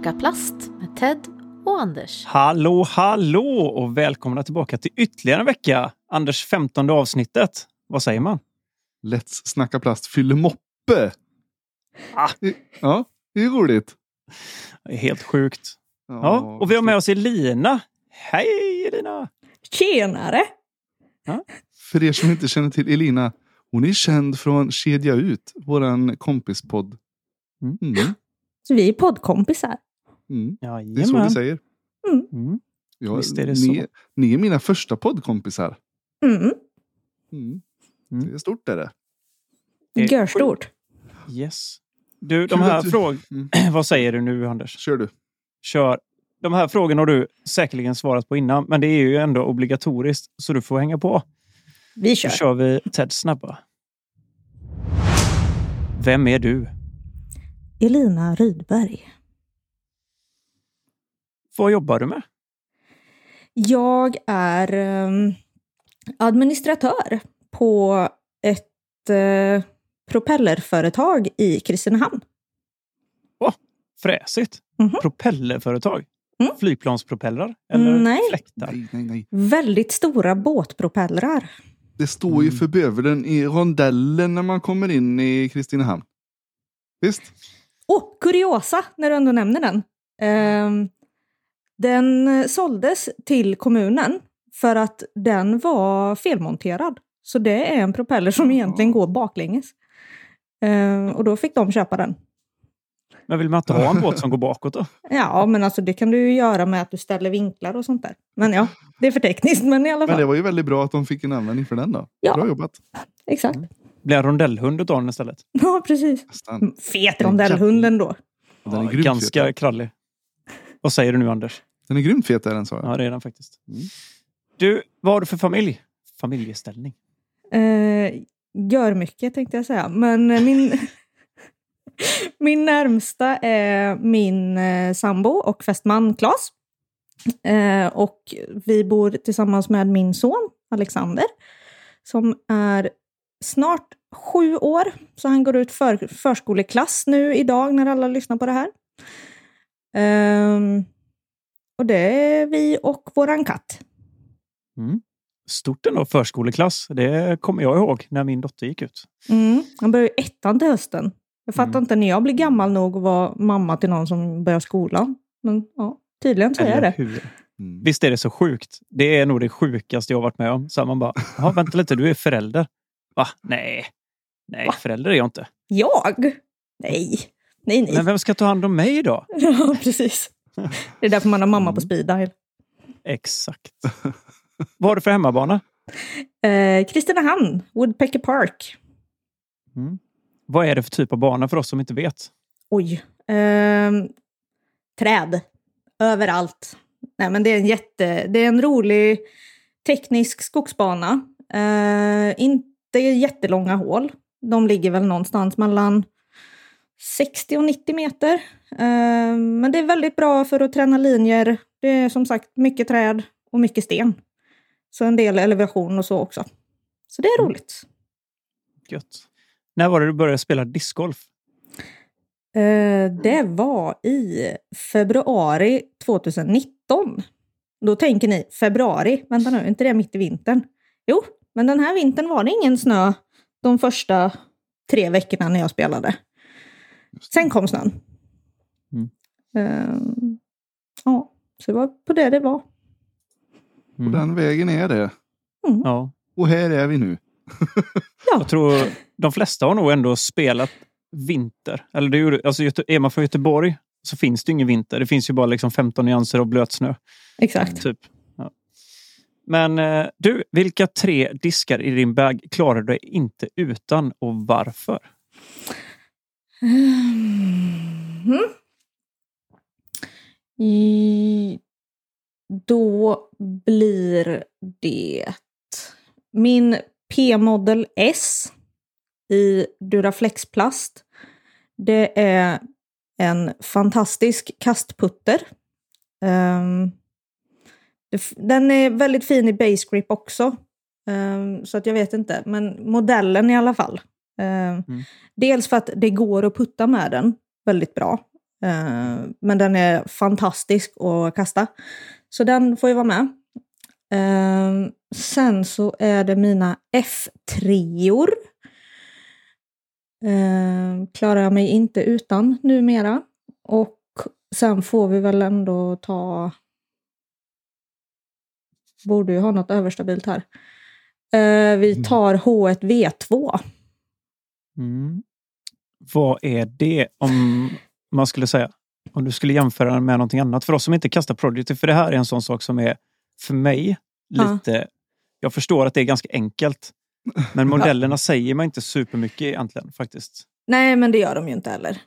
Snacka plast med Ted och Anders. Hallå, hallå och välkomna tillbaka till ytterligare en vecka. Anders femtonde avsnittet. Vad säger man? Let's snacka plast fyller moppe. Ah. Ja, det är roligt. Det är helt sjukt. Ja, och vi har med oss Elina. Hej Elina! Tjenare! För er som inte känner till Elina, hon är känd från Kedja Ut, våran kompispodd. Mm. Mm. Så vi är poddkompisar. Mm. Det är så vi säger. Mm. Ja, Visst är det ni, så. ni är mina första poddkompisar. Mm. Mm. Mm. Det är stort är det. Det är. Yes. Du, de här du- frågorna... Mm. Vad säger du nu Anders? Kör du. Kör. De här frågorna har du säkerligen svarat på innan, men det är ju ändå obligatoriskt, så du får hänga på. Vi Så kör. kör vi Ted snabba. Vem är du? Elina Rydberg. Vad jobbar du med? Jag är ehm, administratör på ett eh, propellerföretag i Kristinehamn. Fräsigt. Mhm. Propellerföretag? Mm. Flygplanspropellrar? Eller Nej. fläktar? Nej, nej, nej. Väldigt stora båtpropellrar. Det står ju Mm. för bövelen i rondellen när man kommer in i Kristinehamn. Visst? Åh, kuriosa när du ändå nämner den. Ehm, den eh, såldes till kommunen för att den var felmonterad. Så det är en propeller som egentligen går baklänges. Ehm, och då fick de köpa den. Men vill man inte ha en båt som går bakåt då? Ja, men alltså det kan du ju göra med att du ställer vinklar och sånt där. Men ja, det är för tekniskt, men i alla Men fall. det var ju väldigt bra att de fick en användning för den då. Ja. Bra jobbat. Exakt. Blir en rondellhund utav den istället? Ja, precis. Nästan. Fet rondellhunden då. Den är Ja, ganska krallig. Vad säger du nu Anders? Den är grymt fet är den sa jag. Ja, det är den faktiskt. Mm. Du, vad har du för familj? Familjeställning? Eh, gör mycket tänkte jag säga. Men eh, min, min närmsta är min eh, sambo och fästman Klas. Eh, och vi bor tillsammans med min son Alexander. Som är snart sju år. Så han går ut för, förskoleklass nu idag när alla lyssnar på det här. Ehm, och det är vi och våran katt. Mm. Stort ändå, förskoleklass. Det kommer jag ihåg när min dotter gick ut. Mm, han börjar ju ettan till hösten. Jag fattar Mm. inte när jag blir gammal nog att vara mamma till någon som börjar skolan. Men ja, tydligen så är det. hur? Mm. Visst är det så sjukt? Det är nog det sjukaste jag har varit med om. Så man bara, "Jaha, vänta lite, du är förälder. Va? Nej. Nej, Va? förälder är jag inte. Jag? Nej. Nej, nej. Men vem ska ta hand om mig då? Ja, precis. Det är därför man har mamma på Mm. speed dial. Exakt. Vad har du för hemmabana? Eh, Kristinehamn, Woodpecker Park. Mm. Vad är det för typ av bana för oss som inte vet? Oj. Ehm, träd. Överallt. Nej, men det är en jätte... Det är en rolig teknisk skogsbana. Eh, inte jättelånga hål. De ligger väl någonstans mellan 60 och 90 meter. Eh, men det är väldigt bra för att träna linjer. Det är som sagt mycket träd och mycket sten. Så en del elevation och så också. Så det är roligt. Gött. När var det du började spela discgolf? Eh, det var i februari 2019. Då tänker ni, februari? Vänta nu, är inte det mitt i vintern? Jo, men den här vintern var det ingen snö de första tre veckorna när jag spelade. Sen kom snön. Mm. Eh, ja, så det var på det det var. Och den vägen är det. Ja. Och här är vi nu. Jag tror de flesta har nog ändå spelat vinter. Eller det gjorde, alltså är man från Göteborg så finns det ingen vinter. Det finns ju bara liksom 15 nyanser av blötsnö. Exakt. Typ. Ja. Men eh, du, vilka tre diskar i din bag klarar du dig inte utan och varför? Mm. Då blir det min P-modell S i Duraflex plast. Det är en fantastisk kastputter. Ehm, den är väldigt fin i base grip också. Ehm, så att jag vet inte, men modellen i alla fall. Ehm, Mm. Dels för att det går att putta med den väldigt bra. Eh, men den är fantastisk att kasta. Så den får ju vara med. Eh, sen så är det mina F3or. Eh, klarar jag mig inte utan numera. Och sen får vi väl ändå ta... Borde ju ha något överstabilt här. Vi tar H1V2. Mm. Vad är det om man skulle säga? Om du skulle jämföra den med någonting annat. För oss som inte kastar Prodigy, för det här är en sån sak som är för mig Ja. lite... Jag förstår att det är ganska enkelt. Men modellerna säger man inte supermycket egentligen faktiskt. Nej, men det gör de ju inte heller.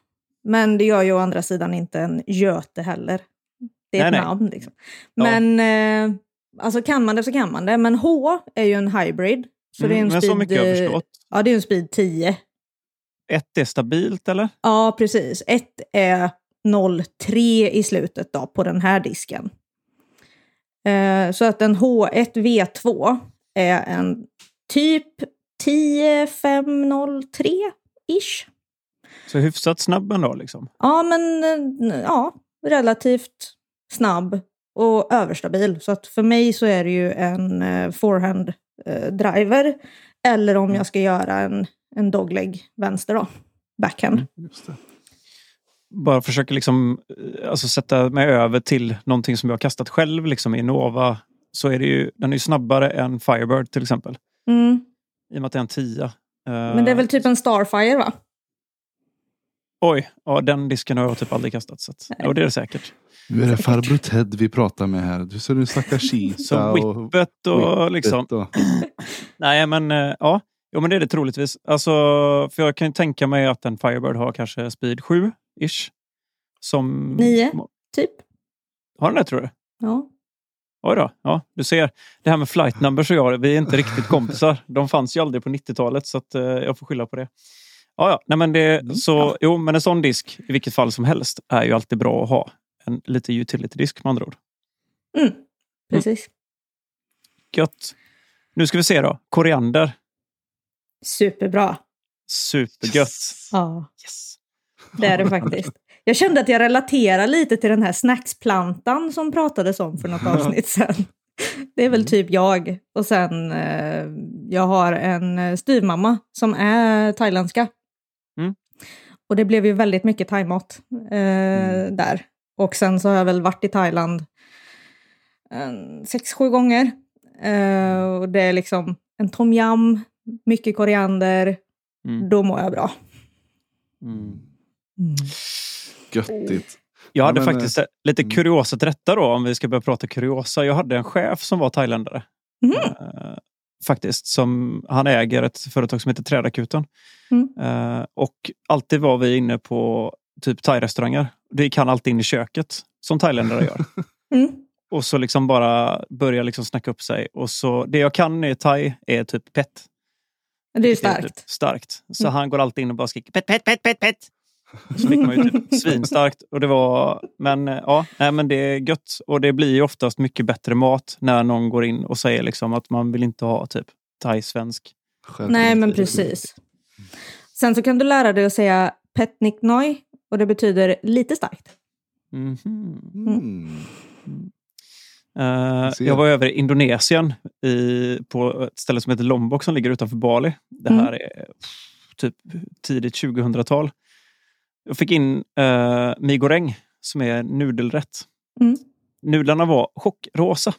Men det gör ju å andra sidan inte en Göte heller. Det är Nej, ett nej. namn liksom. Ja. Men eh, alltså kan man det så kan man det. Men H är ju en hybrid. Så det är en Mm, men speed, så mycket jag eh, förstått. Ja, det är en speed 10. Ett är stabilt eller? Ja, precis. Ett är 0,3 i slutet då på den här disken. Eh, så att en H1V2 är en typ 10,503-ish. Så hyfsat snabb ändå liksom. Ja, men eh, ja, relativt snabb och överstabil. Så att för mig så är det ju en eh, forehand eh, driver. Eller om jag ska göra en, en dogleg vänster då. Backhand. Det. Bara försöker liksom eh, alltså sätta mig över till någonting som jag har kastat själv liksom i Nova. Så är det ju, den är ju snabbare än Firebird till exempel. Mm. I och med att det är en 10. Men det är väl typ en Starfire va? Oj, ja den disken har jag typ aldrig kastat. Så att, ja, det är det säkert. Nu är det farbror Ted vi pratar med här. Du ser nu snackar Så Cheetah och... whippet och liksom. Och- Nej men eh, ja, jo, men det är det troligtvis. Alltså, för jag kan ju tänka mig att en Firebird har kanske speed 7-ish. Som... Nio. Typ. Har den det tror du? Ja. Oj då. Ja, du ser. Det här med flight numbers och jag, vi är inte riktigt kompisar. De fanns ju aldrig på 90-talet så att, eh, jag får skylla på det. Ja, ja. Nej, men det, Mm. så, jo, men en sån disk i vilket fall som helst är ju alltid bra att ha. En lite utility-disk med andra ord. Mm. Precis. Gött. Nu ska vi se då. Koriander. Superbra. Supergött. Ja, Yes. det är det faktiskt. Jag kände att jag relaterar lite till den här snacksplantan som pratades om för något avsnitt sedan. Det är väl typ jag. Och sen, eh, jag har en eh, styvmamma som är thailändska. Mm. Och det blev ju väldigt mycket thaimat eh, där. Och sen så har jag väl varit i Thailand en, sex, sju gånger. Eh, och det är liksom en tom yum, mycket koriander. Mm. Då mår jag bra. Mm. Göttigt. Jag Ja, hade men, eh, faktiskt lite mm. kuriosa till detta då, om vi ska börja prata kuriosa. Jag hade en chef som var thailändare. Mhm. Eh, faktiskt. Som, han äger ett företag som heter Trädakuten. Mm. Eh, och alltid var vi inne på typ thai-restauranger. Det gick han alltid in i köket, som thailändare gör. Mm. och så liksom bara börja liksom snacka upp sig. Och så, det jag kan i thai är typ pet. Det är ju Det är starkt. typ starkt. Så Mm. han går alltid in och bara skriker pet, pet, pet, pet, pet. Så fick man ju typ svinstarkt. Och det var, men eh, ja, nej, men det är gött. Och det blir ju oftast mycket bättre mat när någon går in och säger liksom att man vill inte ha typ thai-svensk. Nej, men precis. Sen så kan du lära dig att säga petnik noi och det betyder lite starkt. Mhm. Mm. Eh, ser. jag var över i Indonesien i, på ett ställe som heter Lombok som ligger utanför Bali. Det här är pff, typ tidigt 2000-tal. Jag fick in uh, mi goreng som är nudelrätt. Mm. Nudlarna var chockrosa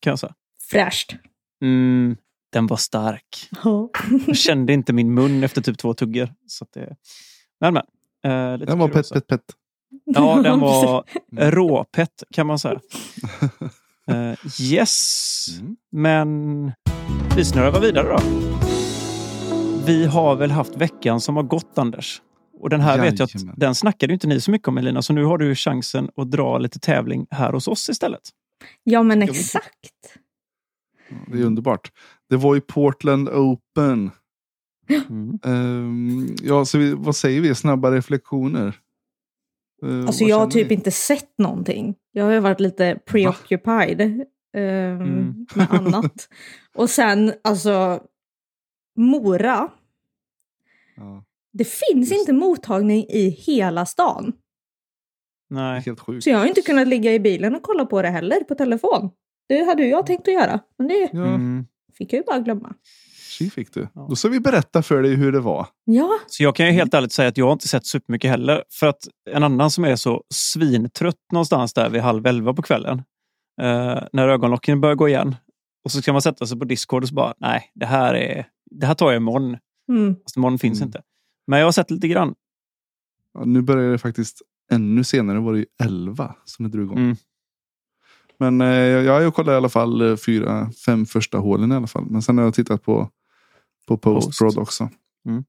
kan jag säga. Fräscht. Mm, den var stark. Jag kände inte min mun efter typ två tuggor. Så att det, men, men, eh, lite Den var pet, kuriosa. pet, pet. Ja, den var råpett kan man säga. Eh, yes, Mm. men vi snurrar vidare då. Vi har väl haft veckan som har gått, Anders. Och den här vet jag Jajamän. att den snackade inte ni så mycket om Elina, så nu har du chansen att dra lite tävling här hos oss istället. Ja, men exakt. Det är underbart. Det var ju Portland Open. Mm. Ehm, ja, så vi, vad säger vi? Snabba reflektioner? Uh, Alltså jag har typ inte sett någonting. Jag har ju varit lite preoccupied ehm, Mm. med annat. Och sen, alltså, Mora. Ja. Det finns Just inte mottagning i hela stan. Nej. helt sjukt. Så jag har inte kunnat ligga i bilen och kolla på det heller på telefon. Det hade jag tänkt att göra, men det Ja, Mm. fick jag ju bara glömma. Tji fick du. Ja. Då ska vi berätta för dig hur det var. Ja, Så jag kan ju helt ärligt säga att jag har inte sett supermycket heller. För att en annan som är så svintrött någonstans där vid halv elva på kvällen. eh, när ögonlocken börjar gå igen. Och så ska man sätta sig på Discord och så bara, nej, det här, är, det här tar jag imorgon. mm. Fast imorgon finns Mm. inte. Men jag har sett lite grann. Ja, nu börjar det faktiskt ännu senare var det ju 11 som det drog igång. Mm. Men eh, jag, jag kollade i alla fall eh, fyra, fem första hålen i alla fall. Men sen har jag tittat på, på Post-Prod Post. också. Mm.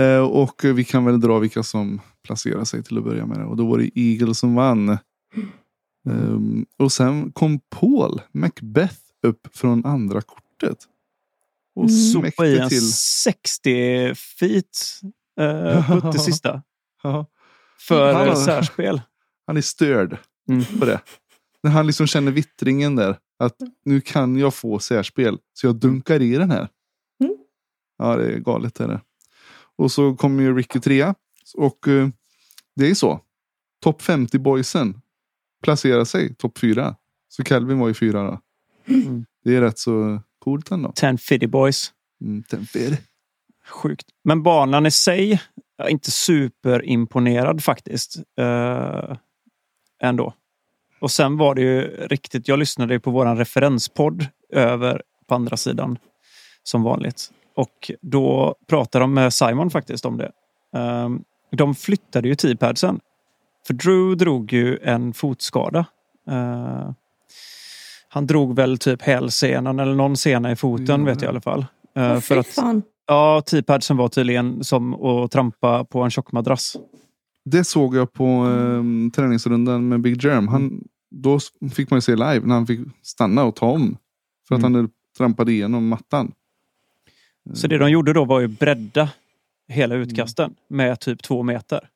Eh, och vi kan väl dra vilka som placerar sig till att börja med. Och då var det Eagle som vann. Ehm, och sen kom Paul Macbeth upp från andra kortet. Och Mm. Sopa i smäckte en till. 60 feet eh, putt det sista. För Han särspel. han är störd Mm. på det. När han liksom känner vittringen där. Att nu kan jag få särspel. Så jag dunkar i den här. Ja, det är galet. Är det. Och så kommer ju Ricky trea. Och eh, det är så. Topp 50 boysen placerar sig topp fyra. Så Calvin var ju fyra då. Mm. Det är rätt så coolt ändå. 10 Fiddy Boys. Mm, tempel. Sjukt. Men banan i sig, jag är inte superimponerad faktiskt. Eh, ändå. Och sen var det ju riktigt, jag lyssnade ju på våran referenspodd över på andra sidan som vanligt. Och då pratade de med Simon faktiskt om det. Eh, de flyttade ju T-padsen. För Drew drog ju en fotskada. Eh, han drog väl typ hälsenan eller någon sena i foten vet jag i alla fall. Åh, för att fan. Ja, T-padsen var tydligen som att trampa på en tjock madrass. Det såg jag på eh, träningsrundan med Big Germ. Han, då s- fick man ju se live när han fick stanna och ta om. För att Mm. han trampade igenom mattan. Så det de gjorde då var ju bredda hela utkasten med typ två meter.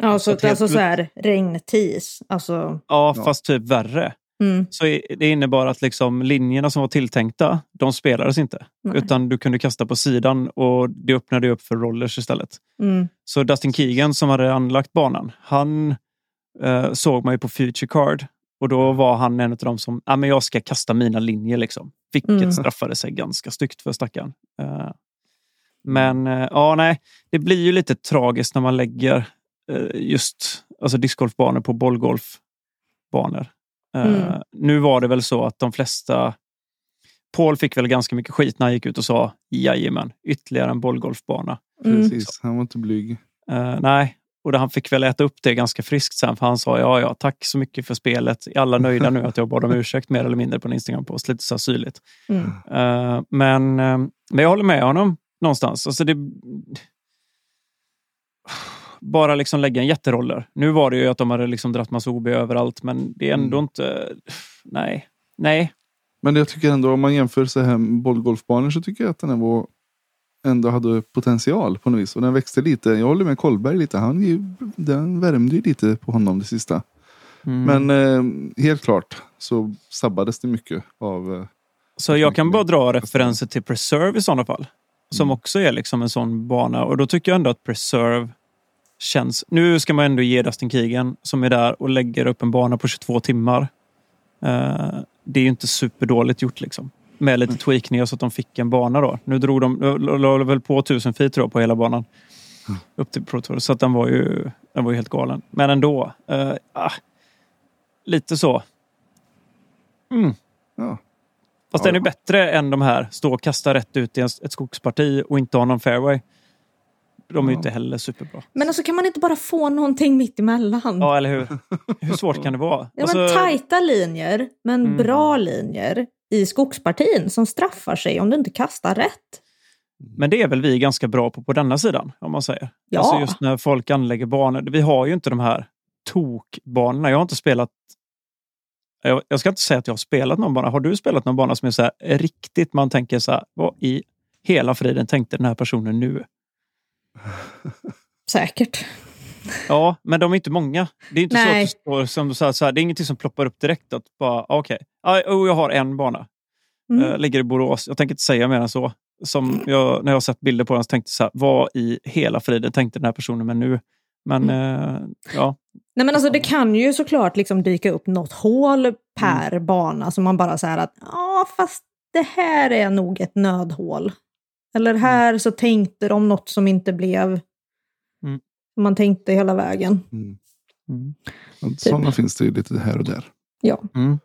Ja, Så så, att helt alltså plut- så här regntis. Alltså, Ja, Ja. fast typ värre. mm, Så det innebar att liksom linjerna som var tilltänkta, de spelades inte. nej. Utan du kunde kasta på sidan och det öppnade upp för rollers istället. Mm, Så Dustin Keegan som hade anlagt banan, han eh, såg man ju på Future Card. Och då var han en av de som, ja men jag ska kasta mina linjer liksom. Vilket Mm. straffade sig ganska styggt för stackaren. Eh, men eh, ja, nej, det blir ju lite tragiskt när man lägger eh, just alltså discgolfbanor på bollgolfbanor. Mm. Nu var det väl så att de flesta Paul fick väl ganska mycket skit när han gick ut och sa jajamän, ytterligare en bollgolfbana. mm. Precis, han var inte blyg. Eh, nej, och han fick väl äta upp det ganska friskt sen för han sa ja, ja, tack så mycket för spelet. Är alla nöjda nu att jag bad om ursäkt mer eller mindre på en Instagram-post? Lite så syrligt. Mm. Eh, men, eh, men jag håller med honom någonstans. Alltså det, bara liksom lägga en jätteroller. Nu var det ju att de hade liksom dratt massa OB överallt, men det är ändå Mm. inte... Nej. Nej. Men jag tycker ändå om man jämför så här med bollgolfbanor så tycker jag att den här var ändå hade potential på något vis. Och den växte lite. Jag håller med Kolberg lite. Han, den värmde ju lite på honom det sista. Mm. Men eh, helt klart så sabbades det mycket av eh, Så jag kan bara dra referenser till Preserve i sådana fall. Som Mm. också är liksom en sån bana. Och då tycker jag ändå att Preserve känns... Nu ska man ändå ge Dustin Keegan som är där och lägger upp en bana på 22 timmar. Eh, det är ju inte superdåligt gjort liksom. Med lite tweakningar så att de fick en bana då. Nu drog de, la- la väl på 1000 feet jag, på hela banan. Upp till Pro Tour. Så att den var ju, den var ju helt galen. Men ändå. eh, ah, lite så. Mm. ja, Fast Ja, den är bättre än de här stå och kasta rätt ut i en- ett skogsparti och inte ha någon fairway. De är ju Ja. inte heller superbra. Men alltså kan man inte bara få någonting mitt emellan? Ja, eller hur? Hur svårt kan det vara? Ja, Alltså, men tajta linjer, men Mm. bra linjer i skogspartin som straffar sig om du inte kastar rätt. men det är väl vi ganska bra på på denna sidan, om man säger. Ja. Alltså just när folk anlägger banor. Vi har ju inte de här tokbanorna. Jag har inte spelat... Jag, jag ska inte säga att jag har spelat någon bana. Har du spelat någon bana som är så här riktigt, man tänker så här, vad i hela friden tänkte den här personen nu? Säkert. Ja, men de är inte många. Det är inte Nej. så att står som så här, så här, det är ingenting som ploppar upp direkt. Att bara, ah, okej, okay. oh, jag har en bana. Mm. Eh, ligger i Borås. Jag tänker inte säga mer än så. Som jag, när jag sett bilder på den så tänkte jag så här, vad i hela friden tänkte den här personen med nu? Men eh, ja, Nej men alltså det kan ju såklart liksom dyka upp något hål per bana som man bara säger att ja fast det här är nog ett nödhål. Eller här så tänkte de något som inte blev Mm. Man tänkte hela vägen. Mm. mm. Sådana finns det ju lite här och där. Ja. Mm.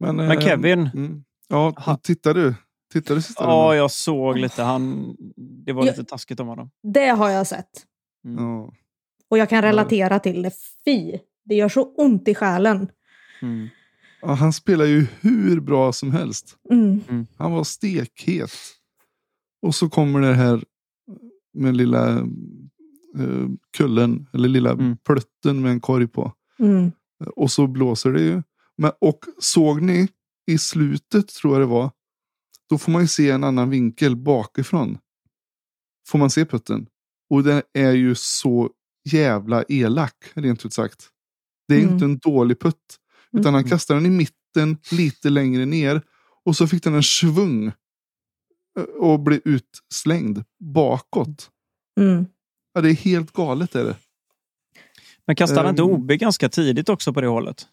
Men, Men eh, Kevin, Mm. Ja, tittar du? Tittar du sista ja jag såg lite. Han, det var Ja. lite taskigt om honom. Det har jag sett. Mm. Ja. Och jag kan relatera till det. Fy! Det gör så ont i själen. Mm. Ja, han spelar ju hur bra som helst. Mm. Han var stekhet. Och så kommer det här med lilla eh, kullen, eller lilla Mm. plutten med en korg på. Mm. Och så blåser det ju. Men, och såg ni i slutet, tror jag det var, då får man ju se en annan vinkel bakifrån. Får man se putten. Och den är ju så jävla elak, rent ut sagt. Det är Mm. inte en dålig putt. Utan han Mm. kastade den i mitten, lite längre ner. Och så fick den en svung. eh, Och blev utslängd bakåt. Mm. Ja, det är helt galet är det. Men kastade han inte Ehm. OB ganska tidigt också på det hållet?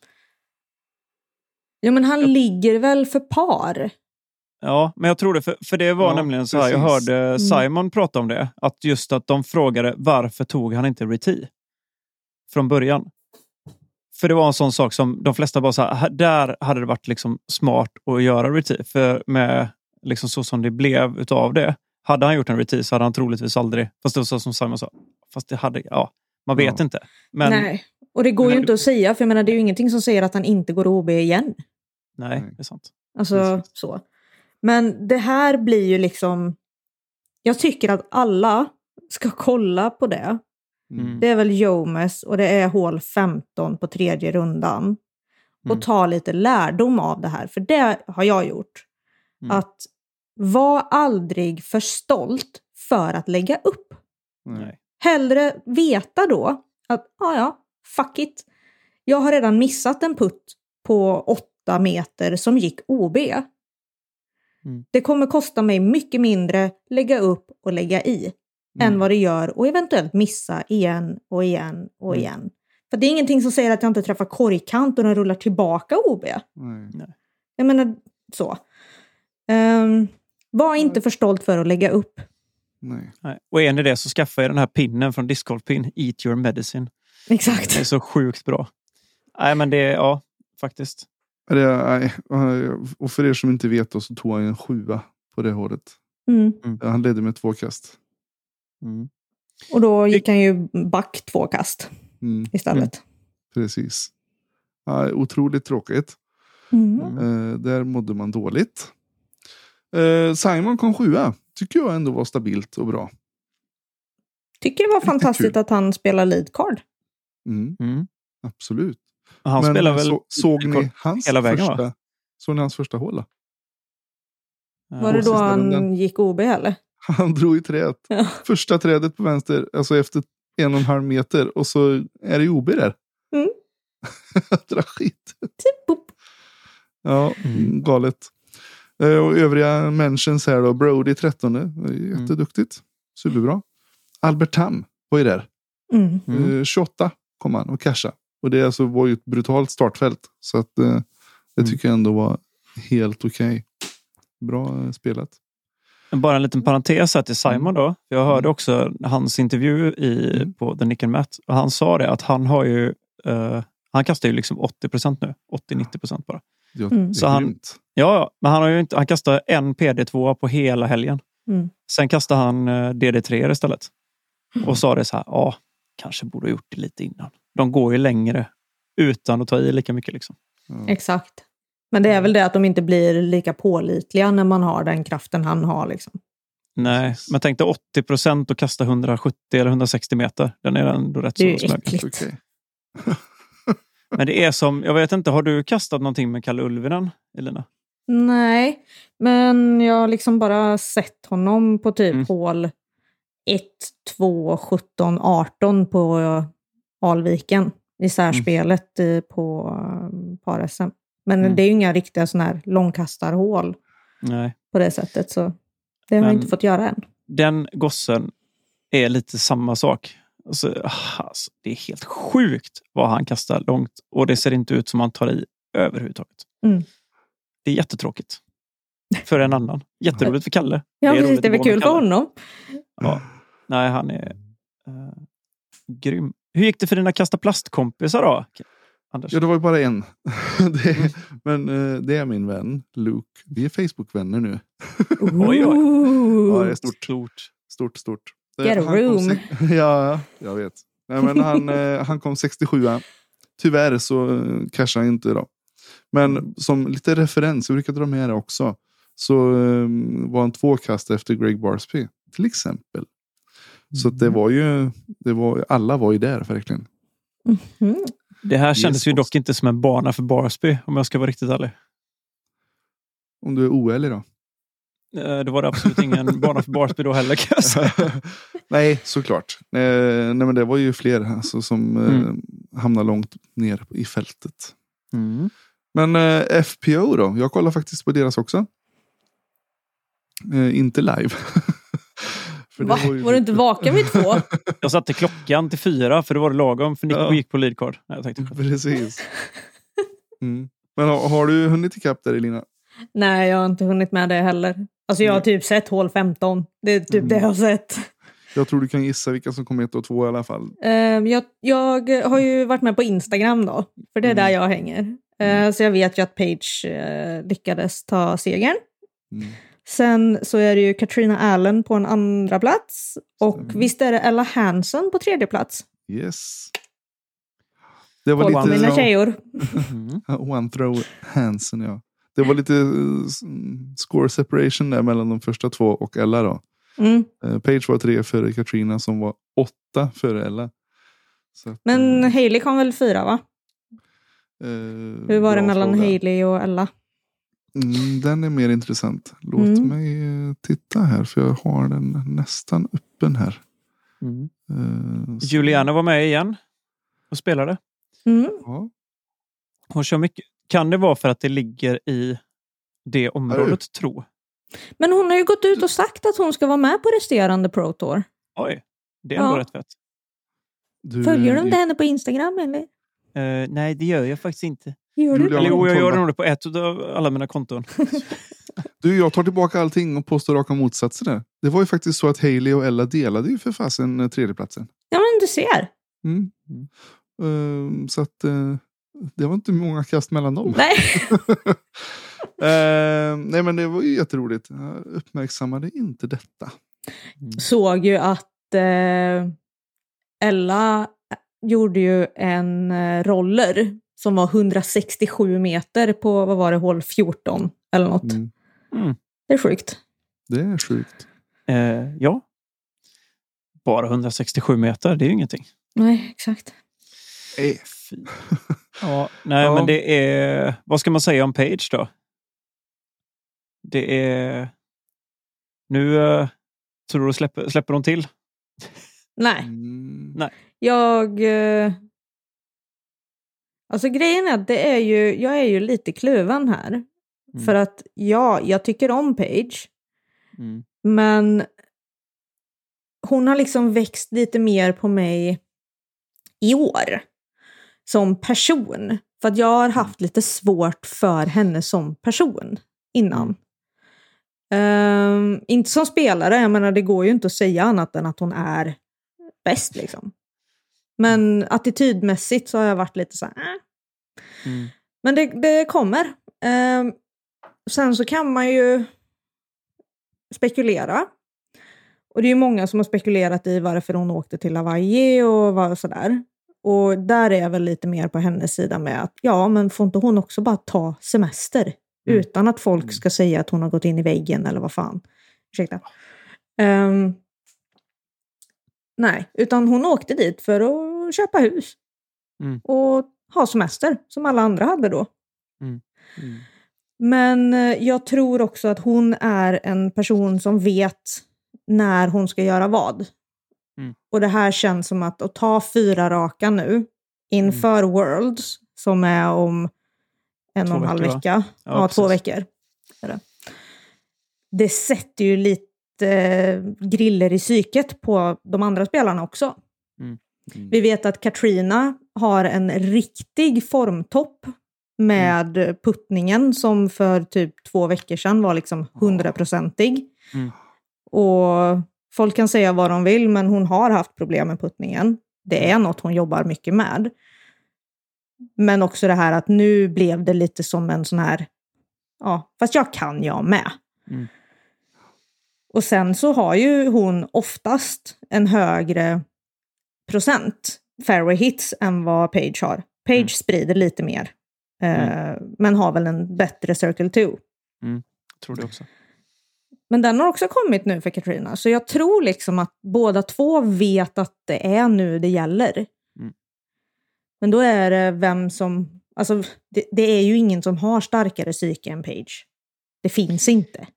Ja men han ligger väl för par? Ja, men jag tror det. För, för det var Ja, nämligen så här, jag hörde Mm. Simon prata om det. Att just att de frågade varför tog han inte reti? Från början. För det var en sån sak som de flesta bara sa, där hade det varit liksom smart att göra reti. För med liksom så som det blev utav det. Hade han gjort en reti så hade han troligtvis aldrig, fast det var så som Simon sa, fast det hade, ja, man vet Ja. inte. Men nej, Nej. Och det går men ju inte att säga, för jag menar, det är ju ingenting som säger att han inte går OB igen. det är sant. Alltså Precis. så. Men det här blir ju liksom... Jag tycker att alla ska kolla på det. Mm. Det är väl Jomes och det är hål 15 på tredje rundan. Och Mm. ta lite lärdom av det här, för det har jag gjort. Mm. Att var aldrig för stolt för att lägga upp. Nej. Hellre veta då att ja, ja, fuck it. Jag har redan missat en putt på åtta meter som gick OB. Mm. Det kommer kosta mig mycket mindre lägga upp och lägga i Mm. än vad det gör och eventuellt missa igen och igen och Mm. igen. För det är ingenting som säger att jag inte träffar korgkant och den rullar tillbaka OB. Nej. Jag menar så. Um, var inte för stolt för att lägga upp. Nej. Nej. Och är ni det så skaffa er den här pinnen från Disc Golf Pin, Eat Your Medicine. Exakt. Det är så sjukt bra. Nej, men det är, ja, faktiskt. Det, nej. Och för er som inte vet då, så tog han en sjua på det hålet. Mm. Han ledde med två kast. Mm. Och då gick han ju back två kast Mm, istället. precis. Ja, otroligt tråkigt. Mm. Mm. Eh, där mådde man dåligt. Eh, Simon kom sjua. Tycker jag ändå var stabilt och bra. Tycker det var fantastiskt att han spelar lead card. Mm, Mm. absolut. Han Men spelar väl... så, såg ni hans hela vägen, första, va? såg ni hans första hål? då? Var det då han rundan. gick OB eller? Han drog i trädet. Ja. Första trädet på vänster, alltså efter en och en halv meter. Och så är det OB där. Mm. Dra skit. Boop. Ja, Mm. galet. Eh, Och övriga mentions här då. Brody 13. Det är Jätteduktigt. Superbra. Albert Tam var ju där. Mm. Mm. Eh, 28 kom han och casha. Och det alltså var ju ett brutalt startfält. Så att eh, det Mm. tycker jag ändå var helt okej. Bra eh, spelat. Bara en liten parentes här till Simon då. Jag hörde också hans intervju i, Mm. på The Nick and Matt. Och han sa det att han har ju... eh, han kastar ju liksom 80 procent nu. 80-90 procent bara. Ja, Mm. det är Så han-. Ja, men han har ju inte... Han kastar en PD2 på hela helgen. Mm. Sen kastar han eh, DD3 istället. Och sa det så här, ja, kanske borde ha gjort det lite innan. De går ju längre utan att ta i lika mycket. Liksom. Ja. Exakt. Men det är väl det att de inte blir lika pålitliga när man har den kraften han har. Liksom. Nej, men tänk dig 80 procent och kasta 170 eller 160 meter. Den är ändå rätt Det är ju så snygg. äckligt. Men det är som, jag vet inte, har du kastat någonting med Kalle Ulvinen, Elina? Nej, men jag har liksom bara sett honom på typ Mm. hål 1, 2, 17, 18 på Alviken i särspelet i- på um, par-SM. Men Mm. det är ju inga riktiga sådana här långkastarhål Nej. på det sättet. Så det har jag Men- inte fått göra än. Den gossen är lite samma sak. Alltså, alltså, det är helt sjukt vad han kastar långt och det ser inte ut som han tar i överhuvudtaget. Mm. Det är jättetråkigt. För en annan. Jätteroligt för Kalle. Ja, är precis. Det är väl kul för honom. Ja. Nej, han är uh, grym. Hur gick det för dina kasta plastkompisar då? Anders? Ja, det var ju bara en. det, men eh, det är min vän Luke. Vi är Facebook-vänner nu. Oj, oj. Ja, det är stort. Stort. Stort, stort. Eh, Get a han kom room. Ja, jag vet. Nej, men han, eh, han kom 67 Tyvärr så eh, cashade han inte då. Men som lite referens, jag brukar dra med det också. Så eh, var han två kast efter Greg Barsby. Till exempel. Så det var ju, det var, alla var ju där verkligen. Mm. Det här kändes ju dock inte som en bana för Barsby om jag ska vara riktigt ärlig. Om du är oärlig då. Eh, Det var det absolut ingen bana för Barsby då heller kan jag säga. nej, såklart. Eh, nej, men det var ju fler alltså, som eh, Mm. hamnade långt ner i fältet. Mm. Men eh, FPO då? Jag kollar faktiskt på deras också. Eh, inte live. För det Va? ju Var du inte vaken vid två? Jag satte klockan till fyra för det var det lagom för Nico Ja. gick på leadcard. Nej, jag tänkte, Precis. Mm. Men har, har du hunnit ikapp där Elina? Nej, jag har inte hunnit med det heller. Alltså jag har typ sett hål 15. Det är typ Mm. det jag har sett. Jag tror du kan gissa vilka som kommer ett och två i alla fall. Ehm, jag, jag har ju varit med på Instagram då, för det är Mm. där jag hänger. Eh, Så jag vet ju att Page eh, lyckades ta segern. Mm. Sen så är det ju Katrina Allen på en andra plats. Och Stämmer. visst är det Ella Hansen på tredje plats? Yes. Det var lite... mina tjejor. mm. One throw Hansen ja. Det var lite eh, mm, score separation där mellan de första två och Ella då. Mm. Page var tre före Katrina som var åtta före Ella. Att, Men Hailey kom väl fyra va? Eh, Hur var det mellan fråga. Hailey och Ella? Mm, den är mer intressant. Låt Mm. mig eh, titta här för jag har den nästan öppen här. Mm. Eh, så- Juliana var med igen och spelade. Mm. Ja. Hon kör mycket. Kan det vara för att det ligger i det området, tro? Men hon har ju gått ut och sagt att hon ska vara med på resterande Pro Tour. Oj, det är ändå Ja. rätt fett. Du, Följer de eh, inte henne på Instagram eller? Eh, nej, det gör jag faktiskt inte. Gör du? Eller jo, jag gör nog det på ett av alla mina konton. Du, jag tar tillbaka allting och påstår raka motsatser där. Det var ju faktiskt så att Hailey och Ella delade ju för fasen eh, tredjeplatsen. Ja men du ser. Mm. Mm. Eh, så att eh, det var inte många kast mellan dem. Nej. Eh, nej men det var ju jätteroligt. Jag uppmärksammade inte detta. Såg ju att Ella gjorde ju en eh, roller som var 167 meter på, vad var det, hål 14 eller något. Mm. Mm. Det är sjukt. Det är sjukt. Eh, ja. Bara 167 meter, det är ju ingenting. Nej, exakt. Eh. Ja, nej, Ja. men det är... Vad ska man säga om Page då? Det är... Nu eh, tror du släpper, släpper de till? Nej. Mm. Nej. Jag... Eh, alltså grejen är att det är ju, jag är ju lite kluven här. Mm. För att ja, jag tycker om Page. Mm. Men hon har liksom växt lite mer på mig i år. Som person. För att jag har haft lite svårt för henne som person innan. Ehm, inte som spelare, jag menar det går ju inte att säga annat än att hon är bäst liksom. Men attitydmässigt så har jag varit lite så här, äh. Mm. Men det, det kommer. Ehm, sen så kan man ju spekulera. Och det är ju många som har spekulerat i varför hon åkte till Hawaii och sådär. Och där är jag väl lite mer på hennes sida med att ja, men får inte hon också bara ta semester? Mm. Utan att folk ska säga att hon har gått in i väggen eller vad fan. Ursäkta. Ehm, nej, utan hon åkte dit för att köpa hus. Mm. Och ha semester, som alla andra hade då. Mm. Men eh, jag tror också att hon är en person som vet när hon ska göra vad. Mm. Och det här känns som att, att ta fyra raka nu inför Worlds, som är om en Två och en halv va? vecka. Ja, Ja, två veckor. Det sätter ju lite eh, griller i psyket på de andra spelarna också. Mm. Mm. Vi vet att Katrina har en riktig formtopp med puttningen som för typ två veckor sedan var liksom hundraprocentig. Mm. Och folk kan säga vad de vill, men hon har haft problem med puttningen. Det är något hon jobbar mycket med. Men också det här att nu blev det lite som en sån här, ja, fast jag kan jag med. Mm. Och sen så har ju hon oftast en högre procent fairway hits än vad Page har. Page Mm. sprider lite mer, eh, men har väl en bättre circle 2. Tror det också. Men den har också kommit nu för Katrina, så jag tror liksom att båda två vet att det är nu det gäller. Mm. Men då är det vem som... Alltså, det, det är ju ingen som har starkare psyke än Page. Det finns inte.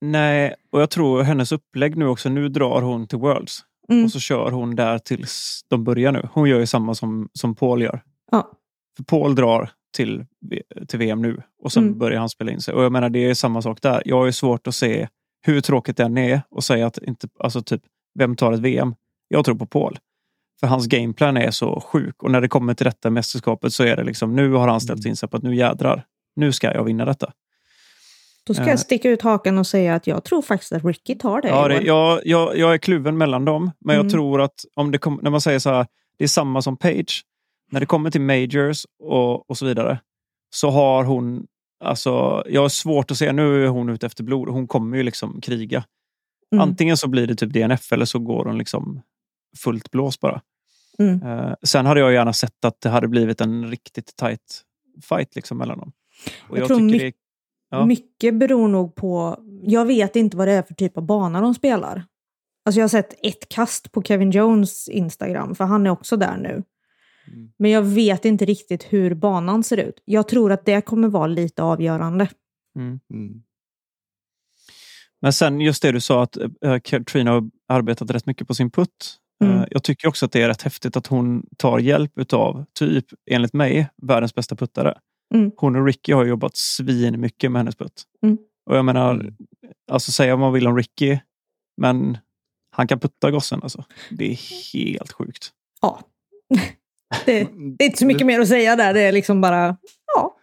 Nej, och jag tror hennes upplägg nu också. Nu drar hon till Worlds Mm. och så kör hon där tills de börjar nu. Hon gör ju samma som, som Paul gör. Ja. För Paul drar till, till VM nu och sen Mm. börjar han spela in sig. Och jag menar, det är samma sak där. Jag har svårt att se hur tråkigt den är och säga att inte, alltså typ, vem tar ett VM? Jag tror på Paul. För hans gameplan är så sjuk och när det kommer till detta mästerskapet så är det liksom, nu har han ställt in sig på att nu jädrar, nu ska jag vinna detta. Då ska Eh. jag sticka ut hakan och säga att jag tror faktiskt att Ricky tar det Ja, det, jag, jag, jag är kluven mellan dem, men Mm. jag tror att om det kom, när man säger så här, det är samma som Page. När det kommer till majors och, och så vidare så har hon, alltså jag har svårt att se, nu är hon ute efter blod, hon kommer ju liksom kriga. Mm. Antingen så blir det typ DNF eller så går hon liksom fullt blås bara. Mm. Eh, sen hade jag gärna sett att det hade blivit en riktigt tight fight liksom mellan dem. Och Jag tror tycker mycket- det, ja. Mycket beror nog på... Jag vet inte vad det är för typ av bana de spelar. Alltså jag har sett ett kast på Kevin Jones Instagram, för han är också där nu. Mm. Men jag vet inte riktigt hur banan ser ut. Jag tror att det kommer vara lite avgörande. Mm. Mm. Men sen just det du sa att äh, Katrina har arbetat rätt mycket på sin putt. Eh, jag tycker också att det är rätt häftigt att hon tar hjälp utav, typ enligt mig, världens bästa puttare. Mm. Hon och Ricky har jobbat svin mycket med hennes putt. Mm. Och jag menar, Mm. alltså säga vad man vill om Ricky, men han kan putta gossen alltså. Det är helt sjukt. Ja. det, det är inte så mycket mer att säga där. Det är liksom bara... Ja.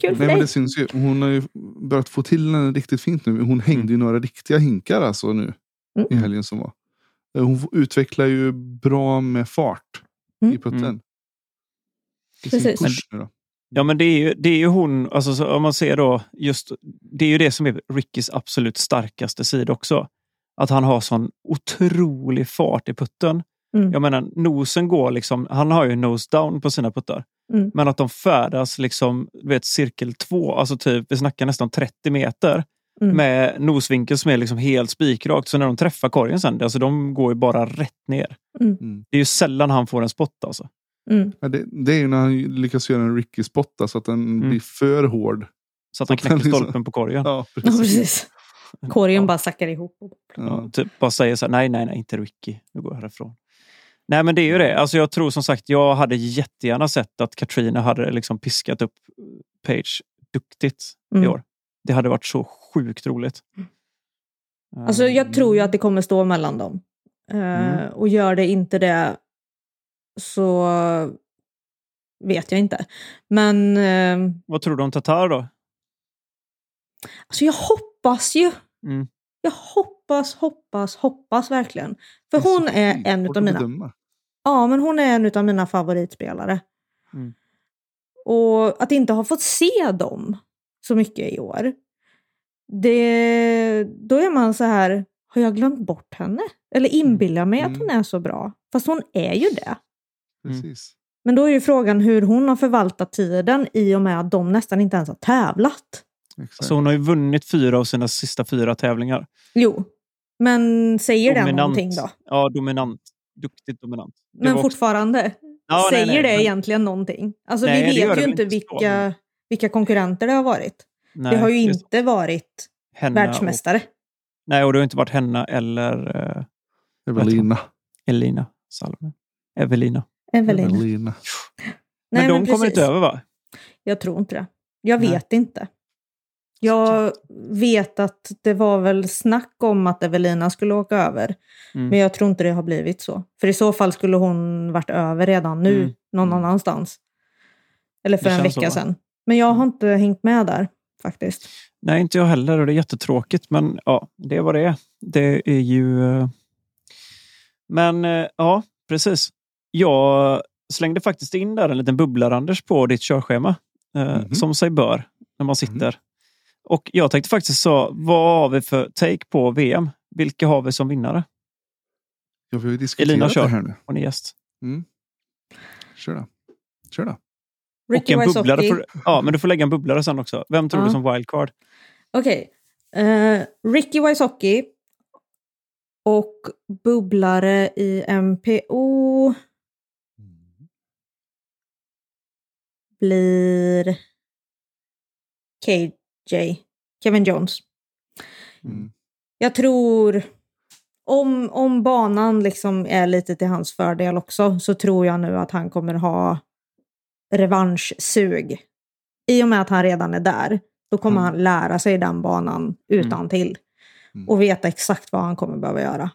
Kul för Nej, men dig. det syns ju. Hon har ju börjat få till den riktigt fint nu. Hon hängde ju några riktiga hinkar alltså nu Mm. i helgen som var. Eh, Hon utvecklar ju bra med fart Mm. i putten. Mm. I sin Precis. push nu då. Ja, men det är ju, det är ju hon, alltså, så om man ser då, just, det är ju det som är Rickys absolut starkaste sida också. Att han har sån otrolig fart i putten. Mm. Jag menar, nosen går liksom, han har ju nose down på sina puttar. Mm. Men att de färdas liksom, du vet, cirkel två, alltså typ, vi snackar nästan 30 meter. Mm. Med nosvinkel som är liksom helt spikrakt. Så när de träffar korgen sen, alltså de går ju bara rätt ner. Mm. Det är ju sällan han får en spot alltså. Mm. Ja, det, det är ju när han lyckas göra en Ricky spot, så att den Mm. blir för hård. Så att han knäcker liksom- stolpen på korgen. Ja, Ja, precis. precis. Korgen Ja. bara sackar ihop. Ja. Ja, typ bara säger så här, nej, nej, nej, inte Ricky. Nu går jag härifrån. Nej, men det är ju det. Alltså, jag tror som sagt, jag hade jättegärna sett att Katrina hade liksom piskat upp Page duktigt i Mm. år. Det hade varit så sjukt roligt. Alltså jag tror ju att det kommer stå mellan dem. Eh, Mm. Och gör det inte det så vet jag inte. Men eh, Vad tror du om Tatar då? alltså jag hoppas ju. Mm. Jag hoppas, hoppas, hoppas verkligen. För är hon är en att av mina... bedöma. Ja, men hon är en av mina favoritspelare. Mm. Och att inte ha fått se dem så mycket i år. Det, då är man så här, har jag glömt bort henne? Eller inbillar mig att Mm. hon är så bra? Fast hon är ju det. Precis. Men då är ju frågan hur hon har förvaltat tiden i och med att de nästan inte ens har tävlat. Exakt. Så hon har ju vunnit fyra av sina sista fyra tävlingar. Jo, men säger det Dominant. någonting då? Ja, dominant. Duktigt dominant. Det Men fortfarande, Ja, nej, säger nej, det men- egentligen någonting? Alltså Nej, det vi vet det ju inte så, vilka, vilka konkurrenter det har varit. Nej, det har ju är inte varit Henna världsmästare. Och, nej, och det har inte varit Henna eller uh, Evelina. Elina Salmen. Evelina. Evelina. Evelina. Men Nej, de kommer precis. inte över va? Jag tror inte det. Jag Nej. vet inte. Jag vet att det var väl snack om att Evelina skulle åka över. Mm. Men jag tror inte det har blivit så. För i så fall skulle hon varit över redan nu, Mm. någon Mm. annanstans. Eller för Det en så, vecka va? sedan. Men jag har inte hängt med där faktiskt. Nej, inte jag heller och det är jättetråkigt. Men ja, det är vad det är. Det är ju... eh, Men eh, ja, precis. Jag slängde faktiskt in där en liten bubblar-Anders på ditt körschema. eh, Mhm. Som sig bör när man sitter. Och jag tänkte faktiskt så, vad har vi för take på VM? Vilka har vi som vinnare? Ja, vi har ju diskuterat Elina, det kör. här nu. Hon är gäst. Mm. Kör då. Kör då. och en bubblare. Får, ja, men du får lägga en bubblare sen också. Vem tror Ja. du som wildcard? Okej. Eh, Ricky Wysocki. Och bubblare i MPO blir KJ. Kevin Jones. Mm. Jag tror, om, om banan liksom är lite till hans fördel också, så tror jag nu att han kommer ha revanschsug. I och med att han redan är där, då kommer Mm. han lära sig den banan utan till Mm. Och veta exakt vad han kommer behöva göra.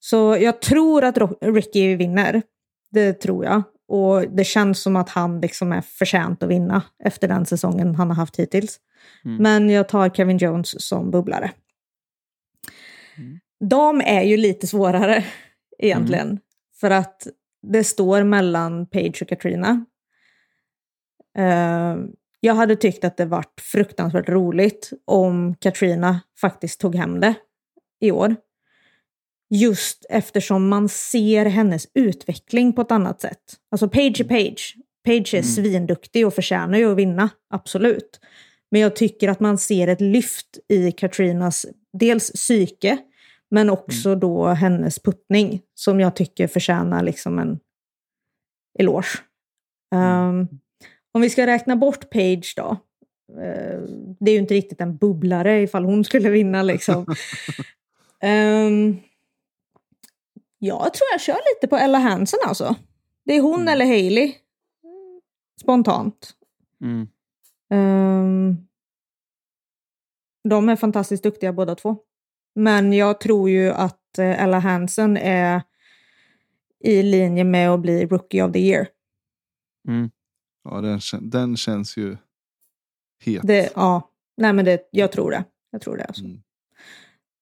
Så jag tror att Ricky vinner. Det tror jag. Och det känns som att han liksom är förtjänt att vinna efter den säsongen han har haft hittills. Mm. Men jag tar Kevin Jones som bubblare. Mm. De är ju lite svårare egentligen. Mm. För att det står mellan Page och Katrina. Eh, jag hade tyckt att det varit fruktansvärt roligt om Katrina faktiskt tog hem det i år. Just eftersom man ser hennes utveckling på ett annat sätt. Alltså Page är Page. Page är Mm. svinduktig och förtjänar ju att vinna, absolut. Men jag tycker att man ser ett lyft i Katrinas dels psyke, men också då hennes puttning som jag tycker förtjänar liksom en eloge. Um, om vi ska räkna bort Page då. eh, det är ju inte riktigt en bubblare ifall hon skulle vinna liksom. Ehm, jag tror jag kör lite på Ella Hansen alltså. Det är hon Mm. eller Hailey. Spontant. Mm. Ehm, de är fantastiskt duktiga båda två. Men jag tror ju att eh, Ella Hansen är i linje med att bli Rookie of the Year. Mm. Ja, den, den känns ju het. Det, ja, nej men det, jag tror det. Jag tror det alltså. Mm.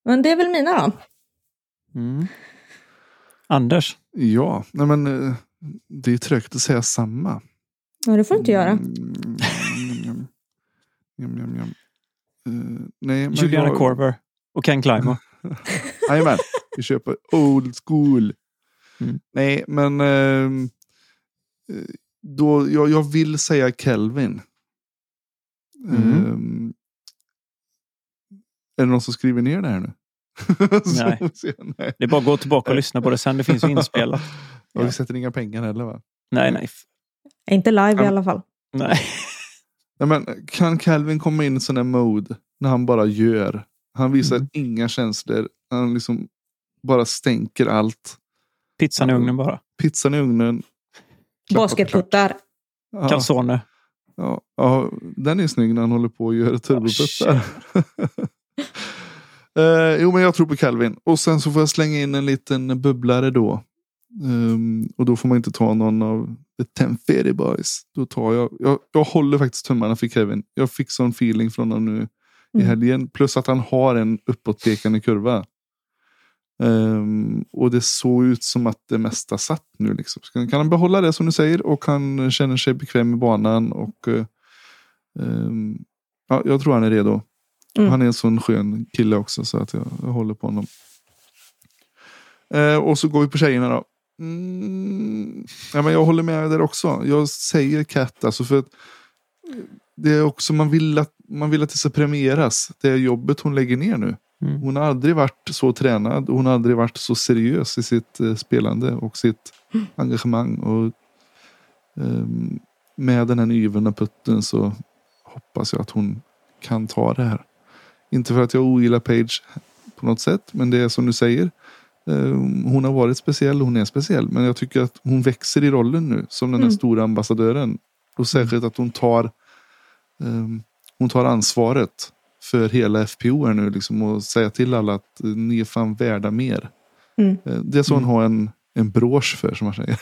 Men det är väl mina då. Mm. Anders? Ja, nej men eh, det är trögt att säga samma. Ja, det får du inte göra. Mm, nej, men Juliana jag- Korver och Ken Climo. Jajamän, vi köper old school. Mm. Nej, men eh, då, jag, jag vill säga Kelvin. Mm. Ehm, är det någon som skriver ner det här nu? Nej. Det är bara att gå tillbaka och lyssna på det sen. Det finns ju inspelat. Och vi sätter inga pengar heller va? Nej, nej. Inte live i alla fall. nej. Nej, men kan Calvin komma in i sån här mode när han bara gör? Han visar Mm. inga känslor. Han liksom bara stänker allt. Pizzan i ugnen bara. Pizzan i ugnen. Basketputtar. Ja. Calzone. Ja, ja, den är snygg när han håller på och gör turboputtar. eh, jo, men jag tror på Calvin. Och sen så får jag slänga in en liten bubblare då. Ehm, och då får man inte ta någon av The Ten Fairy Boys. Då tar jag, jag, jag håller faktiskt tummarna för Kevin. Jag fick sån feeling från honom nu i Mm. helgen. Plus att han har en uppåtpekande kurva. Ehm, och det såg ut som att det mesta satt nu. Liksom. Så Kan, han behålla det som du säger och han känner sig bekväm i banan. Och, eh, ehm, ja, jag tror han är redo. Mm. Han är en sån skön kille också så att jag, jag håller på honom. Eh, och så går vi på tjejerna då. Mm, ja, men jag håller med där också. Jag säger Kat alltså för att det är också man vill att man vill att det ska premieras. Det är jobbet hon lägger ner nu. Mm. Hon har aldrig varit så tränad hon har aldrig varit så seriös i sitt eh, spelande och sitt engagemang. Och, ehm, med den här nyvunna putten så hoppas jag att hon kan ta det här. Inte för att jag ogillar Page på något sätt, men det är som du säger. ehm, hon har varit speciell och hon är speciell. Men jag tycker att hon växer i rollen nu som den här Mm. stora ambassadören. Och särskilt att hon tar ehm, hon tar ansvaret för hela FPO här nu liksom och säga till alla att eh, ni är fan värda mer. Mm. Eh, Det är så hon har en, en brosch för som man säger.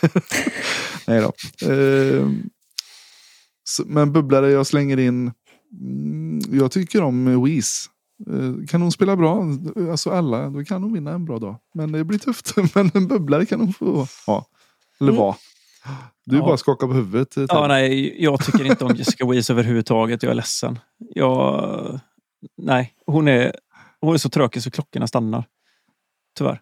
Nej då. Eh, så, men bubblare jag slänger in. Mm, jag tycker om Weeze. Eh, Kan hon spela bra, alltså alla, då kan hon vinna en bra dag. Men det blir tufft. Men en bubblare kan hon få ha. Eller Mm. vara. Du Ja. bara skakar på huvudet. Ted. Ja, nej, jag tycker inte om Jessica Weeze överhuvudtaget. Jag är ledsen. Jag, nej, hon är, hon är så tråkig så klockorna stannar. Tyvärr.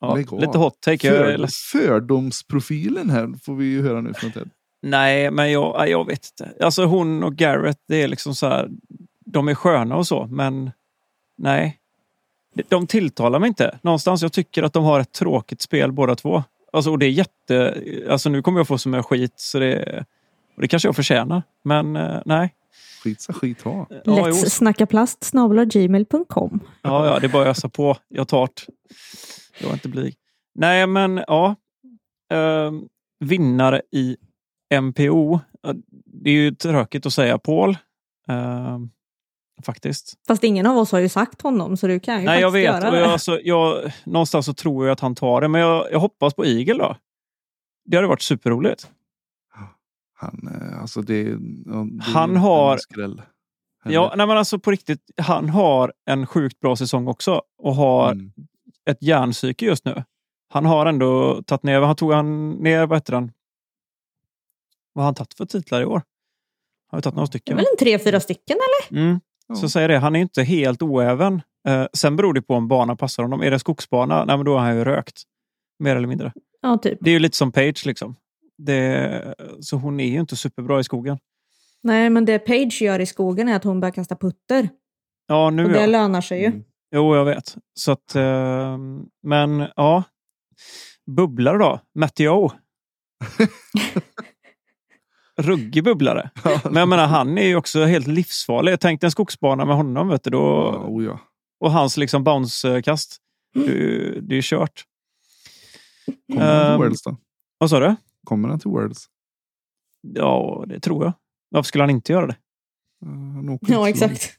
Ja, lite hot take. För, fördomsprofilen här får vi ju höra nu från Ted. Nej, men jag, jag vet inte. Alltså hon och Garrett, det är liksom så här. De är sköna och så, men nej. De- tilltalar mig inte. Någonstans, jag tycker att de har ett tråkigt spel båda två. Alltså, och det är jätte... Alltså nu kommer jag få så mycket skit, så det... Och det kanske jag förtjänar. Men eh, nej. Skit sa skit ha. Ja, jo. Let's snacka plast gmail.com. Ja, ja, det är bara att ösa på. Jag tar det. Jag är inte blyg. Nej, men ja. Ehm, vinnare i MPO. Ja, Det är ju tråkigt att säga Paul. Ehm, faktiskt. Fast ingen av oss har ju sagt honom så du kan ju Nej, jag vet. göra Och det. jag, alltså, jag, någonstans så tror jag att han tar det, men jag, jag hoppas på Eagle då. Det hade varit superroligt. Han, eh, alltså det, det är Han har- en skräll. Ja, nej, men alltså på riktigt. Han har en sjukt bra säsong också och har Mm. ett järnpsyke just nu. Han har ändå tagit ner, han tog han ner, vad heter den? Vad har han tagit för titlar i år? Har vi tagit några Det är stycken? väl en tre, fyra stycken eller? Mm. Ja. Så säger det, han är inte helt oäven. Eh, sen beror det på om banan passar honom. Är det skogsbana, nej, men då har han ju rökt. Mer eller mindre. Ja, typ. Det är ju lite som Page liksom. Det, så hon är ju inte superbra i skogen. Nej, men det Page gör i skogen är att hon börjar kasta putter. Ja, nu Och det ja. lönar sig ju. Mm. Jo, jag vet. Så att, eh, men ja. Bubblare då? Matteo. Ruggig bubblare. Men jag menar, han är ju också helt livsfarlig. Tänk dig en skogsbana med honom, vet du. Då, oh ja. och hans liksom bounce-kast. Det, det är ju kört. Kommer han till Ehm, Worlds då? Vad sa du? Kommer han till Worlds? Ja, det tror jag. Varför skulle han inte göra det? Så Ja, exakt.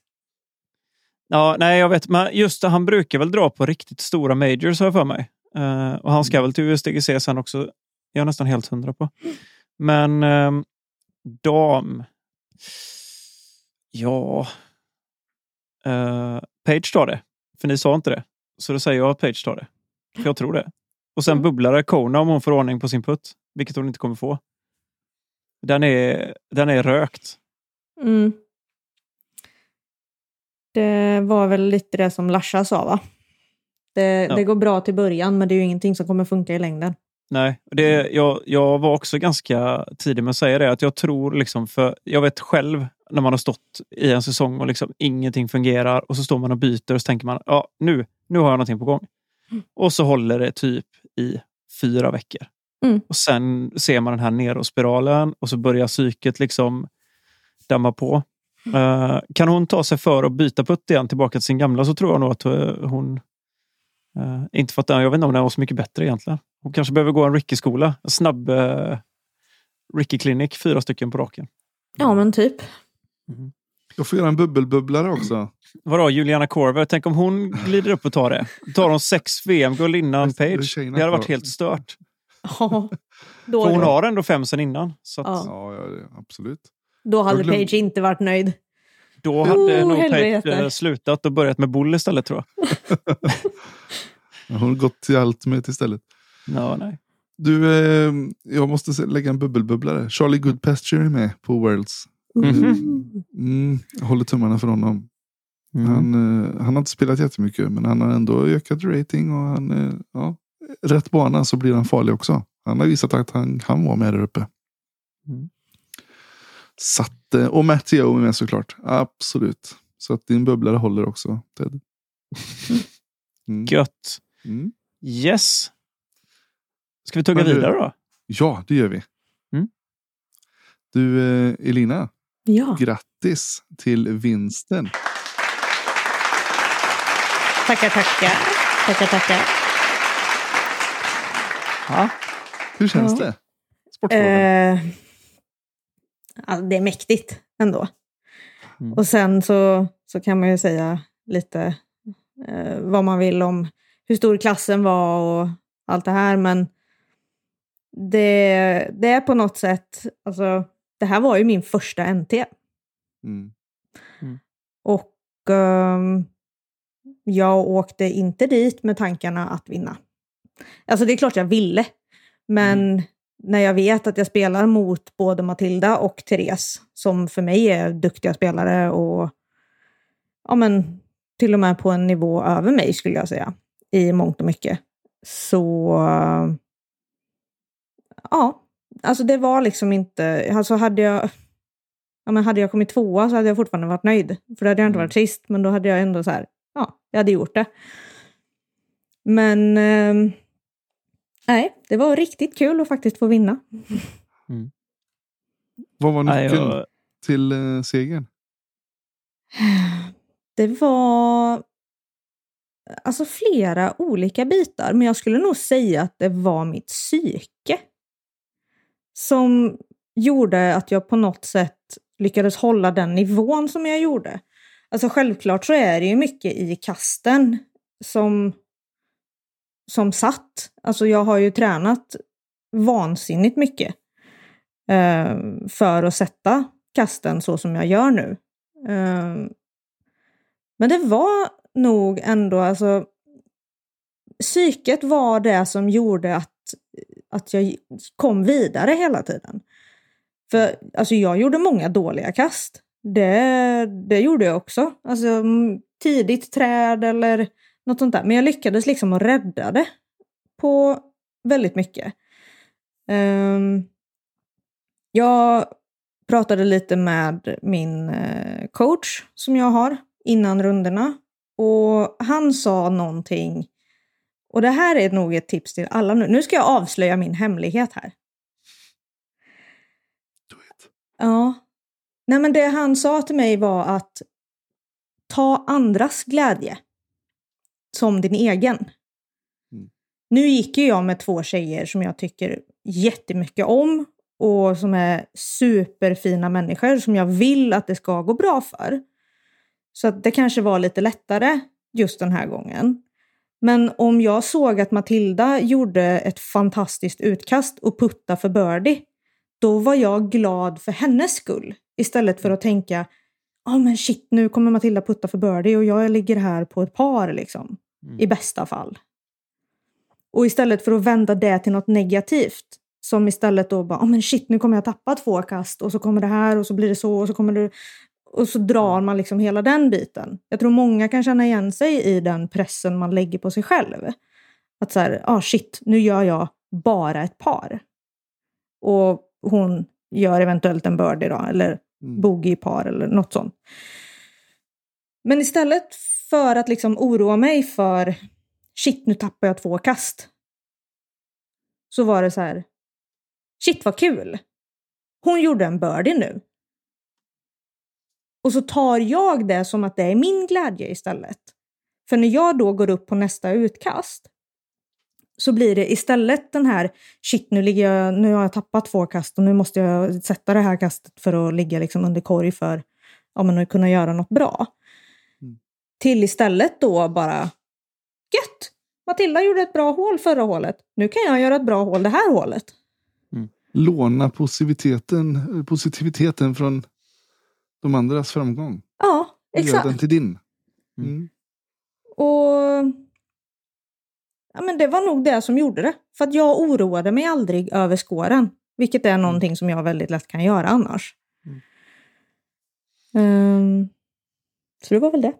Ja, nej, jag vet. Men just det, han brukar väl dra på riktigt stora majors har jag för mig. Eh, och han ska väl till USDGC sen också. Jag är nästan helt hundra på. Men ehm, dam. Ja. Uh, Page tar det. För ni sa inte det. Så då säger jag att Page tar det. För jag tror det. Och sen Mm. bubblare Kona om hon får ordning på sin putt. Vilket hon inte kommer få. Den är, den är rökt. Mm. Det var väl lite det som Larsa sa va? Det, Ja. det går bra till början men det är ju ingenting som kommer funka i längden. Nej, det, jag, jag var också ganska tidig med att säga det. Att jag tror liksom, för jag vet själv när man har stått i en säsong och liksom ingenting fungerar och så står man och byter och så tänker man, ja nu, nu har jag någonting på gång. Och så håller det typ i fyra veckor. Mm. Och sen ser man den här neråtspiralen och så börjar psyket liksom damma på. Eh, kan hon ta sig för att byta putt igen tillbaka till sin gamla så tror jag nog att eh, hon... eh, inte för att jag vet inte om den var så mycket bättre egentligen. Hon kanske behöver gå en Ricky-skola. En snabb uh, Ricky-klinik, fyra stycken på raken. Ja men typ. Jag får göra en bubbelbubblare också. Vadå, Juliana Korver? Tänk om hon glider upp och tar det. Tar hon sex VM-guld innan Page? Det hade varit helt stört. Ja, då, För hon har ändå fem sen innan. Så att Ja. Ja, absolut. då hade glöm- Page inte varit nöjd. Då hade Oh, nog Page helvete. eh, slutat och börjat med Bull istället tror jag. Ja, Hon har gått till Ultimate istället. Ja, nej. Du, eh, jag måste lägga en bubbelbubblare. Charlie Goodpasture är med på Worlds. Mhm. Mm, jag håller tummarna för honom. Mm. Han, eh, han har inte spelat jättemycket men han har ändå ökat rating och han, eh, ja, rätt bana så blir han farlig också. Han har visat att han kan vara med där uppe. Mm. Så att, eh, och Matteo är med såklart. Absolut. Så att din bubblare håller också Ted. Mm. Gött. Mm. Yes. Ska vi tugga du- vidare då? Ja, det gör vi. Mm. Du eh, Elina, Ja, grattis till vinsten. tackar tackar. Tackar tackar. Ja. Hur känns Ja. det? Sportfrågan. Eh, alltså, det är mäktigt ändå. Mm. Och sen så, så kan man ju säga lite eh, vad man vill om hur stor klassen var och allt det här. Men det, det är på något sätt, alltså det här var ju min första NT. Mm. Och ehm, jag åkte inte dit med tankarna att vinna. Alltså det är klart jag ville. Men när jag vet att jag spelar mot både Matilda och Therese, som för mig är duktiga spelare och ja, men, till och med på en nivå över mig skulle jag säga, i mångt och mycket. Så ja, alltså det var liksom inte, alltså hade jag, ja, men hade jag kommit tvåa så hade jag fortfarande varit nöjd. För då hade jag inte Mm. varit sist, men då hade jag ändå så här, ja, jag hade gjort det. Men ehm, nej, det var riktigt kul att faktiskt få vinna. Vad var nyckeln jag, till eh, segern? Det var alltså flera olika bitar, men jag skulle nog säga att det var mitt psyke som gjorde att jag på något sätt lyckades hålla den nivån som jag gjorde. Alltså självklart så är det ju mycket i kasten som, som satt. Alltså jag har ju tränat vansinnigt mycket eh, för att sätta kasten så som jag gör nu. Eh, men det var nog ändå, alltså psyket var det som gjorde att, att jag kom vidare hela tiden. För alltså, jag gjorde många dåliga kast. Det, det gjorde jag också. Alltså mm, tidigt träd eller något sånt där. Men jag lyckades liksom att rädda det på väldigt mycket. Um, jag pratade lite med min eh, coach som jag har innan runderna. Och han sa någonting, och det här är nog ett tips till alla nu. Nu ska jag avslöja min hemlighet här. Do it. Ja. Nej men det han sa till mig var att ta andras glädje som din egen. Mm. Nu gick ju jag med två tjejer som jag tycker jättemycket om och som är superfina människor som jag vill att det ska gå bra för. Så att det kanske var lite lättare just den här gången. Men om jag såg att Matilda gjorde ett fantastiskt utkast och putta för birdie, då var jag glad för hennes skull. Istället för att tänka, ja men shit nu kommer Matilda putta för birdie och jag ligger här på ett par liksom. Mm. I bästa fall. Och istället för att vända det till något negativt, som istället då bara, ja men shit nu kommer jag tappa två kast och så kommer det här och så blir det så och så kommer det och så drar man liksom hela den biten. Jag tror många kan känna igen sig i den pressen man lägger på sig själv. Att så här, ah shit, nu gör jag bara ett par. Och hon gör eventuellt en birdie då, eller Mm. bogey par eller något sånt. Men istället för att liksom oroa mig för shit, nu tappar jag två kast. Så var det så här, shit vad kul. Hon gjorde en birdie nu. Och så tar jag det som att det är min glädje istället. För när jag då går upp på nästa utkast så blir det istället den här shit nu, ligger jag, nu har jag tappat två kast och nu måste jag sätta det här kastet för att ligga liksom under korg för ja, men att kunna göra något bra. Mm. Till istället då bara gött! Matilda gjorde ett bra hål förra hålet. Nu kan jag göra ett bra hål det här hålet. Låna positiviteten, positiviteten från de andras framgång. Ja, Och Gör exakt. den till din. Mm. Mm. Och ja, men det var nog det som gjorde det. För att jag oroade mig aldrig över skåren. Vilket är någonting som jag väldigt lätt kan göra annars. Mm. Ehm, så det var väl det.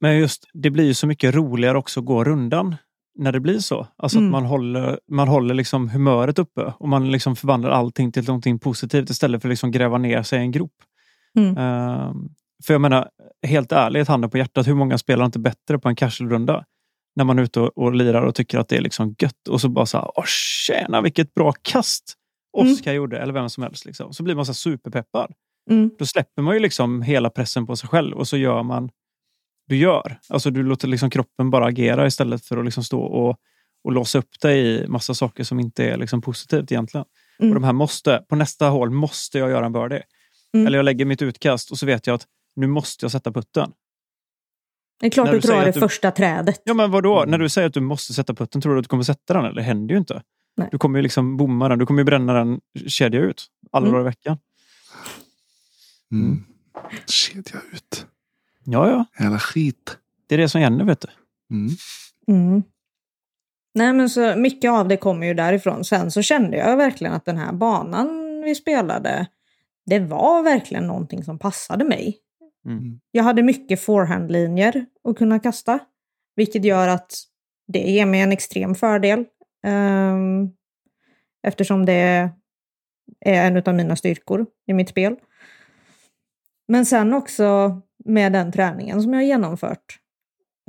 Men just, det blir ju så mycket roligare också att gå rundan när det blir så. Alltså Mm. att man håller, man håller liksom humöret uppe och man liksom förvandlar allting till någonting positivt istället för att liksom gräva ner sig i en grop. Mm. Ehm, för jag menar, helt ärligt, handen på hjärtat, hur många spelar inte bättre på en casual-runda? När man är ute och, och lirar och tycker att det är liksom gött och så bara så här, åh tjena vilket bra kast Mm. Oskar gjorde, eller vem som helst. Liksom. Så blir man så superpeppad. Mm. Då släpper man ju liksom hela pressen på sig själv och så gör man du gör. Alltså du låter liksom kroppen bara agera istället för att liksom stå och, och låsa upp dig i massa saker som inte är liksom positivt egentligen. Mm. Och de här måste, på nästa hål måste jag göra en birdie. Mm. Eller jag lägger mitt utkast och så vet jag att nu måste jag sätta putten. Det är klart När du drar det du- första trädet. Ja men vadå? Mm. När du säger att du måste sätta putten, tror du att du kommer sätta den? Eller det händer ju inte. Nej. Du kommer ju liksom bomma den. Du kommer ju bränna den kedja ut alla Mm. dagar i veckan. Mm. Kedja ut. Ja, ja. Jävla skit. Det är det som gäller vet du. Mm. Mm. Nej, men så mycket av det kommer ju därifrån. Sen så kände jag verkligen att den här banan vi spelade, det var verkligen någonting som passade mig. Mm. Jag hade mycket forehandlinjer att kunna kasta, vilket gör att det ger mig en extrem fördel. ehm, eftersom det är en av mina styrkor i mitt spel. Men sen också med den träningen som jag har genomfört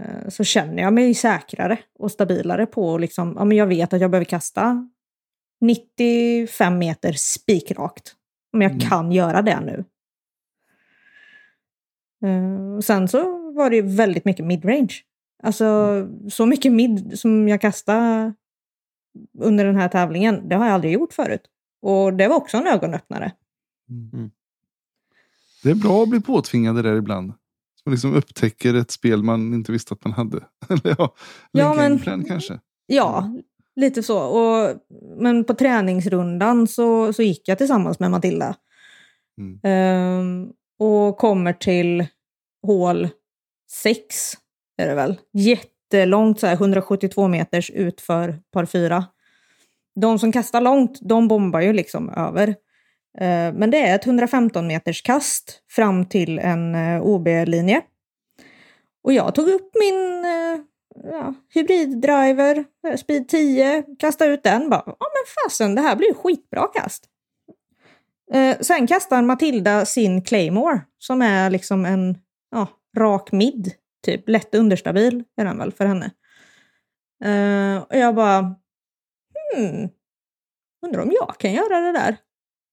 eh, så känner jag mig säkrare och stabilare på liksom, ja men jag vet att jag behöver kasta 95 meter spikrakt. Om jag Mm. kan göra det nu. Och sen så var det ju väldigt mycket midrange. Alltså så mycket mid som jag kastade under den här tävlingen, det har jag aldrig gjort förut. Och det var också en ögonöppnare. Mm. Det är bra att bli påtvingad det där ibland. Som liksom upptäcker ett spel man inte visste att man hade. Eller ja, Ja, men- men... kanske. Ja, lite så. Och, men på träningsrundan så, så gick jag tillsammans med Matilda. Mm. Ehm, och kommer till hål 6, är det väl. Jättelångt, så här 172 meters utför par 4. De som kastar långt, de bombar ju liksom över. Eh, men det är ett 115 meters kast fram till en eh, OB-linje. Och jag tog upp min eh, ja, hybriddriver, eh, speed 10, kasta ut den. Bara, ja men fasen, det här blir ju skitbra kast. Eh, sen kastar Matilda sin Claymore, som är liksom en ja, rak mid, typ. Lätt understabil är den väl för henne. Eh, och jag bara, hmm, undrar om jag kan göra det där.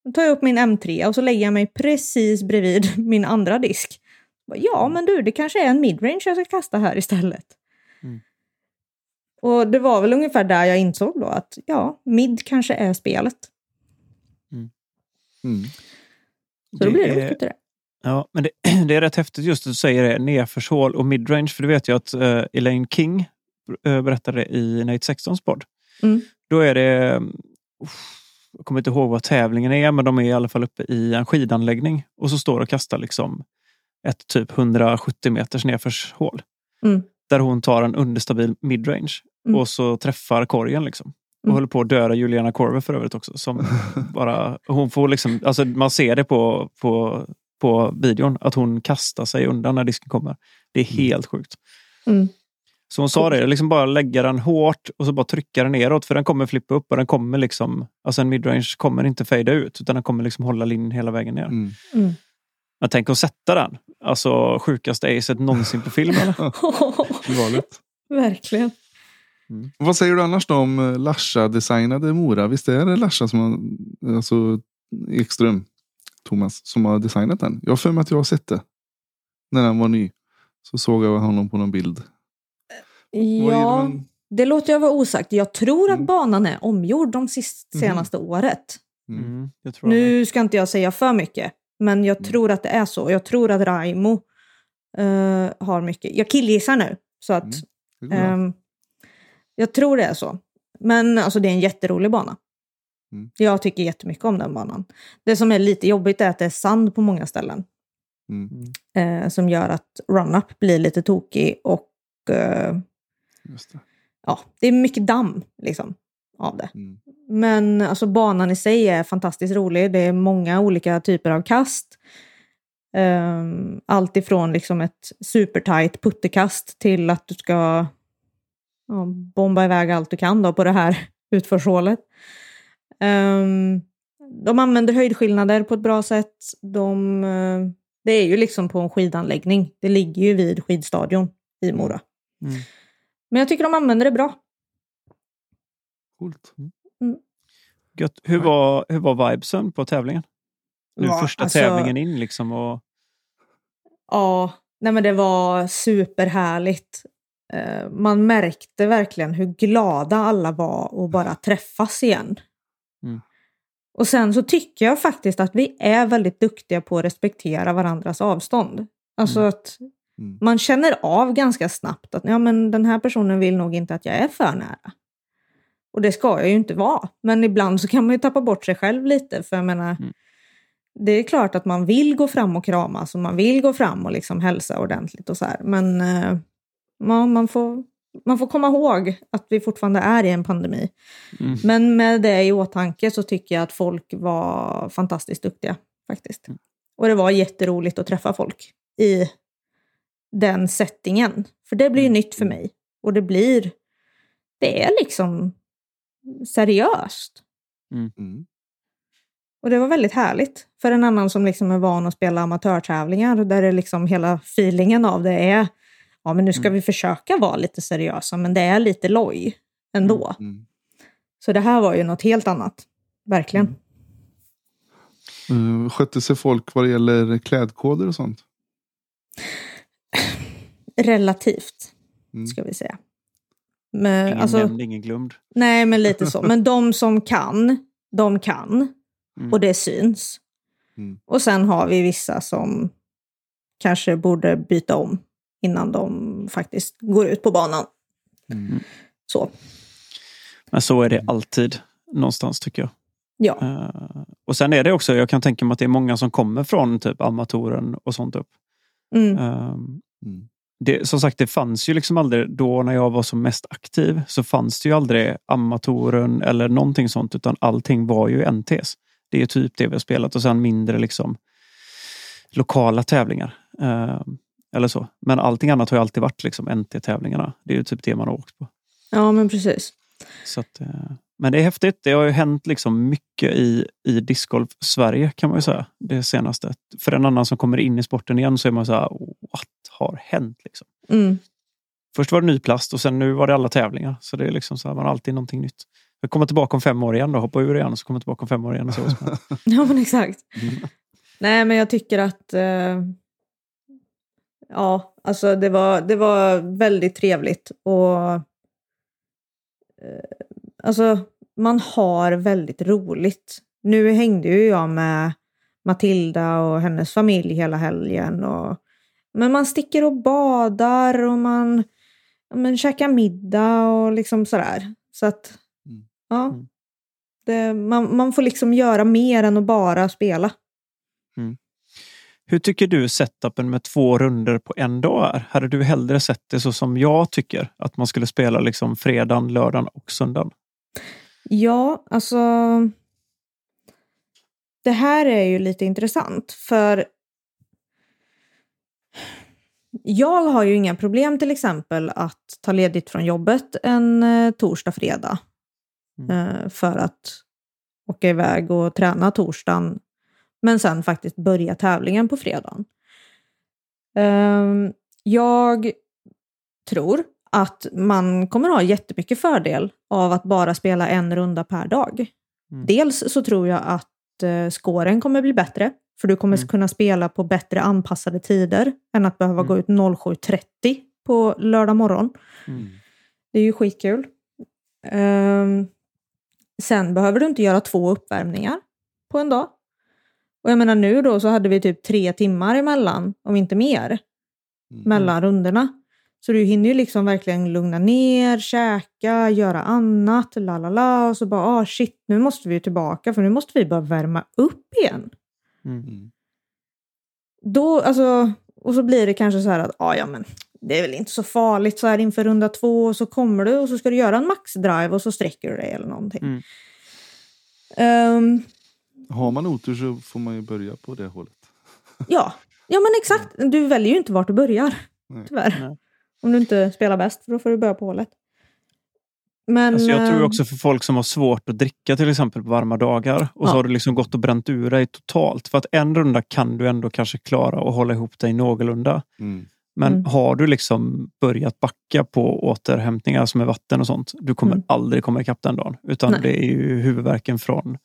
Då tar jag upp min M3 och så lägger jag mig precis bredvid min andra disk. Bara, Ja, men du, det kanske är en midrange jag ska kasta här istället. Mm. Och det var väl ungefär där jag insåg då att ja, mid kanske är spelet. Mm. Så då blir det är- det. Ja, men det, det är rätt häftigt just att du säger det, nedförshål och midrange. För det vet jag att uh, Elaine King uh, berättade i Nate 16s podd. Mm. Då är det, uff, jag kommer inte ihåg vad tävlingen är, men de är i alla fall uppe i en skidanläggning. Och så står och kastar liksom ett typ 170 meters nedförshål. Mm. Där hon tar en understabil midrange Mm. och så träffar korgen. Liksom. Och Mm. håller på att döda Juliana Korver för övrigt också. Som bara, hon får liksom, alltså man ser det på, på, på videon att hon kastar sig undan när disken kommer. Det är helt sjukt. Mm. Så hon sa det, liksom bara lägga den hårt och så bara trycka den neråt för den kommer flippa upp och den kommer liksom, alltså en midrange kommer inte fejda ut utan den kommer liksom hålla linjen hela vägen ner. Mm. Mm. Men tänk att sätta den. Alltså sjukaste acet någonsin på film eller? Galet. Verkligen. Vad säger du annars då om eh, Larsa-designade Mora? Visst är det Larsa som har, alltså Ekström, Thomas, som har designat den? Jag har för mig att jag har sett det. När den var ny. Så såg jag honom på någon bild. Det Ja, det låter jag vara osagt. Jag tror att Mm. banan är omgjord de sist, Mhm. senaste året. Mm. Mm. Nu ska inte jag säga för mycket, men jag Mm. tror att det är så. Jag tror att Raimo eh, har mycket. Jag killgissar nu, så att Mm. Ehm, jag tror det är så. Men alltså det är en jätterolig bana. Mm. Jag tycker jättemycket om den banan. Det som är lite jobbigt är att det är sand på många ställen. Mm. eh, som gör att run-up blir lite tokig och Just det. ja, det är mycket damm liksom av det. Mm. Men alltså banan i sig är fantastiskt rolig. Det är många olika typer av kast. Um, allt ifrån liksom ett supertight puttekast till att du ska ja, bomba iväg allt du kan då på det här utförshålet. Um, de använder höjdskillnader på ett bra sätt. De, eh, det är ju liksom på en skidanläggning. Det ligger ju vid skidstadion i Mora. Mm. Men jag tycker de använder det bra. Coolt. Gött. Hur, var, hur var vibesen på tävlingen? Nu Ja, första alltså- tävlingen in liksom. Och, Ja, nej men det var superhärligt. Eh, Man märkte verkligen hur glada alla var att bara träffas igen. Mm. Och sen så tycker jag faktiskt att vi är väldigt duktiga på att respektera varandras avstånd. Alltså att Mm. man känner av ganska snabbt att ja, men den här personen vill nog inte att jag är för nära. Och det ska jag ju inte vara. Men ibland så kan man ju tappa bort sig själv lite. För jag menar, Mm. det är klart att man vill gå fram och kramas och man vill gå fram och liksom hälsa ordentligt och så här. Men eh, ja, man, får, man får komma ihåg att vi fortfarande är i en pandemi. Mm. Men med det i åtanke så tycker jag att folk var fantastiskt duktiga faktiskt. Och det var jätteroligt att träffa folk i den settingen. För det blir ju nytt för mig. Och det blir, det är liksom seriöst. Mm. Och det var väldigt härligt. För en annan som liksom är van att spela amatörtävlingar där det liksom hela feelingen av det är ja men nu ska vi försöka vara lite seriösa men det är lite loj ändå. Mm. Så det här var ju något helt annat. Verkligen. Uh, skötte sig folk vad det gäller klädkoder och sånt? Relativt, Mm. ska vi säga. Men, Ingen alltså, nämnd, ingen glömd. nej, men lite så. Men de som kan, de kan. Mm. Och det syns. Mm. Och sen har vi vissa som kanske borde byta om innan de faktiskt går ut på banan. Mm. Så, Men så är det alltid någonstans tycker jag. ja. Eh, och sen är det också, jag kan tänka mig att det är många som kommer från typ amatoren och sånt upp. Mm. Mm. Det, som sagt, det fanns ju liksom aldrig, då när jag var som mest aktiv, så fanns det ju aldrig amatoren eller någonting sånt, utan allting var ju NTs. Det är typ det vi har spelat och sen mindre liksom lokala tävlingar. Ehm, eller så. Men allting annat har ju alltid varit liksom NT-tävlingarna. Det är ju typ det man har åkt på. ja, men precis. Så att, eh, men det är häftigt. Det har ju hänt liksom mycket i, i discgolf Sverige kan man ju säga. Det senaste. För en annan som kommer in i sporten igen så är man så här, what har hänt? Liksom. Mm. Först var det ny plast och sen nu var det alla tävlingar. Så det är liksom så här, man har alltid någonting nytt. Jag kommer tillbaka om fem år igen då, hoppa ur igen och så kommer tillbaka om fem år igen. Och så. Ja, men exakt. Mm. Nej, men jag tycker att... Eh, ja, alltså det var, det var väldigt trevligt. Och... Eh, alltså, man har väldigt roligt. Nu hängde ju jag med Matilda och hennes familj hela helgen. Och, men man sticker och badar och man men, käkar middag och liksom sådär. Så att, Mm. ja. Mm. Det, man, man får liksom göra mer än att bara spela. Hur tycker du setupen med två runder på en dag är? Hade du hellre sett det så som jag tycker? Att man skulle spela liksom fredagen, lördagen och söndagen? Ja, alltså... Det här är ju lite intressant för jag har ju inga problem till exempel att ta ledigt från jobbet en eh, torsdag, fredag. Mm. Eh, för att åka iväg och träna torsdagen. Men sen faktiskt börja tävlingen på fredagen. Ehm, jag tror att man kommer ha jättemycket fördel av att bara spela en runda per dag. Mm. Dels så tror jag att eh, skåren kommer bli bättre, för du kommer Mm. kunna spela på bättre anpassade tider än att behöva Mm. gå ut 07.30 på lördag morgon. Mm. Det är ju skitkul. Ehm, sen behöver du inte göra två uppvärmningar på en dag. Och jag menar nu då så hade vi typ tre timmar emellan, om inte mer, Mm. mellan rundorna. Så du hinner ju liksom verkligen lugna ner, käka, göra annat, la la la. Och så bara, ah shit, nu måste vi ju tillbaka för nu måste vi bara värma upp igen. Mm. Mm. Då, alltså, och så blir det kanske så här att, ah, ja men det är väl inte så farligt så här inför runda två och så kommer du och så ska du göra en maxdrive och så sträcker du dig eller någonting. Mm. Ehm, Har man otur så får man ju börja på det hållet. ja. ja, men exakt. Du väljer ju inte vart du börjar, Nej. tyvärr. Nej. Om du inte spelar bäst, för då får du börja på hålet. Men, Alltså jag tror eh, också för folk som har svårt att dricka till exempel på varma dagar och så Ja. har du liksom gått och bränt ur dig totalt. För att en runda kan du ändå kanske klara att hålla ihop dig någorlunda. Mm. Men Mm. har du liksom börjat backa på återhämtningar som är vatten och sånt, du kommer Mm. aldrig komma ikapp den dagen. Utan Nej. det är ju huvudvärken från,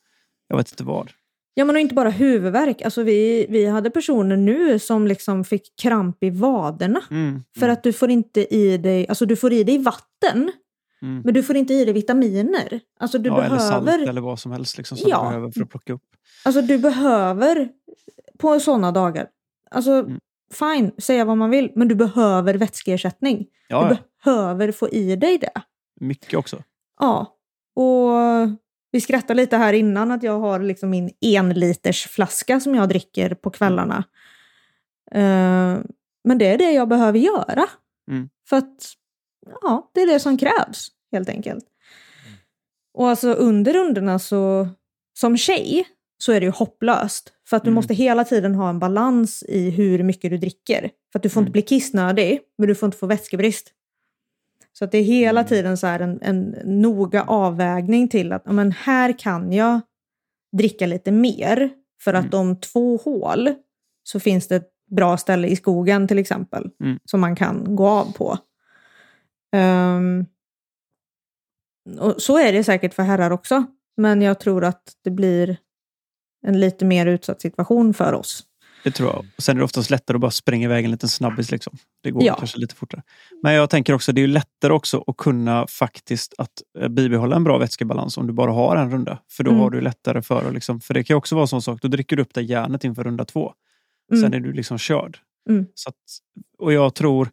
jag vet inte vad. Ja, men och inte bara huvudvärk. Alltså vi, vi hade personer nu som liksom fick kramp i vaderna. Mm. För att du får inte i dig, alltså du får i dig vatten. Mm. Men du får inte i dig vitaminer. Alltså du ja, Eller salt behöver, eller vad som helst liksom, som Ja. du behöver för att plocka upp. alltså du behöver på sådana dagar, alltså Mm. fine, säga vad man vill, men du behöver vätskeersättning. Ja, Du behöver få i dig det. mycket också. Ja, och vi skrattade lite här innan att jag har liksom min enliters flaska som jag dricker på kvällarna. Eh, men det är det jag behöver göra. Mm. För att ja, det är det som krävs helt enkelt. Och alltså under rundorna så, som tjej, så är det ju hopplöst. För att du Mm. måste hela tiden ha en balans i hur mycket du dricker. För att du får Mm. inte bli kissnödig, men du får inte få vätskebrist. Så att det är hela Mm. tiden så en, en noga avvägning till att men här kan jag dricka lite mer. För att Mm. om två hål så finns det ett bra ställe i skogen till exempel. Mm. Som man kan gå av på. Ehm, och så är det säkert för herrar också. Men jag tror att det blir en lite mer utsatt situation för oss. Det tror jag. Och sen är det oftast lättare att bara springa iväg en liten snabbis. Liksom. Det går Ja. kanske lite fortare. Men jag tänker också det är lättare också att kunna faktiskt att eh, bibehålla en bra vätskebalans om du bara har en runda. För då Mm. har du lättare för att... Liksom, för det kan också vara en sån sak. Då dricker du upp det järnet inför runda två. Mm. Sen är du liksom körd. Mm. Så att, och jag tror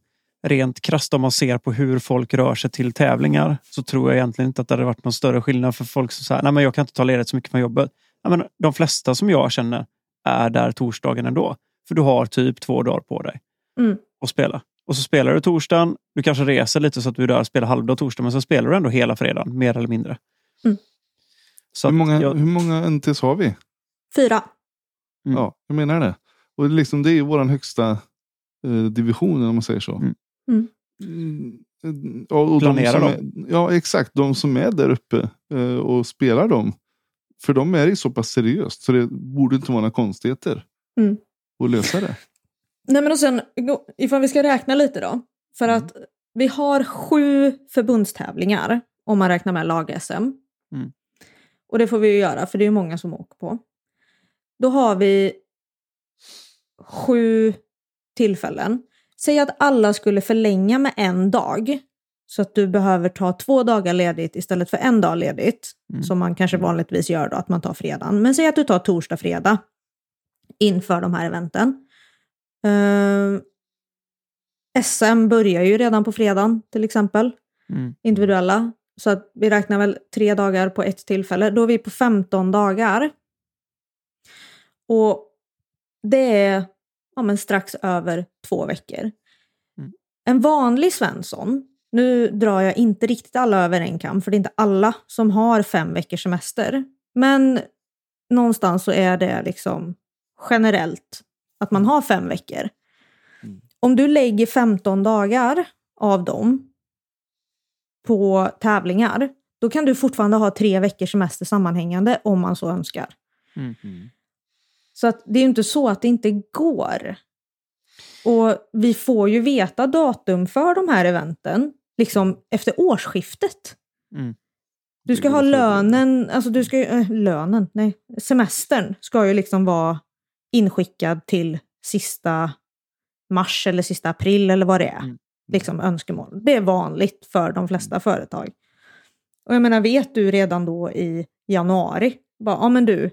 rent krasst om man ser på hur folk rör sig till tävlingar så tror jag egentligen inte att det hade varit någon större skillnad för folk som säger nej men jag kan inte ta ledigt så mycket från jobbet. Nej, men de flesta som jag känner är där torsdagen ändå. För du har typ två dagar på dig Mm. att spela. Och så spelar du torsdagen, du kanske reser lite så att du är där och spelar halvdag torsdag men så spelar du ändå hela fredagen, mer eller mindre. Mm. Så Hur många, jag, hur många NTs har vi? Fyra. Mm. Ja, jag menar det. Och liksom, det är ju vår högsta eh, division om man säger så. Mm. Mm. Mm, ja, och de Planera som dem. Är, ja, exakt. De som är där uppe eh, och spelar dem. För de är det så pass seriöst så det borde inte vara några konstigheter Mm. att lösa det. Nej men och sen, ifall vi ska räkna lite då. För Mm. att vi har sju förbundstävlingar om man räknar med lag-SM. Mm. Och det får vi ju göra för det är ju många som åker på. Då har vi sju tillfällen. Säg att alla skulle förlänga med en dag. Så att du behöver ta två dagar ledigt istället för en dag ledigt. Mm. Som man kanske vanligtvis gör då, att man tar fredagen. Men säg att du tar torsdag, fredag inför de här eventen. Eh, SM börjar ju redan på fredagen till exempel, mm, individuella. Så att vi räknar väl tre dagar på ett tillfälle. Då är vi på 15 dagar. Och det är ja, men strax över två veckor. Mm. En vanlig Svensson, nu drar jag inte riktigt alla över en kam, för det är inte alla som har fem veckors semester. Men någonstans så är det liksom generellt att man har fem veckor. Mm. Om du lägger 15 dagar av dem på tävlingar, då kan du fortfarande ha tre veckors semester sammanhängande om man så önskar. mm. Så att det är ju inte så att det inte går. Och vi får ju veta datum för de här eventen liksom efter årsskiftet. Mm. Du ska ha lönen, alltså du ska äh, lönen, nej, semestern ska ju liksom vara inskickad till sista mars eller sista april eller vad det är. Mm. Liksom önskemål. Det är vanligt för de flesta företag. Och jag menar, vet du redan då i januari, bara, ja men du,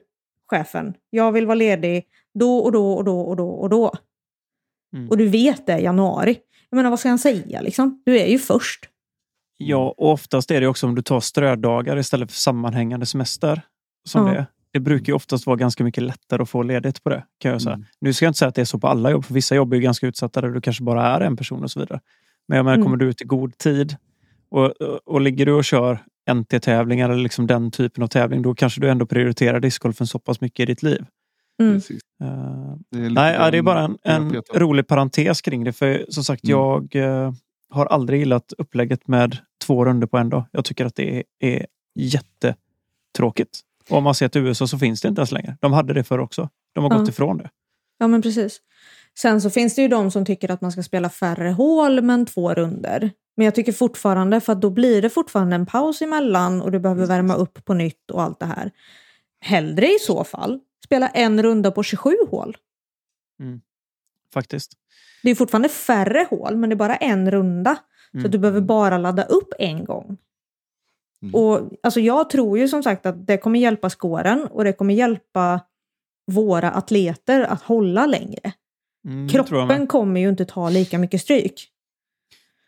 chefen, jag vill vara ledig då och då och då och då och då. Mm. Och du vet det i januari. Jag menar, vad ska han säga liksom? Du är ju först. Ja, och oftast är det också om du tar strödagar istället för sammanhängande semester. Som Ja. det, det brukar ju oftast vara ganska mycket lättare att få ledigt på det. kan jag säga. Mm. Nu ska jag inte säga att det är så på alla jobb, för vissa jobb är ju ganska utsatta där du kanske bara är en person och så vidare. Men jag menar, Mm. kommer du ut i god tid och, och ligger du och kör NT-tävlingar eller liksom den typen av tävling, då kanske du ändå prioriterar discgolfen så pass mycket i ditt liv. Mm. Precis. Eh, Det är Nej, ja, det är bara en, en rolig parentes kring det. För som sagt, Mm. jag eh, har aldrig gillat upplägget med två runder på en dag. Jag tycker att det är, är jättetråkigt. Och om man ser till USA så finns det inte ens längre. De hade det förr också. De har Ja. gått ifrån det. Ja, men precis. Sen så finns det ju de som tycker att man ska spela färre hål men två runder. Men jag tycker fortfarande, för att då blir det fortfarande en paus emellan och du behöver värma upp på nytt och allt det här. Hellre i så fall spela en runda på 27 hål. Faktiskt. Det är fortfarande färre hål, men det är bara en runda. Så Mm. att du behöver bara ladda upp en gång. Mm. Och alltså jag tror ju som sagt att det kommer hjälpa skåren och det kommer hjälpa våra atleter att hålla längre. Mm. Kroppen kommer ju inte ta lika mycket stryk.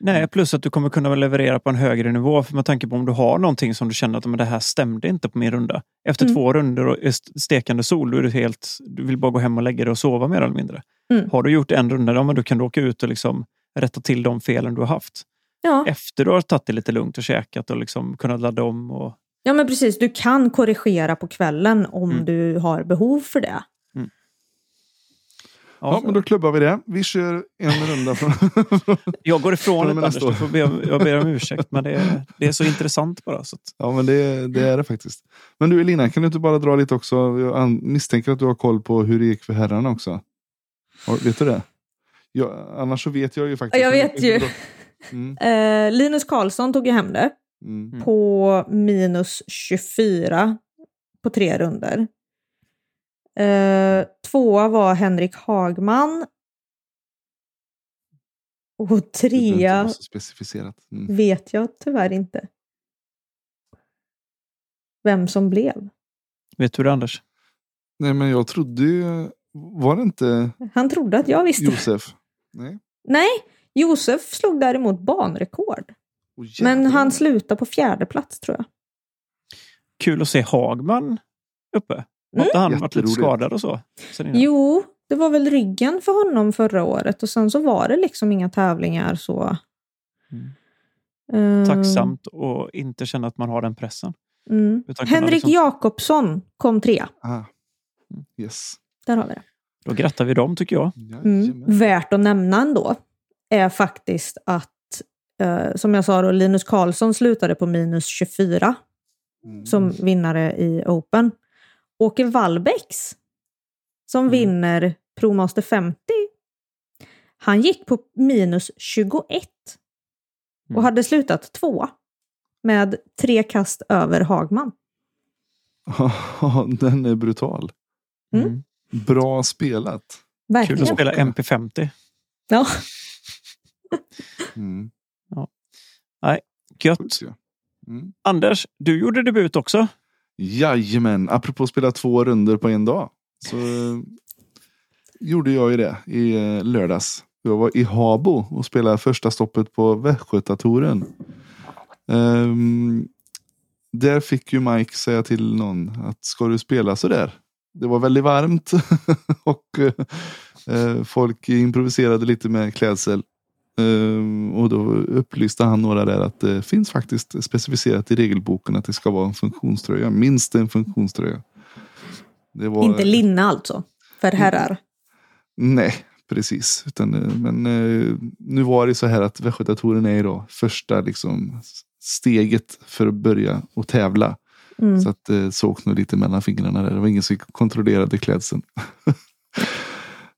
Nej, plus att du kommer kunna leverera på en högre nivå. För med tanke på om du har någonting som du känner att men det här stämde inte på min runda. Efter Mm. två runder och st- stekande sol, då är du helt, du vill bara gå hem och lägga dig och sova mer eller mindre. Mm. Har du gjort en runda, ja, men då kan du åka ut och liksom rätta till de felen du har haft. Ja. Efter du har tagit det lite lugnt och käkat och liksom kunnat ladda om. Och, ja, men precis. Du kan korrigera på kvällen om Mm. du har behov för det. Ja, men då klubbar vi det. Vi kör en runda från... Jag går ifrån med Anders, nästa du år. får be om, jag ber om ursäkt. Men det är, det är så intressant bara. Så att, ja, men det, det är det faktiskt. Men du Elina, kan du inte bara dra lite också? Jag an- misstänker att du har koll på hur det gick för herrarna också. Vet du det? Ja, annars så vet jag ju faktiskt. Ja, jag vet ju. Mm, Eh, Linus Karlsson tog ju hem det. Mm. på minus 24 på tre runder. Eh, tvåa var Henrik Hagman. Och trea. Mm. vet jag tyvärr inte. Vem som blev. vet du det Anders? Nej, men jag trodde ju... Var det inte Han trodde att jag visste. Josef? Nej. Nej, Josef slog däremot banrekord. Åh, Men han slutade på fjärde plats tror jag. Kul att se Hagman uppe. Har inte han varit lite skadad och så? Jo, det var väl ryggen för honom förra året och sen så var det liksom inga tävlingar så. Mm. Eh, Tacksamt och inte känna att man har den pressen. Mm. Henrik liksom- Jakobsson kom trea. Ah. Yes. Där har vi det. Då grattar vi dem tycker jag. Mm. Värt att nämna ändå är faktiskt att, eh, som jag sa då, Linus Karlsson slutade på minus 24 Mm. som vinnare i Open. Åke Wallbäcks som Mm. vinner ProMaster 50. Han gick på minus 21 och Mm. hade slutat två med tre kast över Hagman. Ja, den är brutal. Mm. Mm. Bra spelat. Kul Verkligen. att spela MP50. Ja. Mm. Gött. Schysst, ja. Mm. Anders, du gjorde debut också. Jajamän, apropå spela två runder på en dag. Så eh, gjorde jag ju det i eh, lördags. Jag var i Habo och spelade första stoppet på Västgötatouren. Um, ehm, där fick ju Mike säga till någon att ska du spela så där? Det var väldigt varmt och uh, folk improviserade lite med klädsel. Ehm, och då upplyste han några där att det finns faktiskt specificerat i regelboken att det ska vara en funktionströja. Minst en funktionströja. Det var, Inte linne alltså, för herrar. Nej, precis. Utan, eh, men eh, nu var det så här att Västgötatouren är då första liksom, steget för att börja och tävla. Mm. Så att det såg nog lite mellan fingrarna där. Det var ingen som kontrollerade klädseln.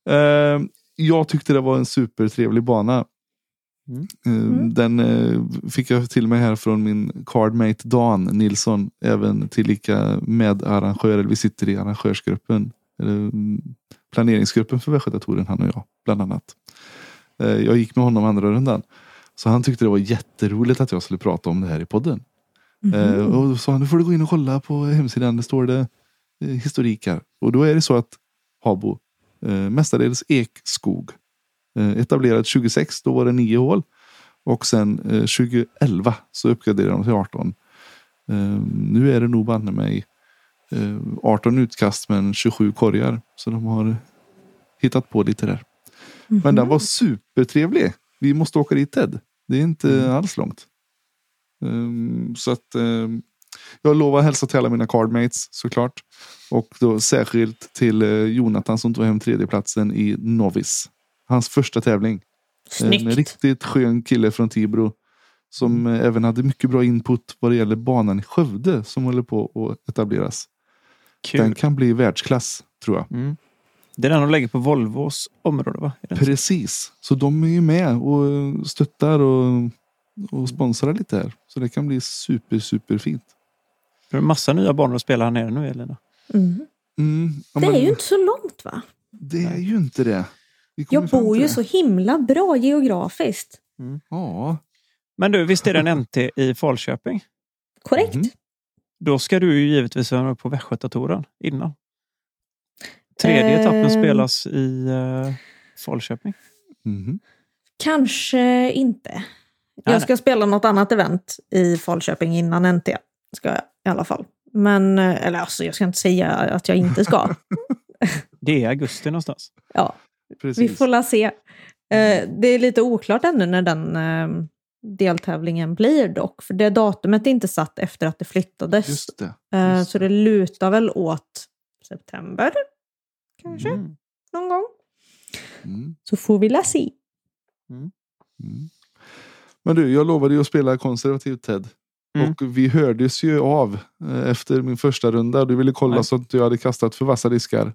Eh, jag tyckte det var en supertrevlig bana. Mm. Eh, Mm. Den eh, fick jag till mig här från min cardmate Dan Nilsson. Även tillika medarrangör. eller Vi sitter i arrangörsgruppen. Eller, mm, planeringsgruppen för Västgötatouren, han och jag. Bland annat. Eh, Jag gick med honom andra rundan. Så han tyckte det var jätteroligt att jag skulle prata om det här i podden. Mhm. och då sa han, nu får du gå in och kolla på hemsidan, det står det historik här. Och då är det så att Habo, mestadels ekskog, eh, etablerad 26, då var det nio hål. Och sen eh, 2011 så uppgraderade de till 18. Eh, nu är det nog banne mig eh, 18 utkast men 27 korgar. Så de har hittat på lite där. Men den var supertrevlig. Vi måste åka dit Ted. Det är inte alls långt. Ehm, så att ehm, jag lovar att hälsa till alla mina cardmates såklart. Och då särskilt till eh, Jonathan som tog hem tredjeplatsen i Novice. Hans första tävling. En Snyggt. riktigt skön kille från Tibro. Som eh, även hade mycket bra input vad det gäller banan i Skövde som håller på att etableras. Kul. Den kan bli världsklass tror jag. Mm. Det är den de lägger på Volvos område va? Precis. Så de är ju med och eh, stöttar och, och sponsrar lite här. Så det kan bli super, super fint. Det är en massa nya banor att spela här nere nu Elina. Mm. Mm, ja, Det är men ju inte så långt va? det är ju inte det. Jag bor ju så himla bra geografiskt. Ja, Men du, visst är det en NT i Falköping? Korrekt. Mhm. Då ska du ju givetvis vara med på Västgötatouren innan. Tredje etappen Ehm. spelas i uh, Falköping. Mhm. Kanske inte. Jag ska spela något annat event i Falköping innan NT. Ska jag i alla fall. Men, eh, eller alltså jag ska inte säga att jag inte ska. Det är augusti någonstans. Ja, vi Precis. får la se. Eh, Det är lite oklart ännu när den eh, deltävlingen blir dock. För det datumet är inte satt efter att det flyttades. Just det. Eh, just Så det lutar väl åt september. Kanske, Mm. någon gång. Mm. Så får vi la se. Mm. Men du, jag lovade ju att spela konservativt Ted. Mm. Och vi hördes ju av efter min första runda. Du ville kolla Nej. så att jag hade kastat för vassa diskar.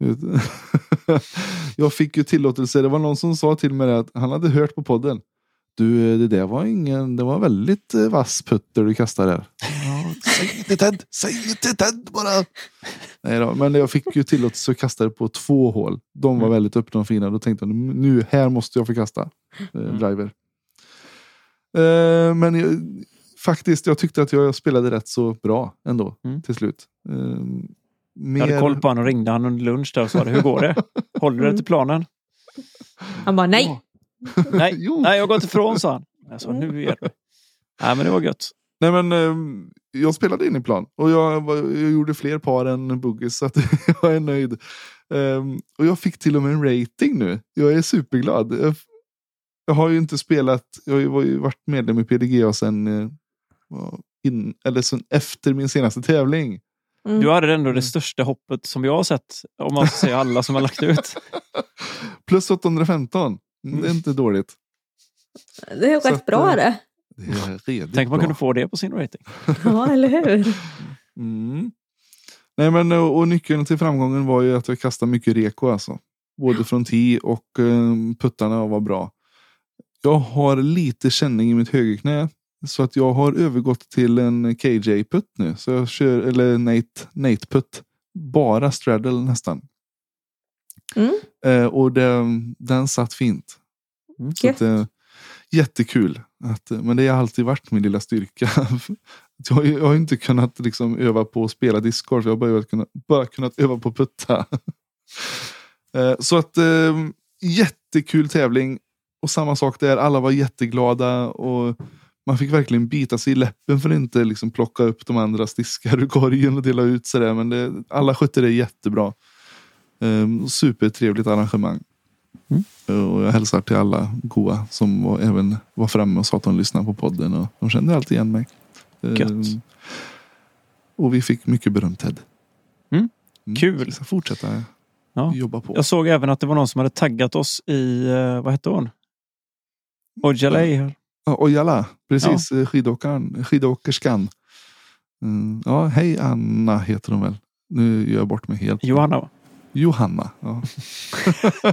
jag fick ju tillåtelse. Det var någon som sa till mig att han hade hört på podden. Du, det där var ingen, det var väldigt eh, vass putter du kastade där. Ja, säg inte Ted, säg inte Ted bara. Nej då, men jag fick ju tillåtelse att kasta det på två hål. De var Mm. väldigt öppna och fina. Då tänkte jag nu, här måste jag få kasta eh, Mm. driver. Eh, men jag, faktiskt, jag tyckte att jag spelade rätt så bra ändå Mm. till slut. Eh, mer... Jag hade koll på honom och ringde han under lunch där och sa det, hur går det? Håller du dig till planen? Han bara nej. Ja. Nej, Jo. nej jag har gått ifrån sa han. Jag sa, nu är det. Nej men det var gött. Nej men ehm, jag spelade in i plan och jag, jag gjorde fler par än Boogies så att jag är nöjd. Ehm, och jag fick till och med en rating nu. Jag är superglad. Jag, jag har ju inte spelat, jag har ju var ju varit medlem i PDGA sen, eh, in, eller sen efter min senaste tävling. Mm. Du hade ändå det största hoppet som jag har sett. Om man ska säga alla som har lagt ut. Plus 815. Mm, Det är inte dåligt. Det är Så rätt bra eh, det. Det Tänk om man bra. kunde få det på sin rating. Ja, eller hur? Mm. Nej, men, och, och nyckeln till framgången var ju att jag kastade mycket reko alltså. Både från tee och eh, puttarna var bra. Jag har lite känning i mitt högerknä. Så att jag har övergått till en KJ-putt nu. Så jag kör, eller Nate, Nate-putt. Bara straddle nästan. Mm. Eh, och den, den satt fint. Mm. Så att, eh, jättekul. Att, eh, men det har alltid varit min lilla styrka. jag, jag har inte kunnat liksom, öva på att spela discgolf. Jag har bara kunnat, bara kunnat öva på att putta. Eh, så att eh, jättekul tävling. Och samma sak där. Alla var jätteglada. Och man fick verkligen bita sig i läppen för att inte liksom, plocka upp de andras diskar ur korgen och dela ut sådär. Men det, alla skötte det jättebra. Eh, supertrevligt arrangemang. Och jag hälsar till alla goa som var, även var framme och sa att de lyssnade på podden. Och de kände alltid igen mig. Ehm, och vi fick mycket beröm Ted. Mm. Kul. Vi ska fortsätta Ja. jobba på. Jag såg även att det var någon som hade taggat oss i, eh, vad hette hon? Ojalay. Ja, Ojala, precis. Ja. Skidåkaren, skidåkerskan. Mm, ja, hej Anna heter hon väl. Nu gör jag bort mig helt. Johanna va? Johanna. Ja.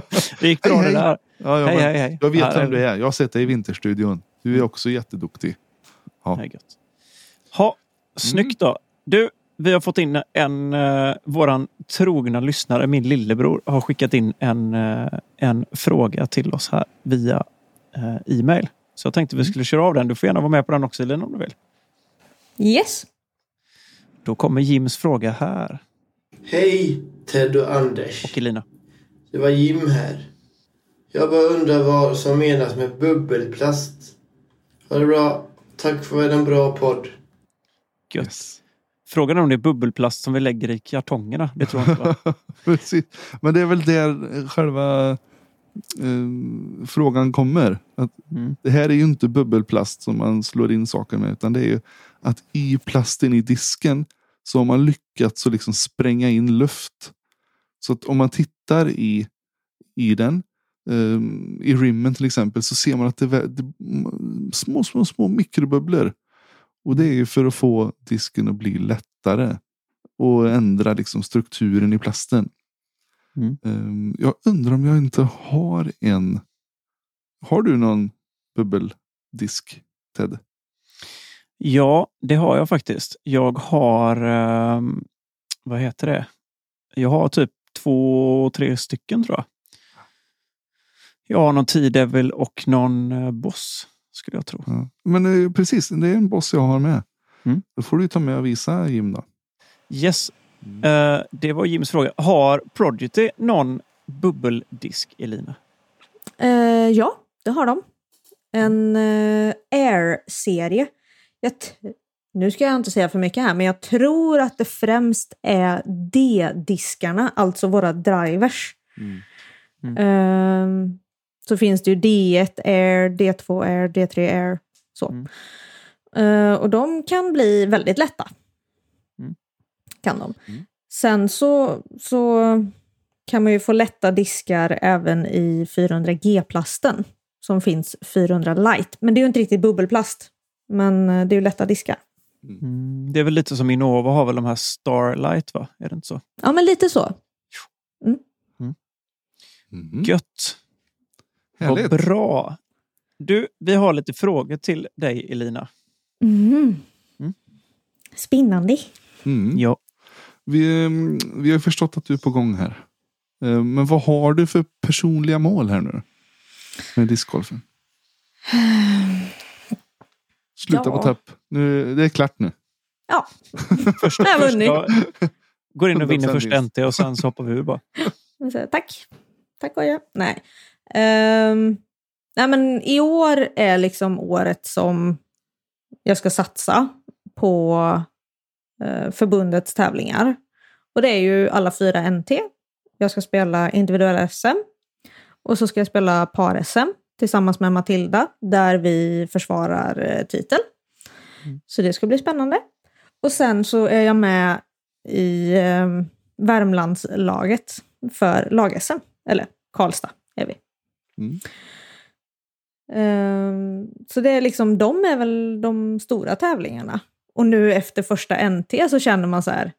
Det gick bra Hej, det hej. där. Ja, ja, Hej, hej, hej. Jag vet Ja, vem du är. Jag har sett dig i Vinterstudion. Du är också jätteduktig. Ja. Är gött. Ha, snyggt då. Du, vi har fått in en, uh, våran trogna lyssnare, min lillebror, har skickat in en, eh, en fråga till oss här via eh, e-mail. Så jag tänkte vi skulle köra av den. Du får gärna vara med på den också Elin om du vill. Yes. Då kommer Jims fråga här. Hej Ted och Anders. Och Elina. Det var Jim här. Jag bara undrar vad som menas med bubbelplast. Ha det bra. Tack för en bra podd. Gött. Yes. Frågan är om det är bubbelplast som vi lägger i kartongerna. Det tror jag inte va? Precis. Men det är väl där själva eh, frågan kommer. Att Mm. det här är ju inte bubbelplast som man slår in saker med. Utan det är ju att i plasten i disken så har man lyckats att liksom spränga in luft. Så att om man tittar i, i den, eh, i rimmen till exempel, så ser man att det är det, små, små, små mikrobubblor. Och det är ju för att få disken att bli lättare. Och ändra liksom strukturen i plasten. Mm. Ehm, jag undrar om jag inte har en. Har du någon bubbeldisk Ted? Ja, det har jag faktiskt. Jag har, ehm, vad heter det? Jag har typ två, tre stycken tror jag. Jag har någon T-Devil och någon eh, Boss, skulle jag tro. Ja. Men eh, precis, det är en boss jag har med. Mm. Då får du ta med och visa Jim då. Yes, Eh, det var Jims fråga. Har Prodigy någon bubbeldisk, Elina? Eh, ja, det har de. En eh, Air-serie. Nu ska jag inte säga för mycket här, men jag tror att det främst är D-diskarna, alltså våra drivers. Mm. Ehm, så finns det ju D1 Air, D2 Air, D3 Air. Så. Mm. Eh, och de kan bli väldigt lätta. Mm. Kan de. Mm. Sen så, så kan man ju få lätta diskar även i 400G-plasten som finns 400 light. Men det är ju inte riktigt bubbelplast. Men eh, det är ju lätta diskar. Mm, det är väl lite som Innova har väl de här Starlight, va? Är det inte så? Ja, men lite så. Mhm. Gött! Härligt. Vad bra! Du, vi har lite frågor till dig, Elina. Mm. Mm. Spännande. Mm. Ja. Vi, mm, vi har förstått att du är på gång här. Eh, Men vad har du för personliga mål här nu? Med discgolfen. Sluta Ja. på tapp. Nu, det är klart nu. Ja, Första, Jag har vunnit. går in och vinner 100% första vinst. NT och sen så hoppar vi ur bara. Jag tack. Tack och adjö. Nej. Ehm, nej, men i år är liksom året som jag ska satsa på förbundets tävlingar. Och det är ju alla fyra NT. Jag ska spela individuella SM. Och så ska jag spela par-SM tillsammans med Matilda, där vi försvarar eh, titel. Mm. Så det ska bli spännande. Och sen så är jag med i eh, Värmlandslaget för lag-SM. Eller Karlstad är vi. Mm. Ehm, så det är liksom, de är väl de stora tävlingarna. Och nu efter första NT så känner man så här,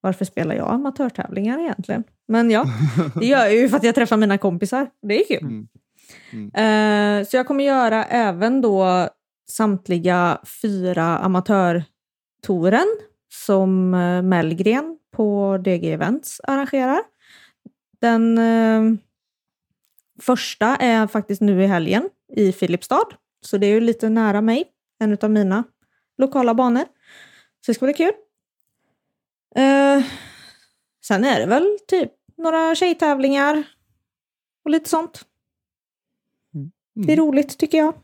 varför spelar jag amatörtävlingar egentligen? Men ja, det gör jag ju för att jag träffar mina kompisar. Det är kul. Mm. Mm. Eh, så jag kommer göra även då samtliga fyra amatörtouren som eh, Mellgren på DG Events arrangerar. Den eh, första är faktiskt nu i helgen i Filipstad, så det är ju lite nära mig, en av mina lokala banor. Så det ska bli kul. Eh, sen är det väl typ några tjejtävlingar och lite sånt. Det är roligt tycker jag.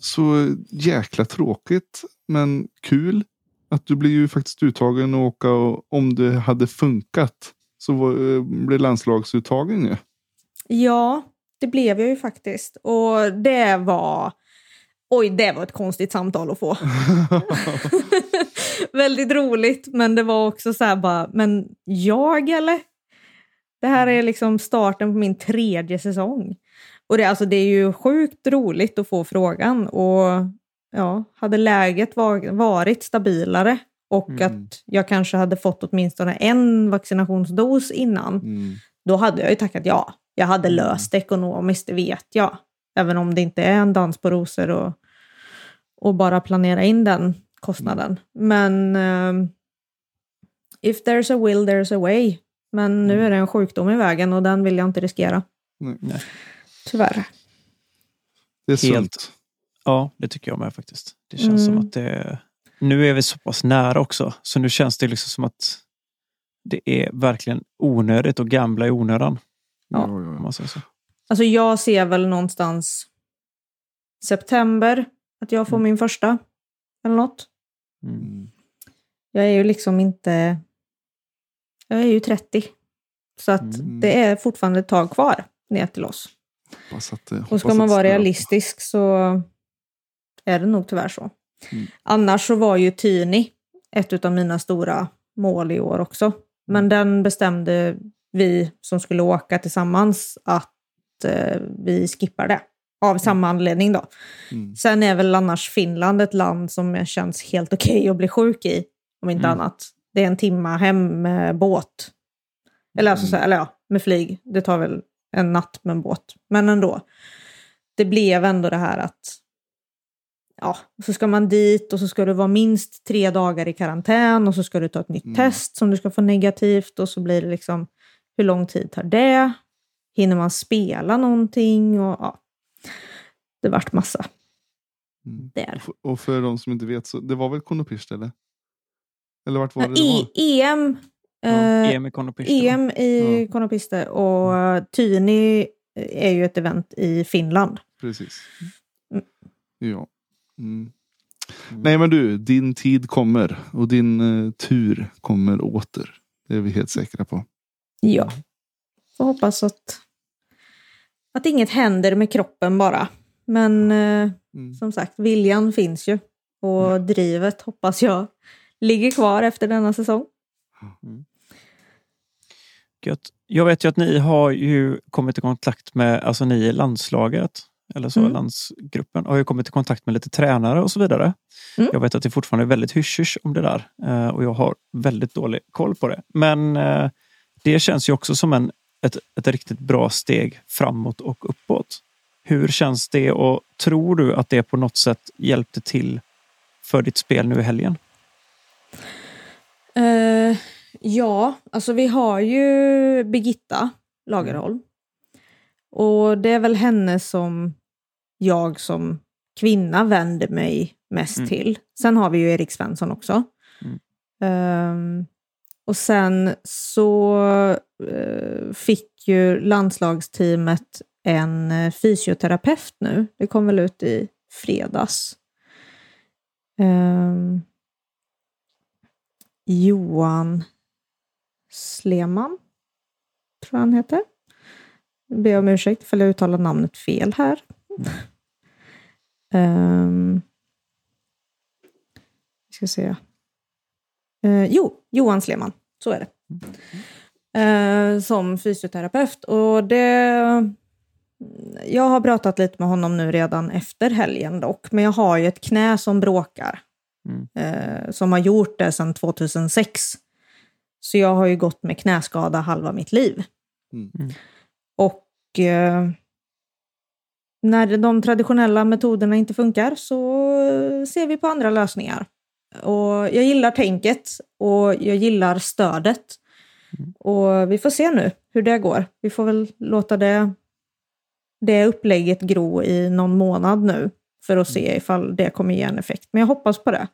Så jäkla tråkigt men kul. Att du blir ju faktiskt uttagen och åka och om det hade funkat så var, eh, blev landslagsuttagen ju. Ja, det blev jag ju faktiskt. Och det var... Oj, det var ett konstigt samtal att få. Väldigt roligt, men det var också så här bara, men jag eller? Det här är liksom starten på min tredje säsong. Och det, alltså, det är ju sjukt roligt att få frågan. Och ja, hade läget var, varit stabilare och Mm. att jag kanske hade fått åtminstone en vaccinationsdos innan, Mm. då hade jag ju tackat ja. Jag hade Mm. löst det ekonomiskt, det vet jag. Även om det inte är en dans på rosor och, och bara planera in den kostnaden. Men ehm, if there's a will, there's a way. Men nu Mm. är det en sjukdom i vägen och den vill jag inte riskera. Nej. Tyvärr. Det är Helt. sunt. Ja, det tycker jag med faktiskt. Det känns som Mm. att det... Nu är vi så pass nära också, så nu känns det liksom som att det är verkligen onödigt att gambla i onödan. Ja, ja, Om man säger så. Alltså jag ser väl någonstans september att jag får Mm. min första. Eller något. Mm. Mm. Jag är ju liksom inte... Jag är ju 30. Så att Mm. det är fortfarande ett tag kvar ner till oss. Att, Och ska man vara realistisk så är det nog tyvärr så. Mm. Annars så var ju Tyni ett av mina stora mål i år också. Men den bestämde vi som skulle åka tillsammans att eh, vi skippar det. Av samma anledning då. Mm. Sen är väl annars Finland ett land som känns helt okej att bli sjuk i. Om inte Mm. annat. Det är en timma hem med båt. Eller, alltså, Mm. eller ja, med flyg. Det tar väl en natt med en båt. Men ändå. Det blev ändå det här att ja, så ska man dit och så ska du vara minst tre dagar i karantän och så ska du ta ett nytt Mm. test som du ska få negativt och så blir det liksom hur lång tid tar det? Hinner man spela någonting? Och, ja. Det vart massa. Mm. där. Och för- de som inte vet, så det var väl Konopirst eller? Eller vart var det det I, var? EM, Ja, eh, EM i Konopiste. EM i Ja. Och eh, Tyni är ju ett event i Finland. Precis. Mm. Ja. Mm. Mm. Nej men du, din tid kommer och din eh, tur kommer åter. Det är vi helt säkra på. Ja. Får hoppas att, att inget händer med kroppen bara. Men eh, Mm. som sagt, viljan finns ju. Och drivet hoppas jag ligger kvar efter denna säsong. Gött. Jag vet ju att ni har ju kommit i kontakt med, alltså ni i landslaget, eller så, Mm. landsgruppen, har ju kommit i kontakt med lite tränare och så vidare. Mm. Jag vet att det fortfarande är väldigt hysch om det där eh, och jag har väldigt dålig koll på det. Men eh, det känns ju också som en, ett, ett riktigt bra steg framåt och uppåt. Hur känns det och tror du att det på något sätt hjälpte till för ditt spel nu i helgen? Eh, ja, alltså vi har ju Birgitta Lagerholm. Och det är väl henne som jag som kvinna vänder mig mest Mm. till. Sen har vi ju Erik Svensson också. Mm. Ehm, och sen så eh, fick ju landslagsteamet en eh, fysioterapeut nu. Det kom väl ut i fredags. Ehm, Johan Sleman, tror jag han heter. Jag ber om ursäkt för jag uttalar namnet fel här. Um, ska se. Eh, jo, Johan Sleman, så är det. Eh, som fysioterapeut. Och det... Jag har pratat lite med honom nu redan efter helgen dock, men jag har ju ett knä som bråkar. Mm. Eh, som har gjort det sedan 2006. Så jag har ju gått med knäskada halva mitt liv. Mm. Mm. Och eh, när de traditionella metoderna inte funkar så ser vi på andra lösningar. Och jag gillar tänket och jag gillar stödet. Och vi får se nu hur det går. Vi får väl låta det, det upplägget gro i någon månad nu för att se ifall det kommer ge en effekt. Men jag hoppas på det.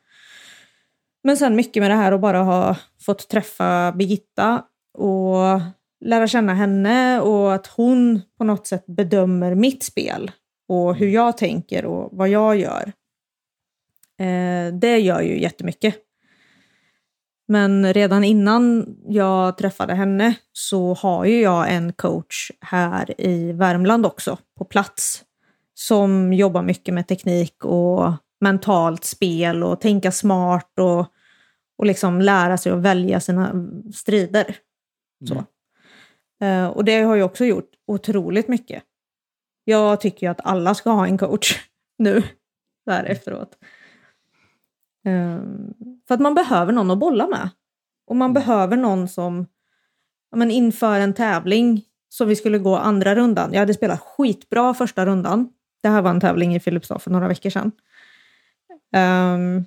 Men sen mycket med det här att bara ha fått träffa Birgitta och lära känna henne och att hon på något sätt bedömer mitt spel och hur jag tänker och vad jag gör. Eh, det gör ju jättemycket. Men redan innan jag träffade henne så har ju jag en coach här i Värmland också, på plats, som jobbar mycket med teknik och mentalt spel och tänka smart och, och liksom lära sig att välja sina strider. Så. Eh, och det har ju också gjort otroligt mycket. Jag tycker ju att alla ska ha en coach nu, där efteråt. Eh, för att man behöver någon att bolla med. Och man behöver någon som, ja, men inför en tävling som vi skulle gå andra rundan. Jag hade spelat skitbra första rundan. Det här var en tävling i Filipstad för några veckor sedan. Ehm,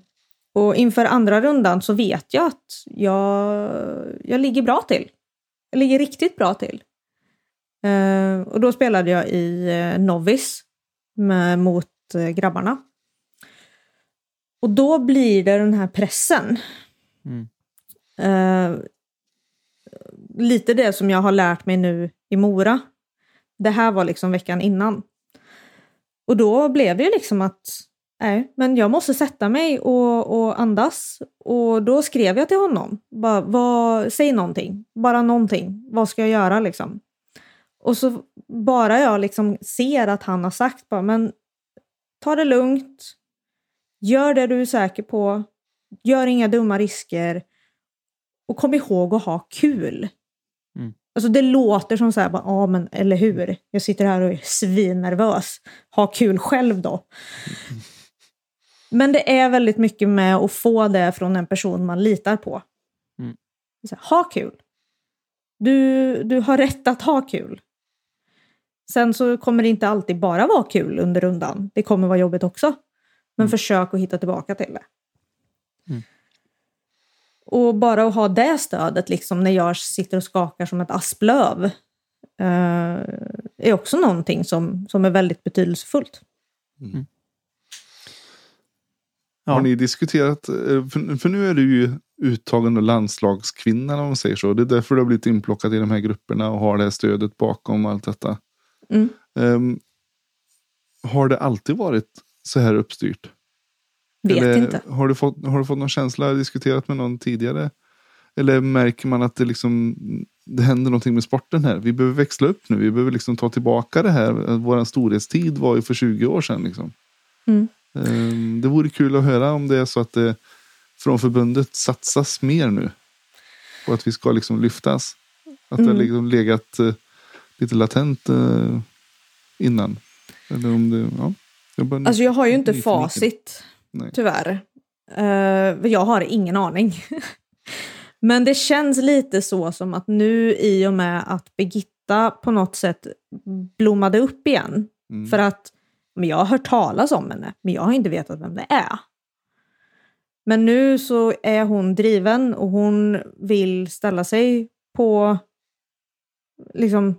och inför andra rundan så vet jag att jag, jag ligger bra till. Jag ligger riktigt bra till. Eh, och då spelade jag i uh, Novice med, mot eh, grabbarna. Och då blir det den här pressen. Mm. Eh, lite det som jag har lärt mig nu i Mora. Det här var liksom veckan innan. Och då blev det ju liksom att nej, men jag måste sätta mig och, och andas. Och då skrev jag till honom. Bara, vad, säg någonting. Bara någonting. Vad ska jag göra liksom? Och så bara jag liksom ser att han har sagt bara, men ta det lugnt. Gör det du är säker på. Gör inga dumma risker. Och kom ihåg att ha kul. Mm. Alltså det låter som så här, ja men eller hur. Jag sitter här och är svinnervös. Ha kul själv då. Men det är väldigt mycket med att få det från en person man litar på. Mm. Här, ha kul. Du, du har rätt att ha kul. Sen så kommer det inte alltid bara vara kul under rundan. Det kommer vara jobbigt också. Men försök att hitta tillbaka till det. Mm. Och bara att ha det stödet liksom när jag sitter och skakar som ett asplöv eh, är också någonting som, som är väldigt betydelsefullt. Ja. Har ni diskuterat, eh, för, för nu är du ju uttagen och landslagskvinna om man säger så. Det är därför du har blivit inplockad i de här grupperna och har det här stödet bakom allt detta. Mm. Ehm, har det alltid varit så här uppstyrt? Vet Eller inte. Har du, fått, har du fått någon känsla, diskuterat med någon tidigare? Eller märker man att det, liksom, det händer någonting med sporten här? Vi behöver växla upp nu. Vi behöver liksom ta tillbaka det här. Vår storhetstid var ju för 20 år sedan. Liksom. Mm. Ehm, Det vore kul att höra om det är så att det från förbundet satsas mer nu. På att vi ska liksom lyftas. Att det har Mm. liksom legat eh, lite latent eh, innan. Eller om det, ja. Jag Alltså jag har ju inte facit, Nej. tyvärr. Uh, jag har ingen aning. Men det känns lite så som att nu i och med att Birgitta på något sätt blommade upp igen. Mm. För att men jag har hört talas om henne, men jag har inte vetat vem det är. Men nu så är hon driven och hon vill ställa sig på, liksom,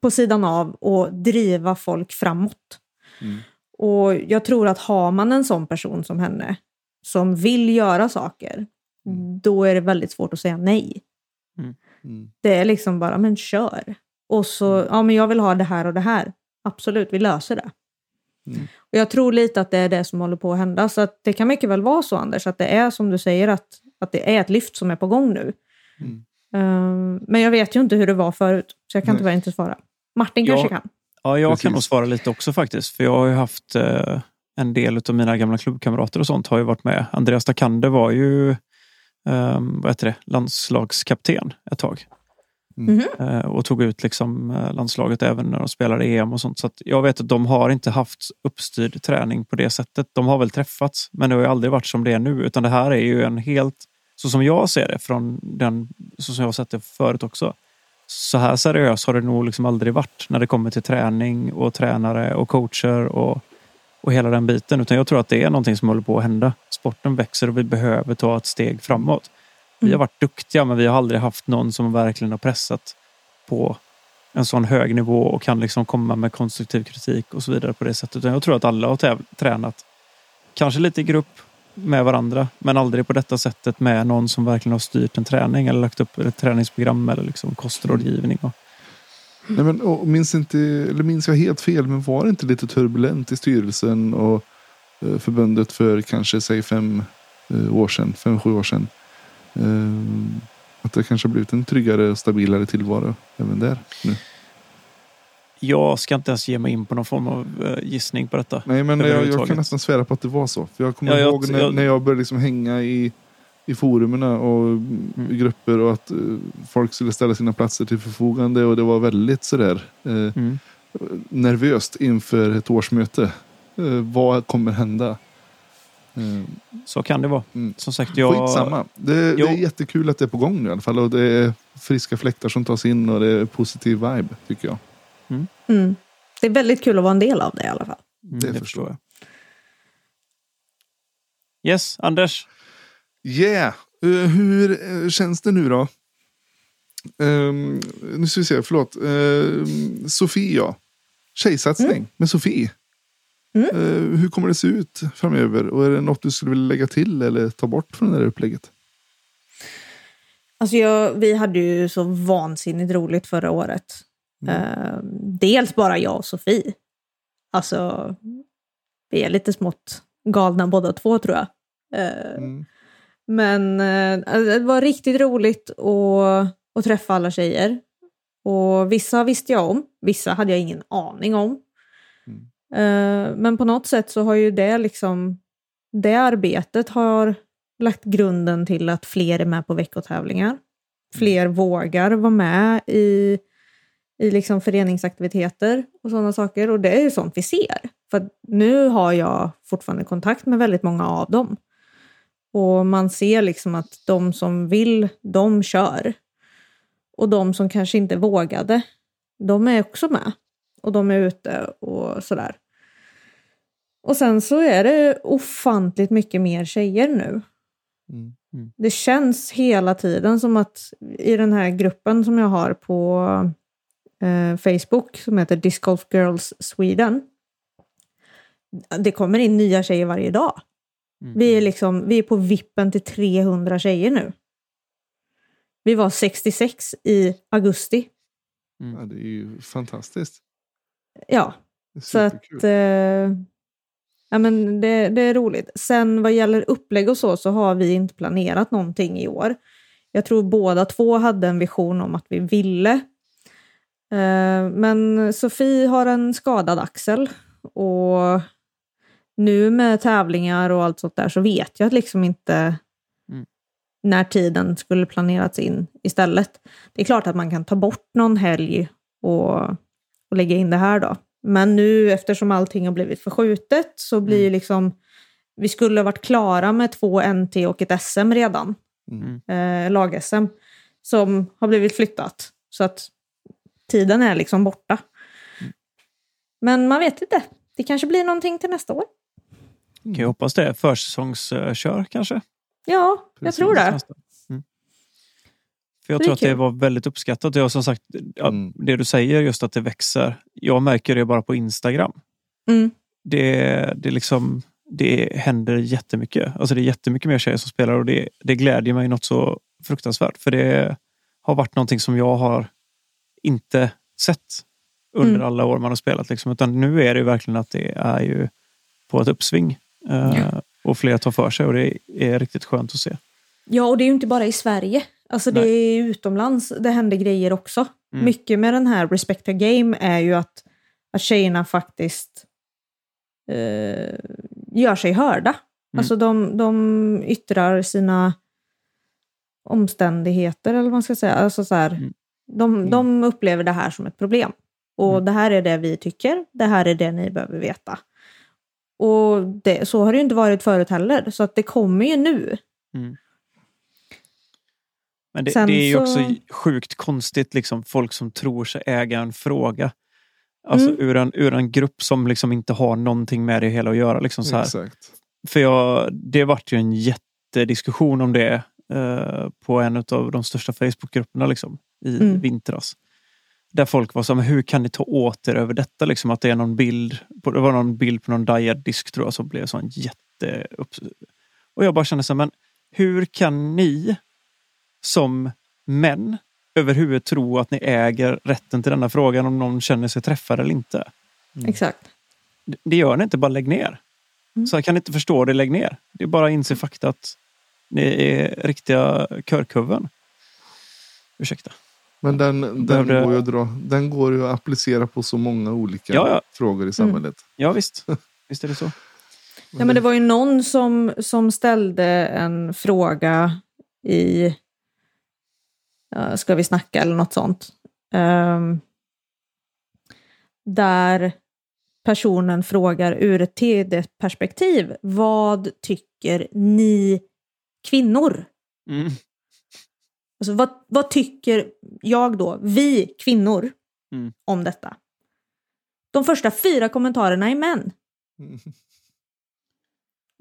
på sidan av och driva folk framåt. Mm. Och jag tror att har man en sån person som henne som vill göra saker, då är det väldigt svårt att säga nej. Mm. Det är liksom bara, men kör. Och så, ja men jag vill ha det här och det här. Absolut, vi löser det. Mm. Och jag tror lite att det är det som håller på att hända. Så att det kan mycket väl vara så Anders, att det är som du säger, att, att det är ett lyft som är på gång nu. Mm. Ehm, men jag vet ju inte hur det var förut, så jag kan Nej. tyvärr inte svara. Martin Ja. kanske kan. Ja, jag Precis. kan nog svara lite också faktiskt. För jag har ju haft eh, en del av mina gamla klubbkamrater och sånt har ju varit med. Andreas Takander var ju eh, vad heter det, landslagskapten ett tag. Mm. Mhm. Eh, och tog ut liksom, eh, landslaget även när de spelade EM och sånt. Så att jag vet att de har inte haft uppstyrd träning på det sättet. De har väl träffats, men det har ju aldrig varit som det är nu. Utan det här är ju en helt, så som jag ser det, från den, så som jag har sett det förut också. Så här seriöst har det nog liksom aldrig varit när det kommer till träning och tränare och coacher och, och hela den biten. Utan jag tror att det är någonting som håller på att hända. Sporten växer och vi behöver ta ett steg framåt. Vi har Mm. varit duktiga men vi har aldrig haft någon som verkligen har pressat på en sån hög nivå och kan liksom komma med konstruktiv kritik och så vidare på det sättet. Utan jag tror att alla har tränat, kanske lite i grupp med varandra, men aldrig på detta sättet med någon som verkligen har styrt en träning eller lagt upp ett träningsprogram eller liksom kostrådgivning. Och, Nej, men, och minns, inte, eller minns jag helt fel, men var det inte lite turbulent i styrelsen och eh, förbundet för kanske säg fem eh, år sedan, fem, sju år sedan? Eh, att det kanske har blivit en tryggare och stabilare tillvaro även där nu jag ska inte ens ge mig in på någon form av eh, gissning på detta. Nej, men jag, jag kan nästan svära på att det var så. För jag kommer Ja, jag- ihåg när, jag- när jag började liksom hänga i, i forumerna och i grupper och att eh, folk skulle ställa sina platser till förfogande och det var väldigt sådär eh, Mm. nervöst inför ett årsmöte. Eh, vad kommer hända? Så kan det vara. Mm. Som sagt, jag... Skitsamma. Det, det är jättekul att det är på gång nu i alla fall. Och det är friska fläktar som tas in och det är positiv vibe tycker jag. Mm. Det är väldigt kul att vara en del av det i alla fall. Mm, Det det förstår jag. Yes, Anders. Yeah! Eh, hur eh, känns det nu då? Ehm, nu ska vi se, förlåt. Uh, Sofie ja. Tjejsatsning med Sofie. Mm. Eh, hur kommer det se ut framöver? Och är det något du skulle vilja lägga till eller ta bort från det där upplägget? Alltså jag, vi hade ju så vansinnigt roligt förra året. Eh, dels bara jag och Sofie. Alltså, vi är lite smått galna båda två tror jag. Eh, Mm. Men alltså, det var riktigt roligt att, att träffa alla tjejer. Och vissa visste jag om, vissa hade jag ingen aning om. Eh, men på något sätt så har ju det liksom, det arbetet har lagt grunden till att fler är med på veckotävlingar. Fler vågar vara med i, i liksom föreningsaktiviteter och sådana saker. Och det är ju sånt vi ser. För nu har jag fortfarande kontakt med väldigt många av dem. Och man ser liksom att de som vill, de kör. Och de som kanske inte vågade, de är också med. Och de är ute och sådär. Och sen så är det ofantligt mycket mer tjejer nu. Mm. Det känns hela tiden som att i den här gruppen som jag har på eh, Facebook som heter Disc Golf Girls Sweden. Det kommer in nya tjejer varje dag. Mm. Vi är, liksom, vi är på vippen till 300 tjejer nu. Vi var 66 i augusti. Ja, det är ju fantastiskt. Ja, så att... Eh, ja, men det, det är roligt. Sen vad gäller upplägg och så, så har vi inte planerat någonting i år. Jag tror båda två hade en vision om att vi ville. Eh, men Sofie har en skadad axel. Och nu med tävlingar och allt sånt där så vet jag liksom inte Mm. när tiden skulle planerats in istället. Det är klart att man kan ta bort någon helg och, och lägga in det här då. Men nu eftersom allting har blivit förskjutet så blir ju liksom vi skulle ha varit klara med två NT och ett SM redan. Mm. Eh, lag-SM. Som har blivit flyttat. Så att tiden är liksom borta. Men man vet inte. Det kanske blir någonting till nästa år. Kan jag hoppas det. Försäsongskör kanske? Ja, jag Precis. tror det. Mm. För jag Det tror att det var väldigt uppskattat. Jag som sagt, Mm. det du säger just att det växer. Jag märker det bara på Instagram. Mm. Det, det, liksom, det händer jättemycket. Alltså det är jättemycket mer tjejer som spelar och det, det glädjer mig något så fruktansvärt. För det har varit någonting som jag har inte sett under Mm. alla år man har spelat. Liksom. Utan nu är det verkligen att det är ju på ett uppsving. Eh, Och fler tar för sig och det är riktigt skönt att se. Ja, och det är ju inte bara i Sverige. Alltså det Nej. är utomlands det händer grejer också. Mm. Mycket med den här Respect the Game är ju att, att tjejerna faktiskt eh, gör sig hörda. Alltså de, de yttrar sina omständigheter, eller vad man ska säga. Alltså så här, Mm. De, de upplever det här som ett problem. Och Mm. det här är det vi tycker, det här är det ni behöver veta. Och det, så har det ju inte varit förut heller, så att det kommer ju nu. Men det, det är ju så- också sjukt konstigt, liksom, folk som tror sig äga en fråga. Alltså Mm. ur, en, ur en grupp som liksom inte har någonting med det hela att göra. Liksom så här. Exakt. För jag, det vart ju en jättediskussion om det eh, på en av de största Facebookgrupperna liksom, i Mm. vintras. Där folk var så här, hur kan ni ta åt er över detta? Liksom, att det är någon bild, på, det var någon bild på någon diad-disk tror jag som blev sån jätte... Och jag bara kände så här, men hur kan ni som män överhuvud tro att ni äger rätten till denna frågan om någon känner sig träffad eller inte? Exakt. Det- Det gör ni inte, bara lägg ner. Mm. Så jag kan inte förstå det, lägg ner. Det är bara att inse fakta att ni är riktiga körkuven. Ursäkta. Men den, den, Behövde- går ju att dra, den går ju att applicera på så många olika Ja, ja. frågor i samhället. Ja visst, visst är det så. Ja, men det var ju någon som, som ställde en fråga i Ska vi snacka eller något sånt. Ehm, där personen frågar ur ett TD-perspektiv. Vad tycker ni kvinnor? Mm. Alltså, vad, vad tycker jag då, vi kvinnor, Mm. om detta? De första fyra kommentarerna är män. Mm.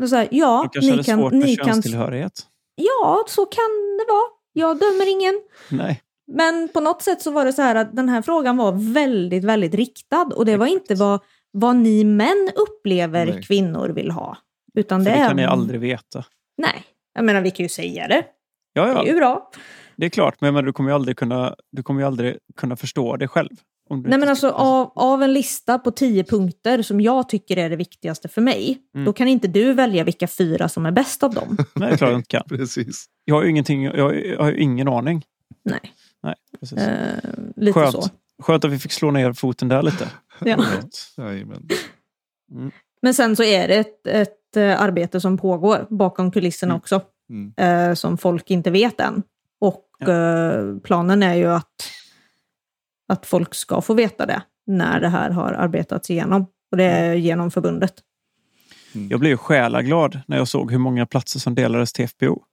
Då så här, ja, ni hade kan, svårt med ni kan, könstillhörighet. ja, så kan det vara. Jag dömer ingen. Nej. Men på något sätt så var det så här att den här frågan var väldigt, väldigt riktad. Och det var inte vad, vad ni män upplever Nej. kvinnor vill ha. Utan För det, det är... kan ni aldrig veta. Nej, jag menar vi kan ju säga det. Ja, Det är ju ja, bra. Det är klart. Men, men du kommer ju aldrig kunna, du kommer ju aldrig kunna förstå det själv. Om du Nej men alltså av, av en lista på tio punkter som jag tycker är det viktigaste för mig. Mm. Då kan inte du välja vilka fyra som är bäst av dem. Nej, det är klart jag inte kan. Precis. Jag har ju ingenting, jag, jag har ingen aning. Nej, Nej, precis. eh, lite Skönt. så. Skönt att vi fick slå ner foten där lite. Ja. Jajamän. Men sen så är det ett, ett eh, arbete som pågår bakom kulisserna Mm. också. Mm. eh, som folk inte vet än. Och Ja. eh, planen är ju att, att folk ska få veta det när det här har arbetats igenom. Och det är genom förbundet. Jag blev ju själaglad när jag såg hur många platser som delades till FBO.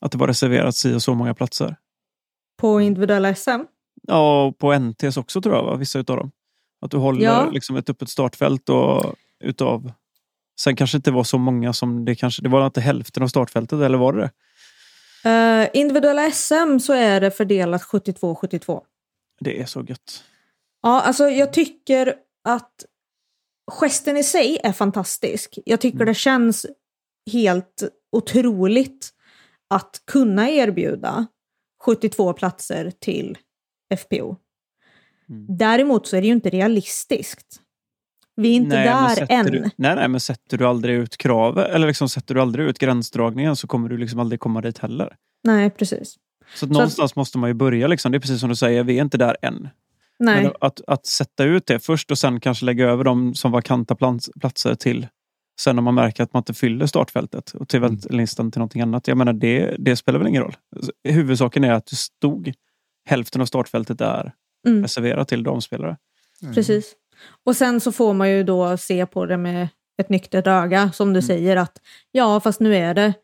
Att det var reserverat si och så många platser. På individuella SM. Ja, och på NTs också tror jag, va? vissa utav dem. Att du håller Ja. liksom ett öppet startfält och utav... Sen kanske inte var så många som det kanske... Det var inte hälften av startfältet, eller var det det? Eh, individuella SM så är det fördelat 72-72. Det är så gött. Ja, alltså jag tycker att gesten i sig är fantastisk. Jag tycker Mm. det känns helt otroligt att kunna erbjuda 72 platser till FPO. Mm. Däremot så är det ju inte realistiskt. Vi är inte Nej, där än. Du, nej, nej, men sätter du aldrig ut kravet eller liksom sätter du aldrig ut gränsdragningen så kommer du liksom aldrig komma dit heller. Nej, precis. Så, att någonstans måste man ju börja. Liksom. Det är precis som du säger, vi är inte där än. Nej. Men att, att sätta ut det först och sen kanske lägga över de som vakanta plats, platser till sen om man märker att man inte fyller startfältet och till Mm. listan till någonting annat. Jag menar, det, det spelar väl ingen roll. Huvudsaken är att det stod hälften av startfältet är Mm. reserverat till damspelare. Precis. Och sen så får man ju då se på det med ett nyktert öga, som du säger att ja, fast nu är det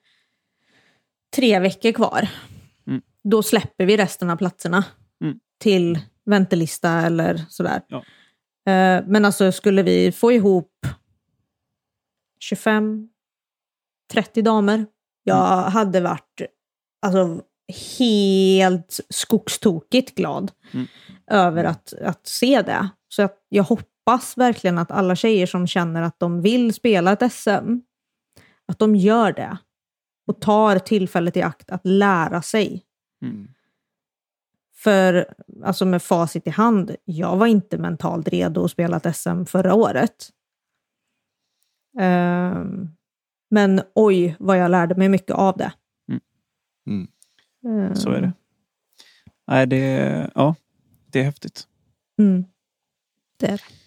tre veckor kvar. Mm. Då släpper vi resten av platserna Mm. till väntelista eller sådär. Ja. Eh, Men alltså skulle vi få ihop 25, 30 damer, jag Mm. hade varit alltså, helt skogstokigt glad Mm. över att, att se det. Så att jag hoppas verkligen att alla tjejer som känner att de vill spela ett SM, att de gör det. Och tar tillfället i akt att lära sig. Mm. För alltså med facit i hand, jag var inte mentalt redo att spela ett SM förra året. Ehm, men oj, vad jag lärde mig mycket av det. Mm. Ehm, Så är det. Nej, det, ja, det är häftigt. Mm. Det är det.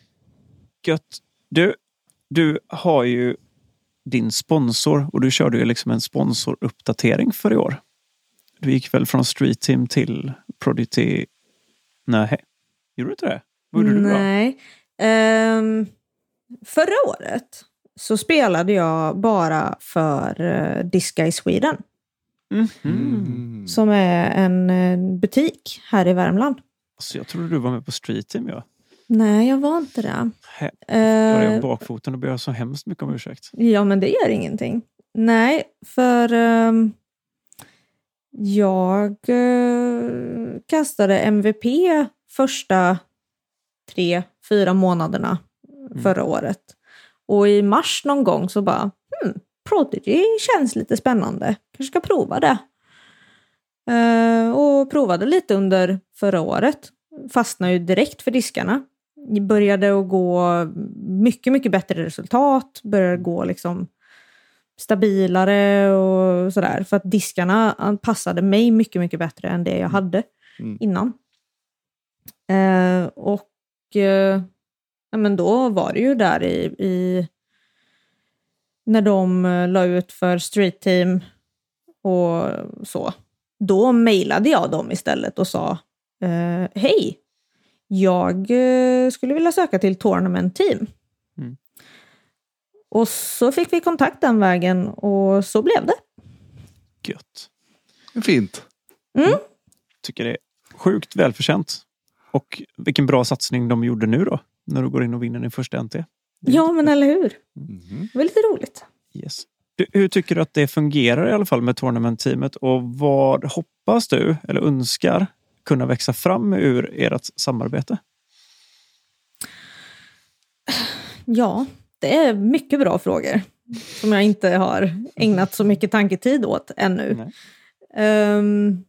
Gött. Du, du har ju din sponsor och du körde ju liksom en sponsoruppdatering för i år. Du gick väl från Street Team till Prodigy? Nej, gjorde du inte det? Vad gjorde du då? Nej. Ehm, förra året så spelade jag bara för uh, Disca i Sweden. Mm. Som är en eh, butik här i Värmland. Alltså, jag trodde du var med på Street Team. Ja. Nej, jag var inte det. He- Jag är Eh, bakfoten och ber så hemskt mycket om ursäkt. ja, men det gör ingenting. Nej, för ehm, jag eh, kastade MVP första tre, fyra månaderna förra året. Och i mars någon gång så bara, hmm, Prodigy känns lite spännande. Kanske ska prova det. Eh, och provade lite under förra året. Fastnade ju direkt för diskarna. Började att gå mycket, mycket bättre resultat. Började gå liksom stabilare och sådär. För att diskarna passade mig mycket, mycket bättre än det jag hade Mm. innan. Eh, och eh, ja, men då var det ju där i, i när de eh, la ut för Street Team och så. Då mejlade jag dem istället och sa eh, hej, jag eh, skulle vilja söka till Tournament Team. Mm. Och så fick vi kontakt den vägen och så blev det. Gött. Fint. Tycker det är sjukt välförtjänt. Och vilken bra satsning de gjorde nu då. När du går in och vinner din första NT. Ja, men eller hur? Mhm. Det var lite roligt. Yes. Du, hur tycker du att det fungerar i alla fall med tournamentteamet och vad hoppas du eller önskar kunna växa fram ur ert samarbete? Ja, det är mycket bra frågor som jag inte har ägnat så mycket tanketid åt ännu. Nej. Ehm,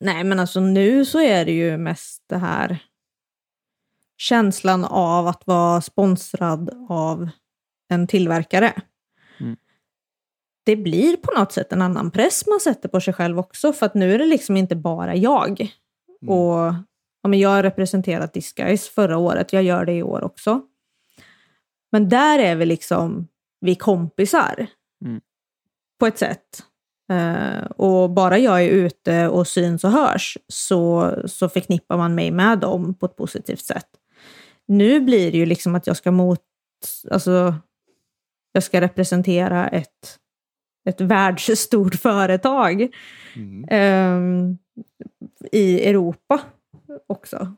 nej, men alltså nu så är det ju mest det här känslan av att vara sponsrad av en tillverkare. Det blir på något sätt en annan press man sätter på sig själv också, för att nu är det liksom inte bara jag. Mm. Och ja, men Jag har representerat Disguise förra året, jag gör det i år också. Men där är vi liksom, vi kompisar. Mm. På ett sätt. Eh, och bara jag är ute och syns och hörs så, så förknippar man mig med dem på ett positivt sätt. Nu blir det ju liksom att jag ska mot, alltså, jag ska representera ett, ett världsstort företag Mm. ehm, i Europa också.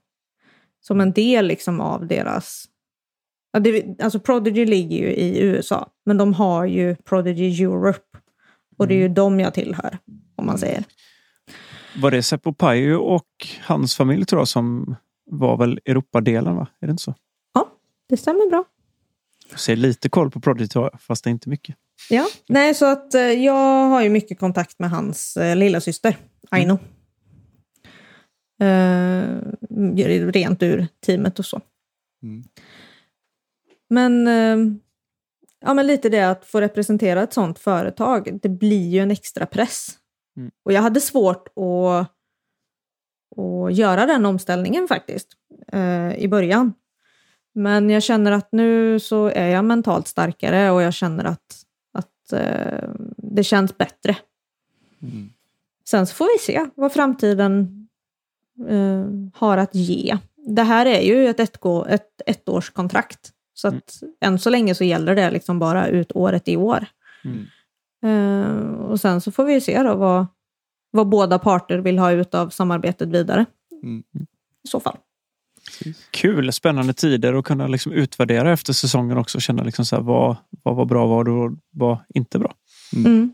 Som en del liksom av deras... Ja, det, alltså Prodigy ligger ju i USA, men de har ju Prodigy Europe. Och det är ju dem jag tillhör, om man säger. Var det Seppo Pajo och hans familj tror jag som var väl Europadelen? Va? Är det inte så? Ja, det stämmer bra. Jag ser lite koll på Prodigy fast det är inte mycket. Ja, nej så att eh, jag har ju mycket kontakt med hans eh, lilla syster Aino. Eh, rent ur teamet och så. Mm. Men, eh, ja, men lite det att få representera ett sånt företag, det blir ju en extra press. Mm. Och jag hade svårt att, att göra den omställningen faktiskt eh, i början. Men jag känner att nu så är jag mentalt starkare och jag känner att eh, det känns bättre. Mm. Sen så får vi se vad framtiden eh, har att ge. Det här är ju ett, ettgå, ett ettårskontrakt. Så att än så länge så gäller det liksom bara ut året i år. Mm. Eh, och sen så får vi se då vad, vad båda parter vill ha ut av samarbetet vidare. Mm. I så fall. Kul, spännande tider och kunna liksom utvärdera efter säsongen också. Känna liksom så här, vad, vad var bra, vad var, var inte bra. Mm.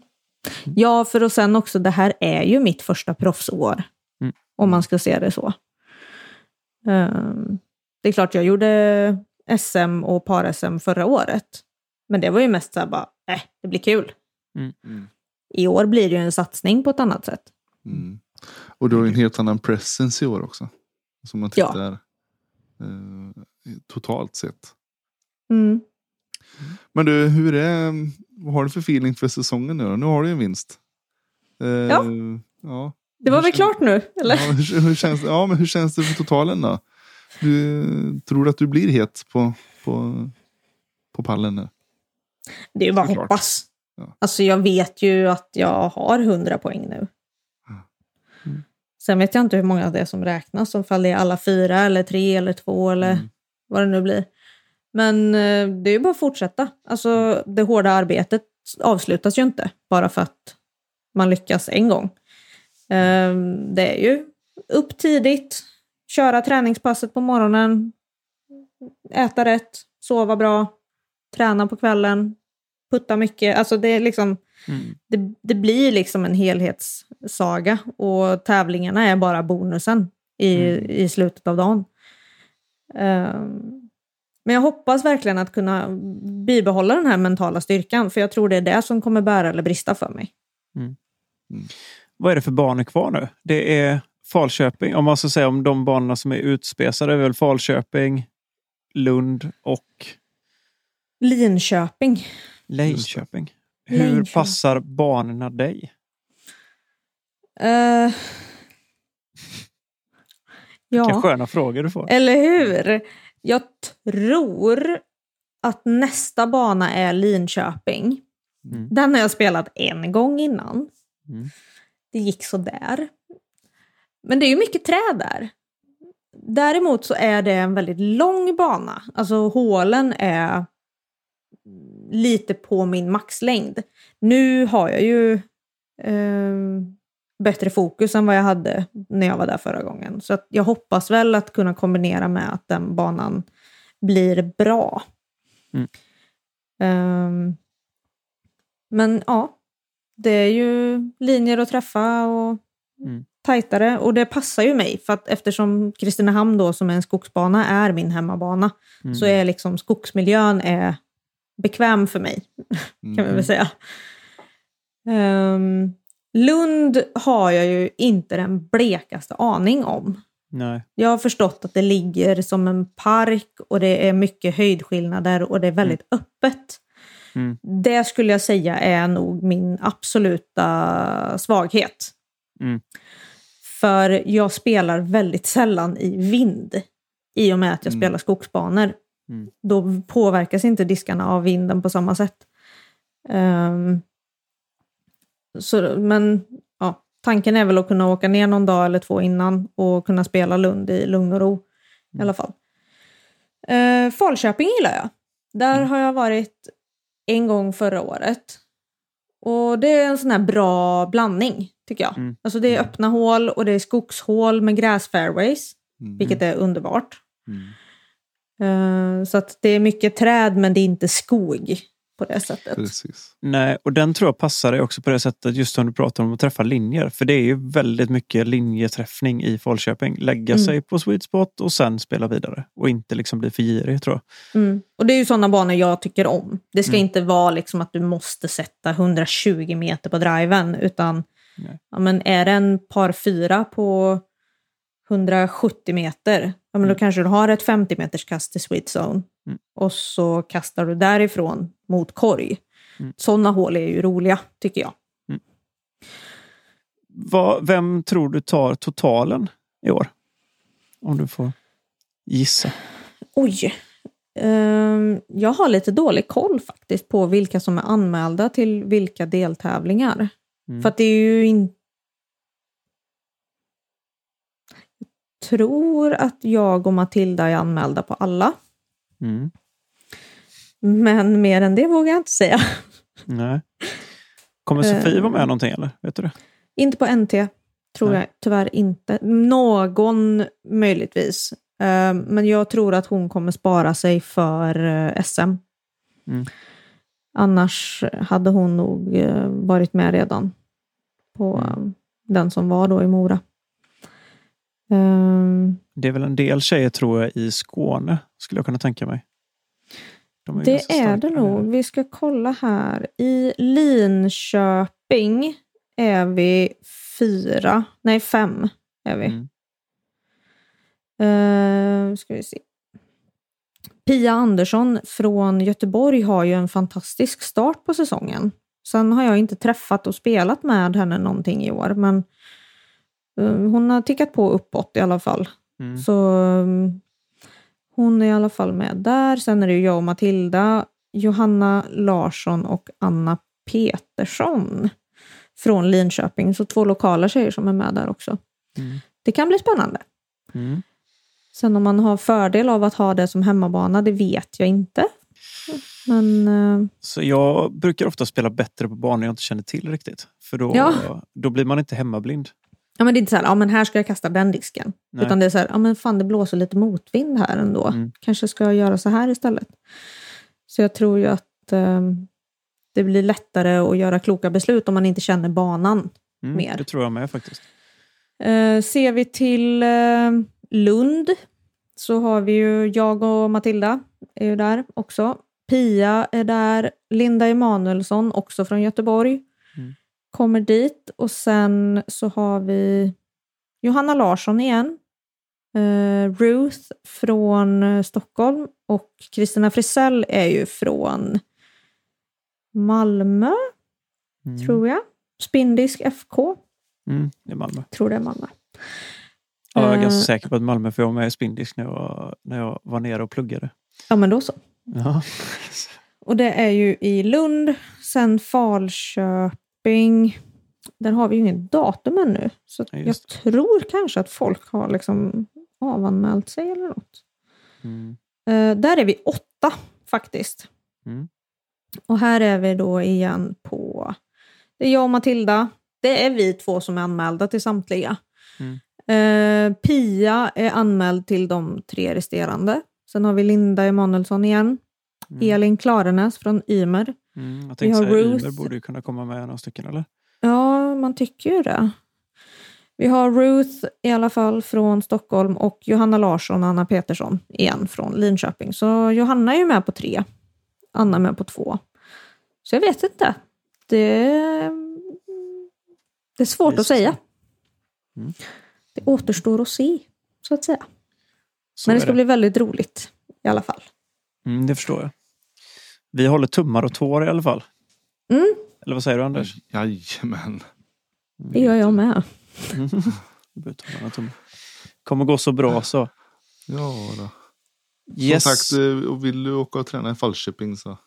Ja, för och sen också, det här är ju mitt första proffsår. Mm. Om man ska se det så. Ehm, det är klart, jag gjorde SM och par-SM förra året. Men det var ju mest så här bara, äh, det blir kul. Mm. Mm. I år blir det ju en satsning på ett annat sätt. Mm. Och du har ju en helt annan presence i år också. Som man Ja. tittar eh, totalt sett. Mm. Men du, hur är, vad har du för feeling för säsongen nu då? Nu har du ju en vinst. Eh, Ja. ja. Det var väl klart nu, eller? Ja, hur, hur, känns, ja, men hur känns det för totalen då? Du, tror du att du blir het på, på, på pallen nu? Det är ju bara att hoppas. Ja. Alltså jag vet ju att jag har 100 poäng nu. Mm. Sen vet jag inte hur många det är som räknas, om fall det är alla fyra eller tre eller två eller Mm. vad det nu blir. Men eh, det är ju bara att fortsätta. Alltså det hårda arbetet avslutas ju inte bara för att man lyckas en gång. Eh, Det är ju upp tidigt, köra träningspasset på morgonen, äta rätt, sova bra, träna på kvällen, putta mycket. Alltså det är liksom, Mm. det, det blir liksom en helhetssaga och tävlingarna är bara bonusen i, Mm. i slutet av dagen. Ehm, men jag hoppas verkligen att kunna bibehålla den här mentala styrkan, för jag tror det är det som kommer bära eller brista för mig. Vad är det för banor kvar nu? Det är Falköping. Om man ska säga om de banorna som är utspesade är väl Falköping, Lund och Linköping. Linköping. Hur Linköping. passar banorna dig? Eh, Vilka ja, sköna frågor du får. eller hur? Jag tror att nästa bana är Linköping. Mm. Den har jag spelat en gång innan. Mm. Det gick så där. Men det är ju mycket träd där. Däremot så är det en väldigt lång bana. Alltså hålen är lite på min maxlängd. Nu har jag ju eh, bättre fokus än vad jag hade när jag var där förra gången. Så att jag hoppas väl att kunna kombinera med att den banan blir bra. Mm. Ehm, men ja, det är ju linjer att träffa och Mm. tajtare. Och det passar ju mig, för att eftersom Kristinehamn då som är en skogsbana är min hemmabana, Mm. så är liksom skogsmiljön är bekväm för mig, kan vi Mm. väl säga. Ehm, Lund har jag ju inte den blekaste aning om. Nej. Jag har förstått att det ligger som en park och det är mycket höjdskillnader och det är väldigt öppet. Mm. Det skulle jag säga är nog min absoluta svaghet. Mm. För jag spelar väldigt sällan i vind i och med att jag Mm. spelar skogsbanor. Mm. Då påverkas inte diskarna av vinden på samma sätt. Ehm, så, men ja, tanken är väl att kunna åka ner någon dag eller två innan och kunna spela Lund i lugn och ro. I Mm. alla fall. Uh, Falköping gillar jag. Där Mm. har jag varit en gång förra året. Och det är en sån här bra blandning, tycker jag. Mm. Alltså det är öppna hål och det är skogshål med gräsfairways, Mm. vilket är underbart. Eh, så att det är mycket träd men det är inte skog på det sättet. Precis. Nej, och den tror jag passar dig också på det sättet, just som du pratar om att träffa linjer. För det är ju väldigt mycket linjeträffning i Falköping. Lägga Mm. sig på sweet spot och sen spela vidare. Och inte liksom bli för girig tror jag. Mm. Och det är ju sådana banor jag tycker om. Det ska Mm. inte vara liksom att du måste sätta 120 meter på driven, utan ja, men är det en par fyra på 170 meter, ja, men då Mm. kanske du har ett 50 meters kast till sweet zone. Mm. Och så kastar du därifrån mot korg. Mm. Sådana hål är ju roliga, tycker jag. Vad, vem tror du tar totalen i år? Om du får gissa. Oj. Ehm, jag har lite dålig koll faktiskt på vilka som är anmälda till vilka deltävlingar. Mm. För att det är ju inte... tror att jag och Matilda är anmälda på alla. Mm. Men mer än det vågar jag inte säga. Nej. Kommer Sofie Eh. vara med någonting eller? Vet du det? Inte på NT, tror Nej. jag tyvärr inte. Någon möjligtvis. Ehm, men jag tror att hon kommer spara sig för eh, SM. Mm. Annars hade hon nog eh, varit med redan på Mm. eh, den som var då i Mora. Ehm, Det är väl en del tjejer tror jag i Skåne, skulle jag kunna tänka mig. De ganska det är det nog. Vi ska kolla här. I Linköping är vi fyra, nej fem är vi. Mm. Uh, ska vi se. Pia Andersson från Göteborg har ju en fantastisk start på säsongen. Sen har jag inte träffat och spelat med henne någonting i år, men hon har tickat på uppåt i alla fall. Mm. Så um, hon är i alla fall med där. Sen är det ju jag och Matilda, Johanna Larsson och Anna Petersson från Linköping. Så två lokala tjejer som är med där också. Mm. Det kan bli spännande. Mm. Sen om man har fördel av att ha det som hemmabana, det vet jag inte. Men eh, Så jag brukar ofta spela bättre på banor jag inte känner till riktigt. För då, Ja. då blir man inte hemmablind. Ja, men det är inte så här, ja men här ska jag kasta den disken. Nej. Utan det är så här, ja men fan det blåser lite motvind här ändå. Mm. Kanske ska jag göra så här istället. Så jag tror ju att eh, det blir lättare att göra kloka beslut om man inte känner banan. Mm, Mer. Det tror jag med faktiskt. Eh, ser vi till eh, Lund så har vi ju jag och Matilda är ju där också. Pia är där. Linda Emanuelsson, också från Göteborg. Kommer dit. Och sen så har vi Johanna Larsson igen. Eh, Ruth från eh, Stockholm och Kristina Frisell är ju från Malmö, Mm. tror jag. Spindisk FK, Mm, det är Malmö. tror det är Malmö. Ja, jag är Eh. ganska säker på att Malmö, för jag var med i Spindisk när jag, när jag var nere och pluggade. Ja, men då så. Ja. Och det är ju i Lund, sen Falköping. Där har vi ju inget datum ännu. Så Ja, jag tror kanske att folk har liksom avanmält sig eller något. Mm. Eh, där är vi åtta faktiskt. Mm. Och här är vi då igen på... Det är jag och Matilda. Det är vi två som är anmälda till samtliga. Mm. Eh, Pia är anmäld till de tre resterande. Sen har vi Linda Emanuelsson igen. Mm. Elin Klarenäs från Ymer. Mm. Jag tänkte säga, Ruth. Ymer borde ju kunna komma med några stycken, eller? Ja, man tycker ju det. Vi har Ruth i alla fall från Stockholm och Johanna Larsson och Anna Petersson igen från Linköping. Så Johanna är ju med på tre. Anna är med på två. Så jag vet inte. Det, det är svårt Vi att säga. Mm. Det återstår att se, så att säga. Så Men det ska bli väldigt roligt i alla fall. Mm, det förstår jag. Vi håller tummar och tår i alla fall. Mm, Eller vad säger du Anders? Jajamän. det gör jag med. Tummar. Kommer gå så bra så. Ja då. Yes. Som sagt, eh, och vill du åka och träna i Falköping så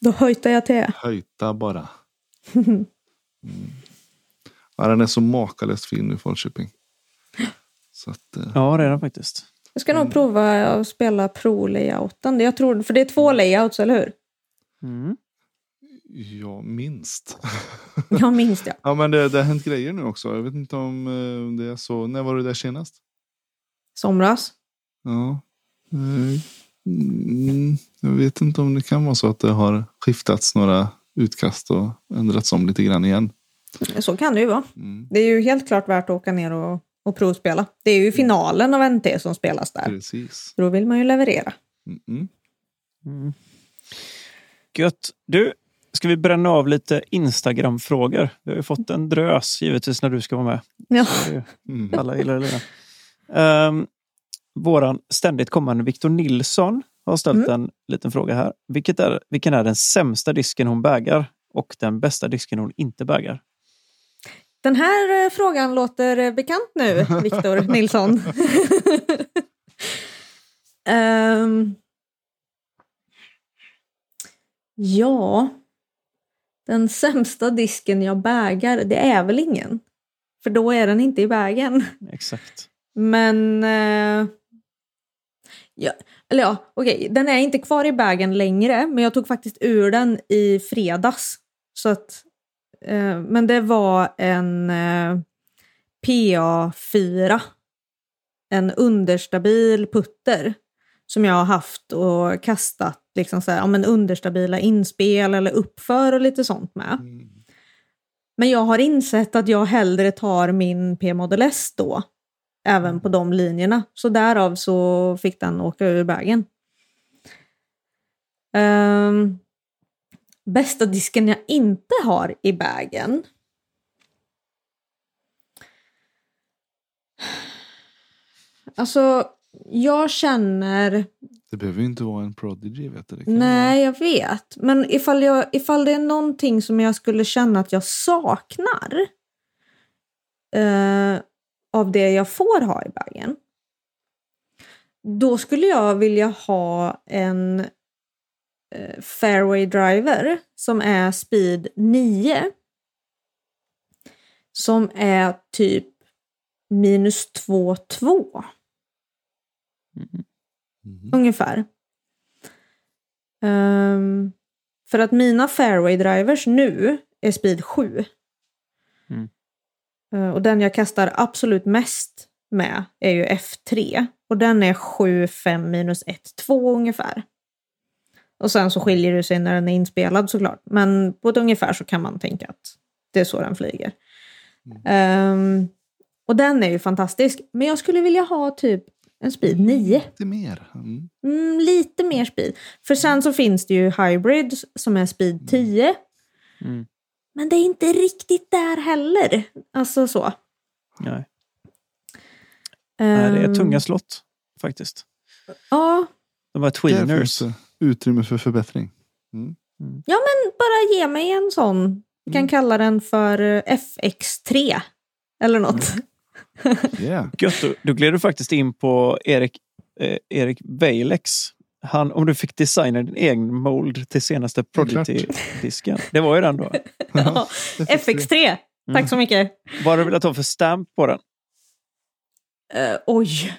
Då höjtar jag till. höjta bara. Mm. Ja, den är så makalöst fin nu Falköping. Så att, eh, Ja, det är den faktiskt. Jag ska nog prova att spela pro-layouten. Jag tror, för det är två layouts, eller hur? Mm. ja, minst. Jag minns det. ja, men det, det har hänt grejer nu också. Jag vet inte om eh, det är så. När var du där senast? Somras. Ja. Eh, Mm, Jag vet inte om det kan vara så att det har skiftats några utkast och ändrats om lite grann igen. Så kan det ju vara. Mm. Det är ju helt klart värt att åka ner och, och provspela. Det är ju finalen av NT som spelas där. Precis. Då vill man ju leverera. Mm -mm. Mm. Gött. Du, ska vi bränna av lite Instagram-frågor? Vi har ju fått en drös givetvis när du ska vara med. Ja. Mm. Alla gillar det. Um, våran ständigt kommande Victor Nilsson har ställt en liten fråga här. Vilket är, vilken är den sämsta disken hon bägar och den bästa disken hon inte bägar? Den här eh, frågan låter eh, bekant nu, Viktor Nilsson. Ehm, ja, den sämsta disken jag bägar, det är väl ingen. För då är den inte i bägen. Exakt. Men... Eh, ja, eller ja, okej, den är inte kvar i bägen längre, men jag tog faktiskt ur den i fredags. Så att, eh, men det var en eh, PA4. En understabil putter som jag har haft och kastat liksom så här, ja, men understabila inspel eller uppför och lite sånt med. Mm. Men jag har insett att jag hellre tar min P-Model S då. Även på de linjerna. Så därav så fick den åka ur vägen. Ehm, bästa disken jag inte har i bagen. Alltså, jag känner... Det behöver ju inte vara en prodigy. Vet du. Nej, jag vet. Men ifall, jag, ifall det är någonting som jag skulle känna att jag saknar eh, av det jag får ha i bagen. Då skulle jag vilja ha en fairway driver som är speed 9. Som är typ minus 2,2 Mhm. ungefär. Ehm, för att mina fairway drivers nu är speed 7. Mm. Eh, och den jag kastar absolut mest med är ju F3. Och den är 7, 5 minus 1, 2 ungefär. Och sen så skiljer det sig när den är inspelad såklart. Men på ett ungefär så kan man tänka att det är så den flyger. Ehm, och den är ju fantastisk. Men jag skulle vilja ha typ en speed 9. Lite mer. Mm. Mm, lite mer speed. För sen så finns det ju hybrids som är speed 10. Mm. Men det är inte riktigt där heller. Alltså så. Nej. Nej, det är tunga slott faktiskt. Ja, De här tweeners. Utrymme för förbättring. ja, men bara ge mig en sån. Vi kan kalla den för eh, FX3. Eller något. Yeah. Gött, då, då gled du faktiskt in på Erik, eh, Erik Weilex. Han, om du fick designa din egen mold till senaste. Prodigy-disken. Det var ju den då. ja. FX3. Tack så mycket. Vad hade du velat ha för stamp på den? Uh, oj.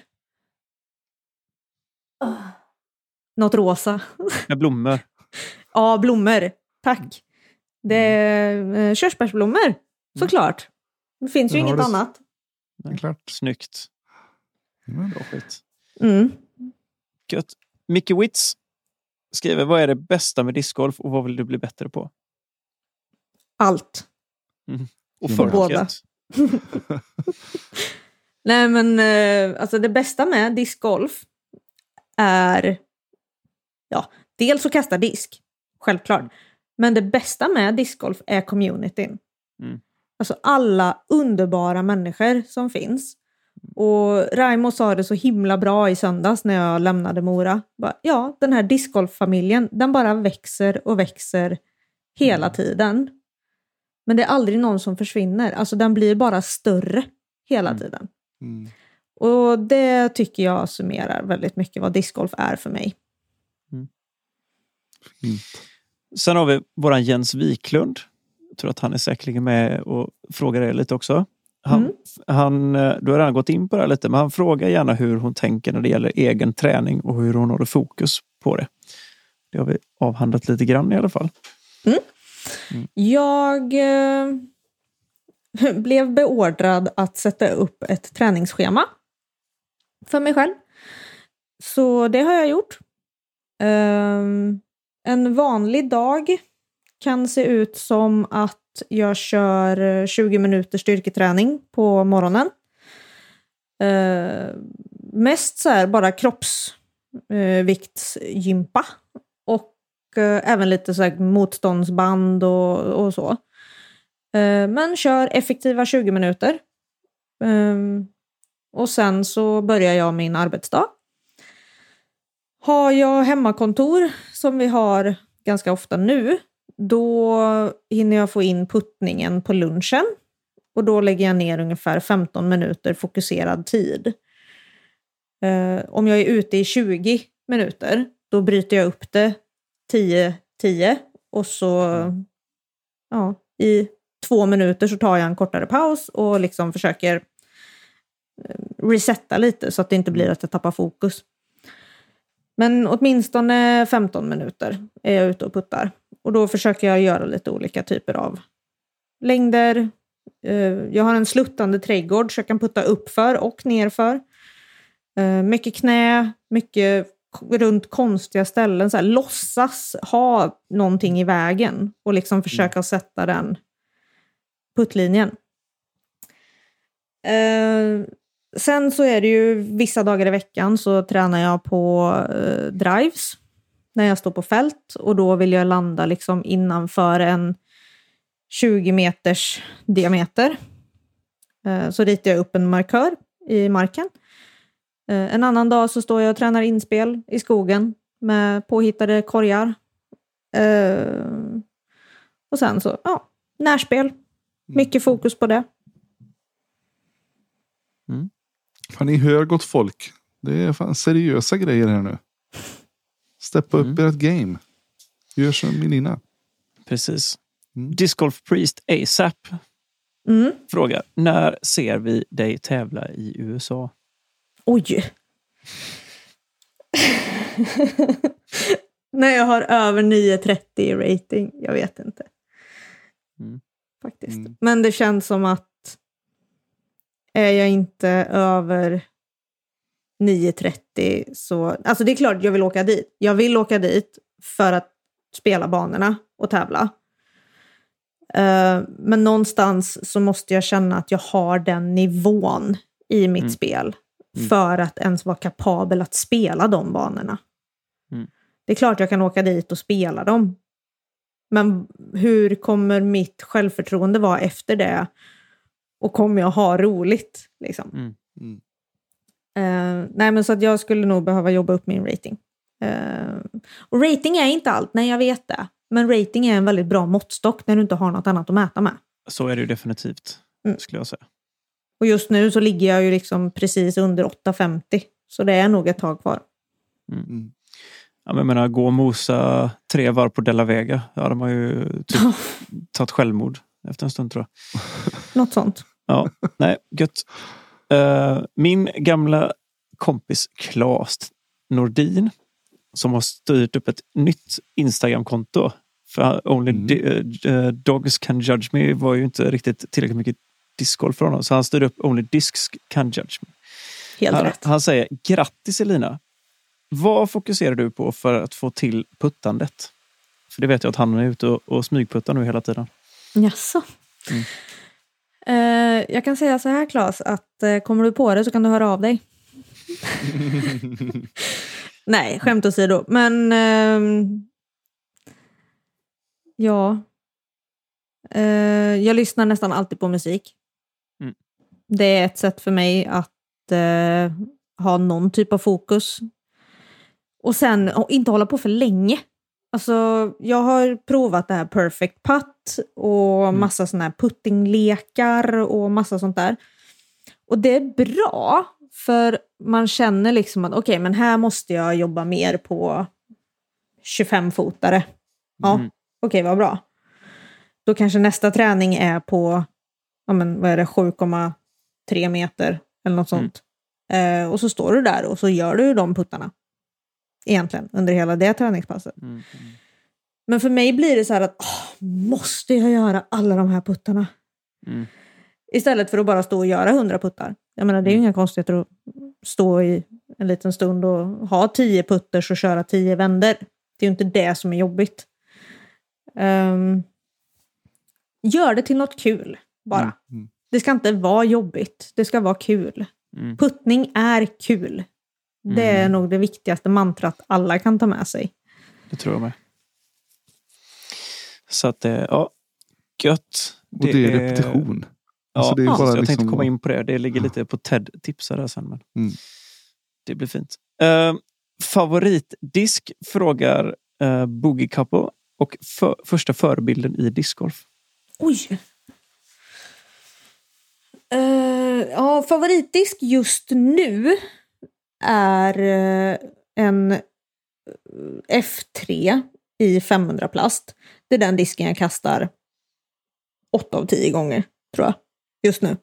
Ah. Något rosa. Med blommor. Ja, blommor. Tack. Det är eh, körsbärsblommor, såklart. Det finns ju Ja, inget det- annat. Det är klart. Snyggt. Mm. Bra skit. Mm. Gött. Micke Witz skriver, vad är det bästa med discgolf och vad vill du bli bättre på? Allt. Och Mm. folket. Båda. Nej, men eh, alltså det bästa med discgolf är ja, dels att kasta disk, självklart. Men det bästa med discgolf är communityn. Mm. Alltså alla underbara människor som finns. Och Raimo sa det så himla bra i söndags när jag lämnade Mora. Ja, den här discgolffamiljen, den bara växer och växer hela tiden. Men det är aldrig någon som försvinner. Alltså den blir bara större hela Mm. tiden. Mm. Och det tycker jag summerar väldigt mycket vad discgolf är för mig. Fint. Sen har vi våran Jens Wiklund. Jag tror att han är säkerligen med och frågar er lite också. Han, Mm. han, eh, du har redan gått in på det här lite, men han frågar gärna hur hon tänker när det gäller egen träning och hur hon håller fokus på det. Det har vi avhandlat lite grann i alla fall. Jag eh, blev beordrad att sätta upp ett träningsschema för mig själv. Så det har jag gjort. Ehm, en vanlig dag kan se ut som att jag kör eh, 20 minuter styrketräning på morgonen. Eh, mest så här bara kroppsviktsgympa. Eh, och eh, även lite så här motståndsband och, och så. Eh, men kör effektiva 20 minuter. Ehm, och sen så börjar jag min arbetsdag. Har jag hemmakontor, som vi har ganska ofta nu, då hinner jag få in puttningen på lunchen. Och då lägger jag ner ungefär 15 minuter fokuserad tid. Eh, om jag är ute i 20 minuter, då bryter jag upp det 10-10 och så ja, i två minuter så tar jag en kortare paus och liksom försöker eh, resetta lite så att det inte blir att jag tappar fokus. Men åtminstone 15 minuter är jag ute och puttar. Och då försöker jag göra lite olika typer av längder. Eh, Jag har en sluttande trädgård så jag kan putta uppför och nerför. Eh, Mycket knä, mycket runt konstiga ställen. Så här, låtsas ha någonting i vägen och liksom försöka sätta den puttlinjen. Sen så är det ju vissa dagar i veckan så tränar jag på eh, drives när jag står på fält och då vill jag landa liksom innanför en 20 meters diameter. Eh, så ritar jag upp en markör i marken. Eh, en annan dag så står jag och tränar inspel i skogen med påhittade korgar. Eh, och sen så, ja, närspel. Mycket fokus på det. Fan, ni hör gott folk. Det är fan seriösa grejer här nu. Steppa upp Mm. ert game. Gör som Melina. Precis. Mm. Disc Golf Priest ASAP Mm. frågar, när ser vi dig tävla i USA? Oj! När jag har över 9,30 i rating. Jag vet inte. Mm. Faktiskt. Mm. Men det känns som att är jag inte över 9.30 så... Alltså det är klart jag vill åka dit. Jag vill åka dit för att spela banorna och tävla. Eh, men någonstans så måste jag känna att jag har den nivån i mitt Mm. spel Mm. för att ens vara kapabel att spela de banorna. Mm. Det är klart jag kan åka dit och spela dem. Men hur kommer mitt självförtroende vara efter det? Och kommer jag ha roligt? Liksom? Mm. Mm. Eh, nej, men så att jag skulle nog behöva jobba upp min rating. Eh, och rating är inte allt, nej jag vet det. Men rating är en väldigt bra måttstock när du inte har något annat att mäta med. Så är det ju definitivt, Mm. skulle jag säga. Och just nu så ligger jag ju liksom precis under 8,50. Så det är nog ett tag kvar. Mm. Ja, men jag menar, gå och mosa tre varv på Della Vega. Ja, de har ju typ tagit självmord efter en stund tror jag. Något sånt. Ja, nej, gött. Eh, min gamla kompis Claes Nordin som har styrt upp ett nytt Instagramkonto. För Only Mm. Di- eh, Dogs Can Judge Me var ju inte riktigt tillräckligt mycket discgolf för honom. Så han styrde upp Only Discs Can Judge Me. Helt Han, rätt. han säger grattis Elina. Vad fokuserar du på för att få till puttandet? För det vet jag att han är ute och, och smygputtar nu hela tiden. Jaså? Mm. Eh, jag kan säga så här Claes, att eh, kommer du på det så kan du höra av dig. Nej, skämt åsido. Men ehm, ja, Eh, jag lyssnar nästan alltid på musik. Mm. Det är ett sätt för mig att ha någon typ av fokus. Och sen och inte hålla på för länge. Alltså, jag har provat det här Perfect Putt och Mm. massa såna här puttinglekar och massa sånt där. Och det är bra, för man känner liksom att okej, men här måste jag jobba mer på 25-fotare. Ja, Mm. okej, vad bra. Då kanske nästa träning är på, ja men vad är det, 7,3 meter eller något Mm. sånt. Eh, och så står du där och så gör du de puttarna. Egentligen, under hela det träningspasset. Mm. Men för mig blir det så här att, åh, måste jag göra alla de här puttarna? Mm. Istället för att bara stå och göra hundra puttar. Jag menar, det är ju Mm. inga konstigheter att stå i en liten stund och ha tio putters och köra tio vänder. Det är ju inte det som är jobbigt. Ehm, gör det till något kul bara. Mm, mm. Det ska inte vara jobbigt, det ska vara kul. Mm. Puttning är kul. Det är Mm. nog det viktigaste mantrat alla kan ta med sig. Det tror jag med. Så att, eh, ja, gött. Och det är repetition. Ja, Alltså, det är precis. bara jag tänkte liksom- komma in på det. Det ligger lite på TED tipsar där sen. Men Mm. Det blir fint. Uh, favoritdisk frågar uh, Boogie Couple och för, första förebilden i discgolf. Oj! Eh, ja, favoritdisk just nu är eh, en eh, F3 i 500 plast. Det är den disken jag kastar 8 av 10 gånger, tror jag, just nu.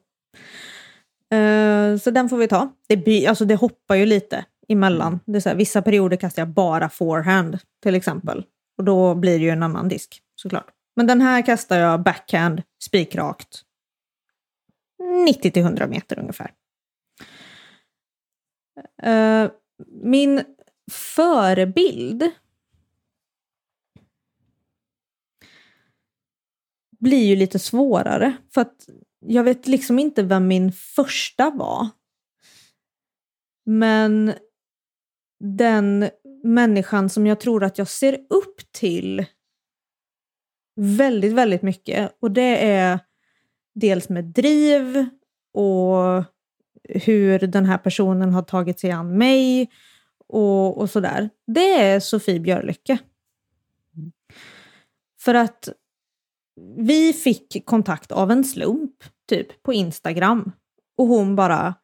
Eh, så den får vi ta. Det, by, alltså det hoppar ju lite emellan. Det är så här, vissa perioder kastar jag bara forehand, till exempel. Och då blir det ju en annan disk, såklart. Men den här kastar jag backhand, spikrakt. 90-100 meter ungefär. Eh, min förebild blir ju lite svårare. För att jag vet liksom inte vem min första var. Men den människan som jag tror att jag ser upp till väldigt, väldigt mycket. Och det är dels med driv och hur den här personen har tagit sig an mig och, och sådär. Det är Sofie Björlycke. För att vi fick kontakt av en slump, typ på Instagram. Och hon bara,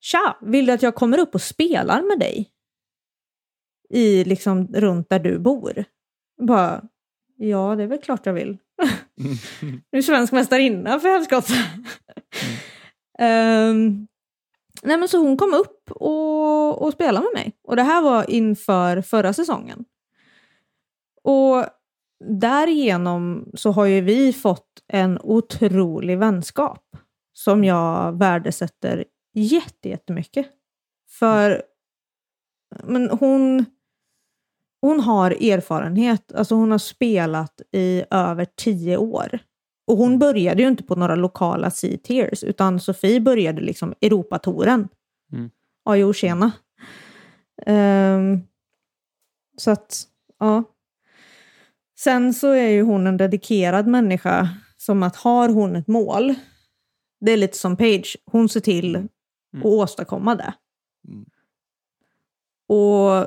tja, vill du att jag kommer upp och spelar med dig? I liksom runt där du bor. Bara, ja det är väl klart jag vill. Du är svensk mästarinna för helskotta. Ehm, nej men så hon kom upp och, och spelade med mig. Och det här var inför förra säsongen. Och därigenom så har ju vi fått en otrolig vänskap som jag värdesätter jättemycket. För men hon, hon har erfarenhet, alltså hon har spelat i över tio år. Och hon började ju inte på några lokala C-tiers, utan Sofie började liksom Europatouren. Mm. Ja, jo, tjena. Ehm, så att, ja. Sen så är ju hon en dedikerad människa, som att har hon ett mål, det är lite som Paige, hon ser till att åstadkomma det. Mm. Och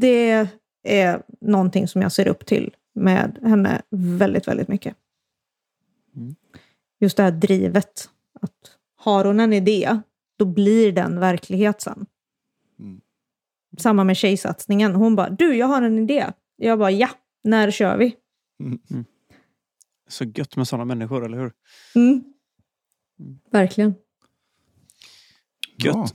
det är någonting som jag ser upp till med henne väldigt, väldigt mycket. Mm. Just det här drivet. Att har hon en idé, då blir den verklighet sen. Mm. Samma med tjejsatsningen. Hon bara, du, jag har en idé. Jag bara, ja, när kör vi? Så gött med sådana människor, eller hur? Mm. Verkligen. Gött. Bra.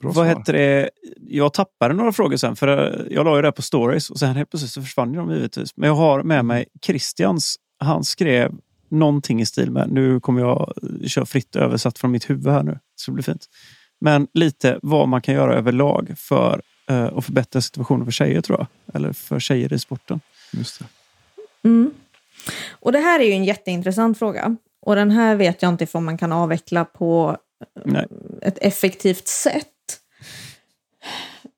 Bra Vad svar. heter det? Jag tappade några frågor sen, för eh, jag la ju det här på stories och sen helt plötsligt så försvann ju de givetvis. Men jag har med mig Christians. Han skrev någonting i stil med, nu kommer jag eh, köra fritt översatt från mitt huvud här nu, så det blir fint. Men lite vad man kan göra överlag för eh, att förbättra situationen för tjejer tror jag. Eller för tjejer i sporten. Just det. Mm. Och det här är ju en jätteintressant fråga. Och den här vet jag inte om man kan avveckla på Nej. ett effektivt sätt.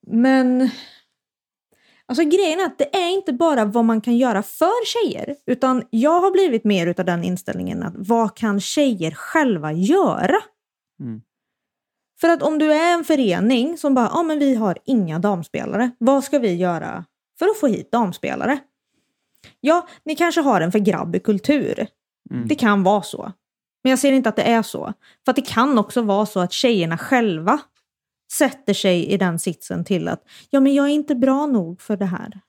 Men alltså grejen är att det är inte bara vad man kan göra för tjejer, utan jag har blivit mer utav den inställningen att vad kan tjejer själva göra? Mm. För att om du är en förening som bara, ja men vi har inga damspelare, vad ska vi göra för att få hit damspelare? Ja, ni kanske har en för grabbig kultur. Mm. Det kan vara så. Men jag ser inte att det är så. För att det kan också vara så att tjejerna själva sätter sig i den sitsen till att ja, men jag är inte bra nog för det här.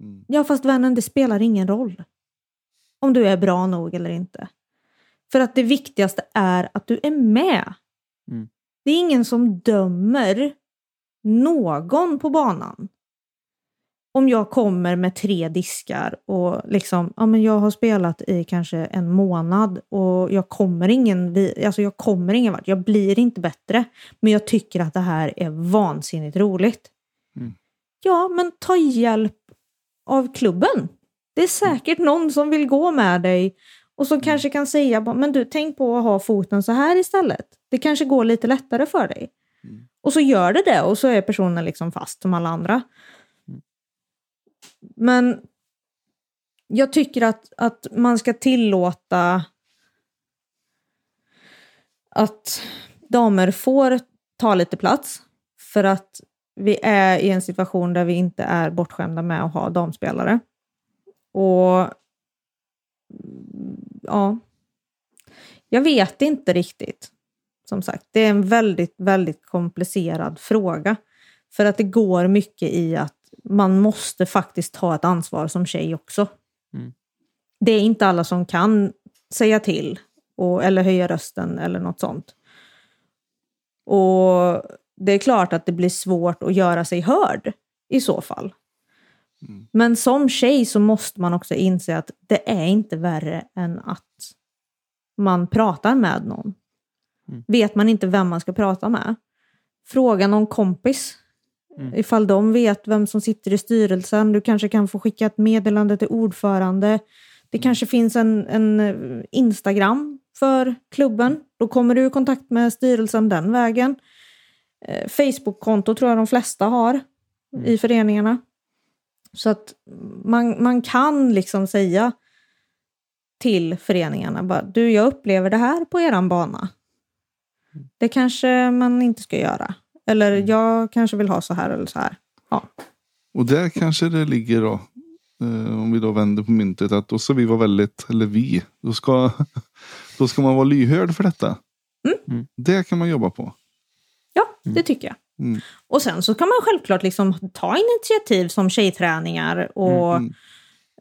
Mm. Ja, fast vännen, det spelar ingen roll. Om du är bra nog eller inte. För att det viktigaste är att du är med. Mm. Det är ingen som dömer någon på banan. Om jag kommer med tre diskar och liksom, ja men jag har spelat i kanske en månad och jag kommer ingen, alltså jag kommer ingen vart, jag blir inte bättre. Men jag tycker att det här är vansinnigt roligt. Mm. Ja, men ta hjälp av klubben. Det är säkert någon som vill gå med dig och som kanske kan säga, men du tänk på att ha foten så här istället. Det kanske går lite lättare för dig. Och så gör det det och så är personen liksom fast som alla andra. Men jag tycker att, att man ska tillåta att damer får ta lite plats. För att vi är i en situation där vi inte är bortskämda med att ha damspelare. Och ja, jag vet inte riktigt. Som sagt, det är en väldigt, väldigt komplicerad fråga. För att det går mycket i att man måste faktiskt ta ett ansvar som tjej också. Mm. Det är inte alla som kan säga till och, eller höja rösten eller något sånt. Och det är klart att det blir svårt att göra sig hörd i så fall. Men som tjej så måste man också inse att det är inte värre än att man pratar med någon. Vet man inte vem man ska prata med, fråga någon kompis. Ifall de vet vem som sitter i styrelsen. Du kanske kan få skicka ett meddelande till ordförande. Det kanske finns en, en eh, Instagram för klubben. Då kommer du i kontakt med styrelsen den vägen. Eh, Facebook-konto tror jag de flesta har i föreningarna. Så att man, man kan liksom säga till föreningarna bara, du jag upplever det här på eran bana. Det kanske man inte ska göra. Eller jag kanske vill ha så här eller så här. Ja. Och där kanske det ligger då. Eh, om vi då vänder på myntet. Att då ska vi vara väldigt, eller vi. Då ska, då ska man vara lyhörd för detta. Mm. Det kan man jobba på. Ja, det tycker jag. Mm. Och sen så kan man självklart liksom ta initiativ som tjejträningar och Mm.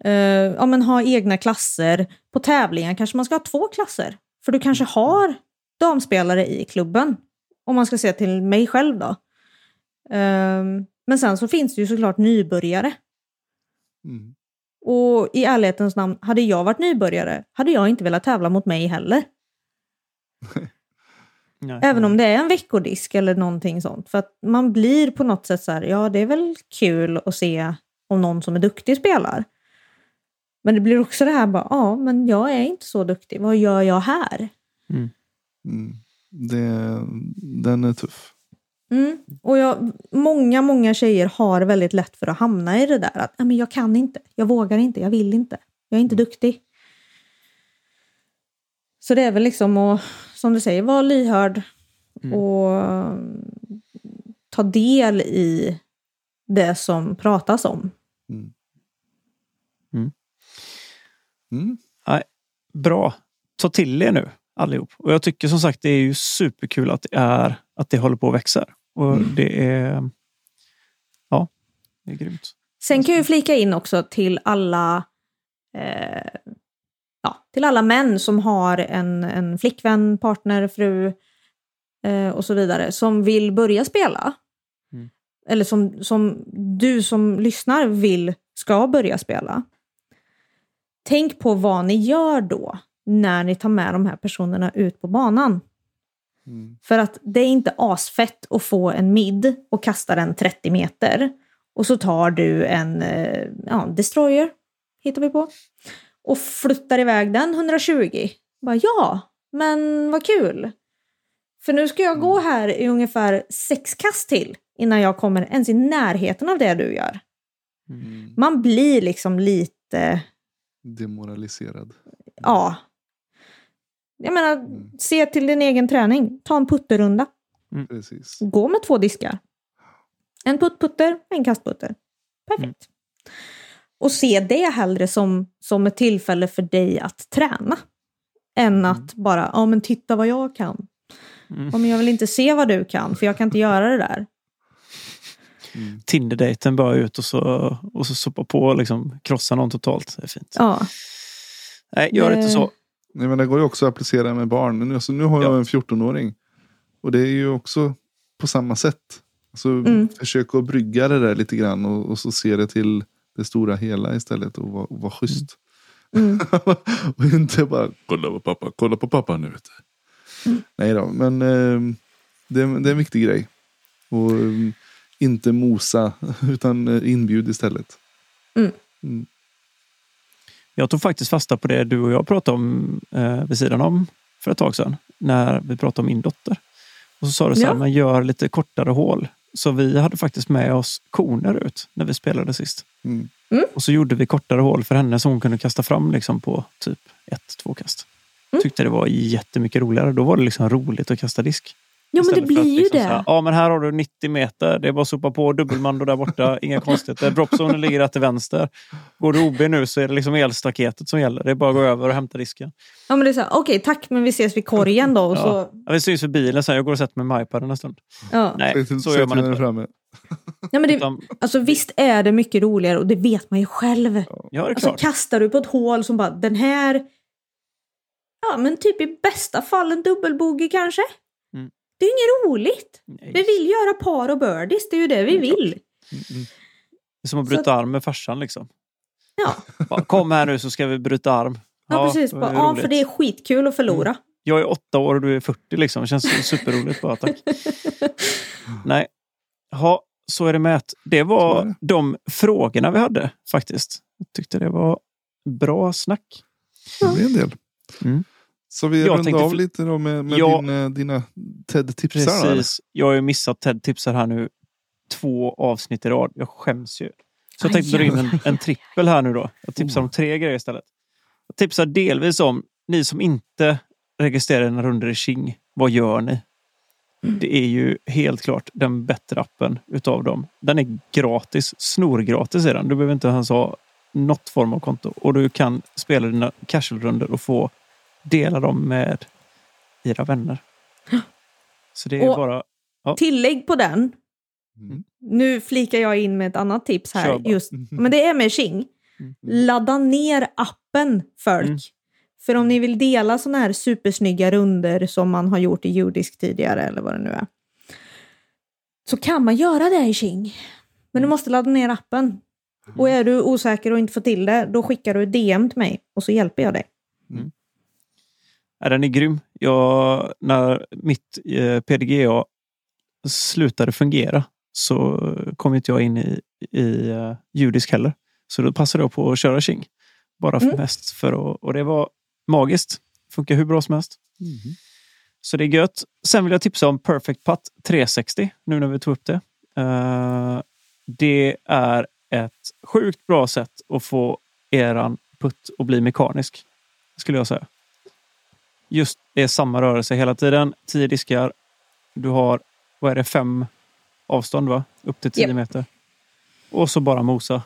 eh, ja, men ha egna klasser. På tävlingar kanske man ska ha två klasser. För du kanske har damspelare i klubben. Om man ska se till mig själv då. Ehm, men sen så finns det ju såklart nybörjare. Mm. Och i ärlighetens namn, hade jag varit nybörjare hade jag inte velat tävla mot mig heller. Nej. Även om det är en veckodisk eller någonting sånt. För att man blir på något sätt så här, ja det är väl kul att se om någon som är duktig spelar. Men det blir också det här bara, ja men jag är inte så duktig, vad gör jag här? Mm. Det, den är tuff. Mm. Och jag, många, många tjejer har väldigt lätt för att hamna i det där att "Nej, men jag kan inte, jag vågar inte, jag vill inte, jag är inte duktig. Så det är väl liksom att, som du säger, vara lyhörd och mm, ta del i det som pratas om. Mm. Bra. Ta till er nu allihop. Och jag tycker som sagt det är ju superkul att det, är, att det håller på att växa. Och det är... Ja, det är grymt. Sen kan jag ju flika in också till alla, eh, ja, till alla män som har en, en flickvän, partner, fru eh, och så vidare som vill börja spela. Mm. Eller som, som du som lyssnar vill ska börja spela. Tänk på vad ni gör då när ni tar med de här personerna ut på banan. Mm. För att det är inte asfett att få en mid och kasta den 30 meter. Och så tar du en eh, ja, destroyer, hittar vi på, och flyttar iväg den 120. Bara, ja, men vad kul. För nu ska jag gå här i ungefär sex kast till innan jag kommer ens i närheten av det du gör. Mm. Man blir liksom lite, Demoraliserad. ja. Jag menar, se till din egen träning. Ta en putterrunda. Precis. Gå med två diskar. En puttputter, en kastputter. Perfekt. Och se det hellre som, som ett tillfälle för dig att träna. Än att bara, ja men titta vad jag kan. Mm. Ja, men jag vill inte se vad du kan, för jag kan inte göra det där. Tinder-dejten bara ut och så, och så sopa på och liksom krossa någon totalt. Det är fint. Ja, Nej, gör inte så. Nej, men det går ju också att applicera med barn. Nu, alltså, nu har jag Ja. en 14-åring. Och det är ju också på samma sätt. Så Mm. försök att brygga det där lite grann och, och så se det till det stora hela istället och vara var schysst. Mm. och inte bara kolla på pappa, kolla på pappa nu. Vet. Mm. Nej då, men eh, det, är- det är en viktig grej. Och eh, inte mosa utan eh, inbjud istället. Mm. Mm. Jag tog faktiskt fasta på det du och jag pratade om eh, vid sidan om för ett tag sedan. När vi pratade om min dotter. Och så sa du så här, Ja. man gör lite kortare hål. Så vi hade faktiskt med oss koner ut när vi spelade sist. Mm. Och så gjorde vi kortare hål för henne som hon kunde kasta fram liksom på typ ett, två kast. Mm. Tyckte det var jättemycket roligare. Då var det liksom roligt att kasta disk. Ja, men det blir ju liksom det. så här, ja, men här har du 90 meter. Det är bara att sopa på dubbelmando där borta. Inga konstigheter. Dropzonen ligger där till vänster. Går du OB nu så är det liksom elstaketet som gäller. Det är bara att gå över och hämta disken. Ja, men det är så här, okej tack men vi ses vid korgen då. Och Ja. så, Ja, vi syns vid bilen sen. Jag går och sätter mig med iPaden en stund. ja. Nej, så gör man inte. framme. Ja, men det, alltså, visst är det mycket roligare och det vet man ju själv. ja, det är Alltså klart. kastar du på ett hål som bara den här... Ja men typ i bästa fall en dubbelbogey kanske. Mm. Det är inget roligt. Nej. Vi vill göra par och birdies, det är ju det vi vill. Det är som att bryta arm med farsan liksom. Ja, Bara, Kom här nu så ska vi bryta arm. ja, precis. det Bara, ja. Mm. för det är skitkul att förlora. Jag är åtta år och du är 40 liksom. Det känns superroligt bara, tack. Nej. Ja, så är det med. Det Så är var det. de frågorna vi hade faktiskt. Jag tyckte det var bra snack. Det blir en del. Mm. Så vi Jag rundar av lite då med, med Ja. din, eh, dina TED-tipsar. Precis. Jag har ju missat Ted tipsar här nu två avsnitt i rad. Jag skäms ju. Så jag tänkte dra in en, en trippel här nu då. Jag tipsar om tre grejer istället. Jag tipsar delvis om ni som inte registrerar dina runder i King. Vad gör ni? Det är ju helt klart den bättre appen utav dem. Den är gratis. Snorgratis är den. Du behöver inte ens ha något form av konto. Och du kan spela dina casual-runder och få dela dem med era vänner. Så det är Och- bara... Tillägg på den. Mm. Nu flikar jag in med ett annat tips här. Just, men det är med King. Mm. Ladda ner appen folk. Mm. För om ni vill dela såna här supersnygga runder som man har gjort i judisk tidigare eller vad det nu är. Så kan man göra det i King. Men du måste ladda ner appen. Och är du osäker och inte får till det, då skickar du ett DM till mig och så hjälper jag dig. Ja, den är grym. Jag, när mitt eh, PDGA slutade fungera så kom inte jag in i, i eh, judisk heller. Så då passade jag på att köra King. Bara för Mm. mest för att, och det var magiskt. Funkar hur bra som helst. Så det är gött. Sen vill jag tipsa om Perfect Putt 360 nu när vi tog upp det. Eh, det är ett sjukt bra sätt att få eran putt att bli mekanisk. Skulle jag säga. Just det är samma rörelse hela tiden. Tio diskar. Du har, vad är det, fem avstånd va? Upp till tio Japp. meter. Och så bara mosa.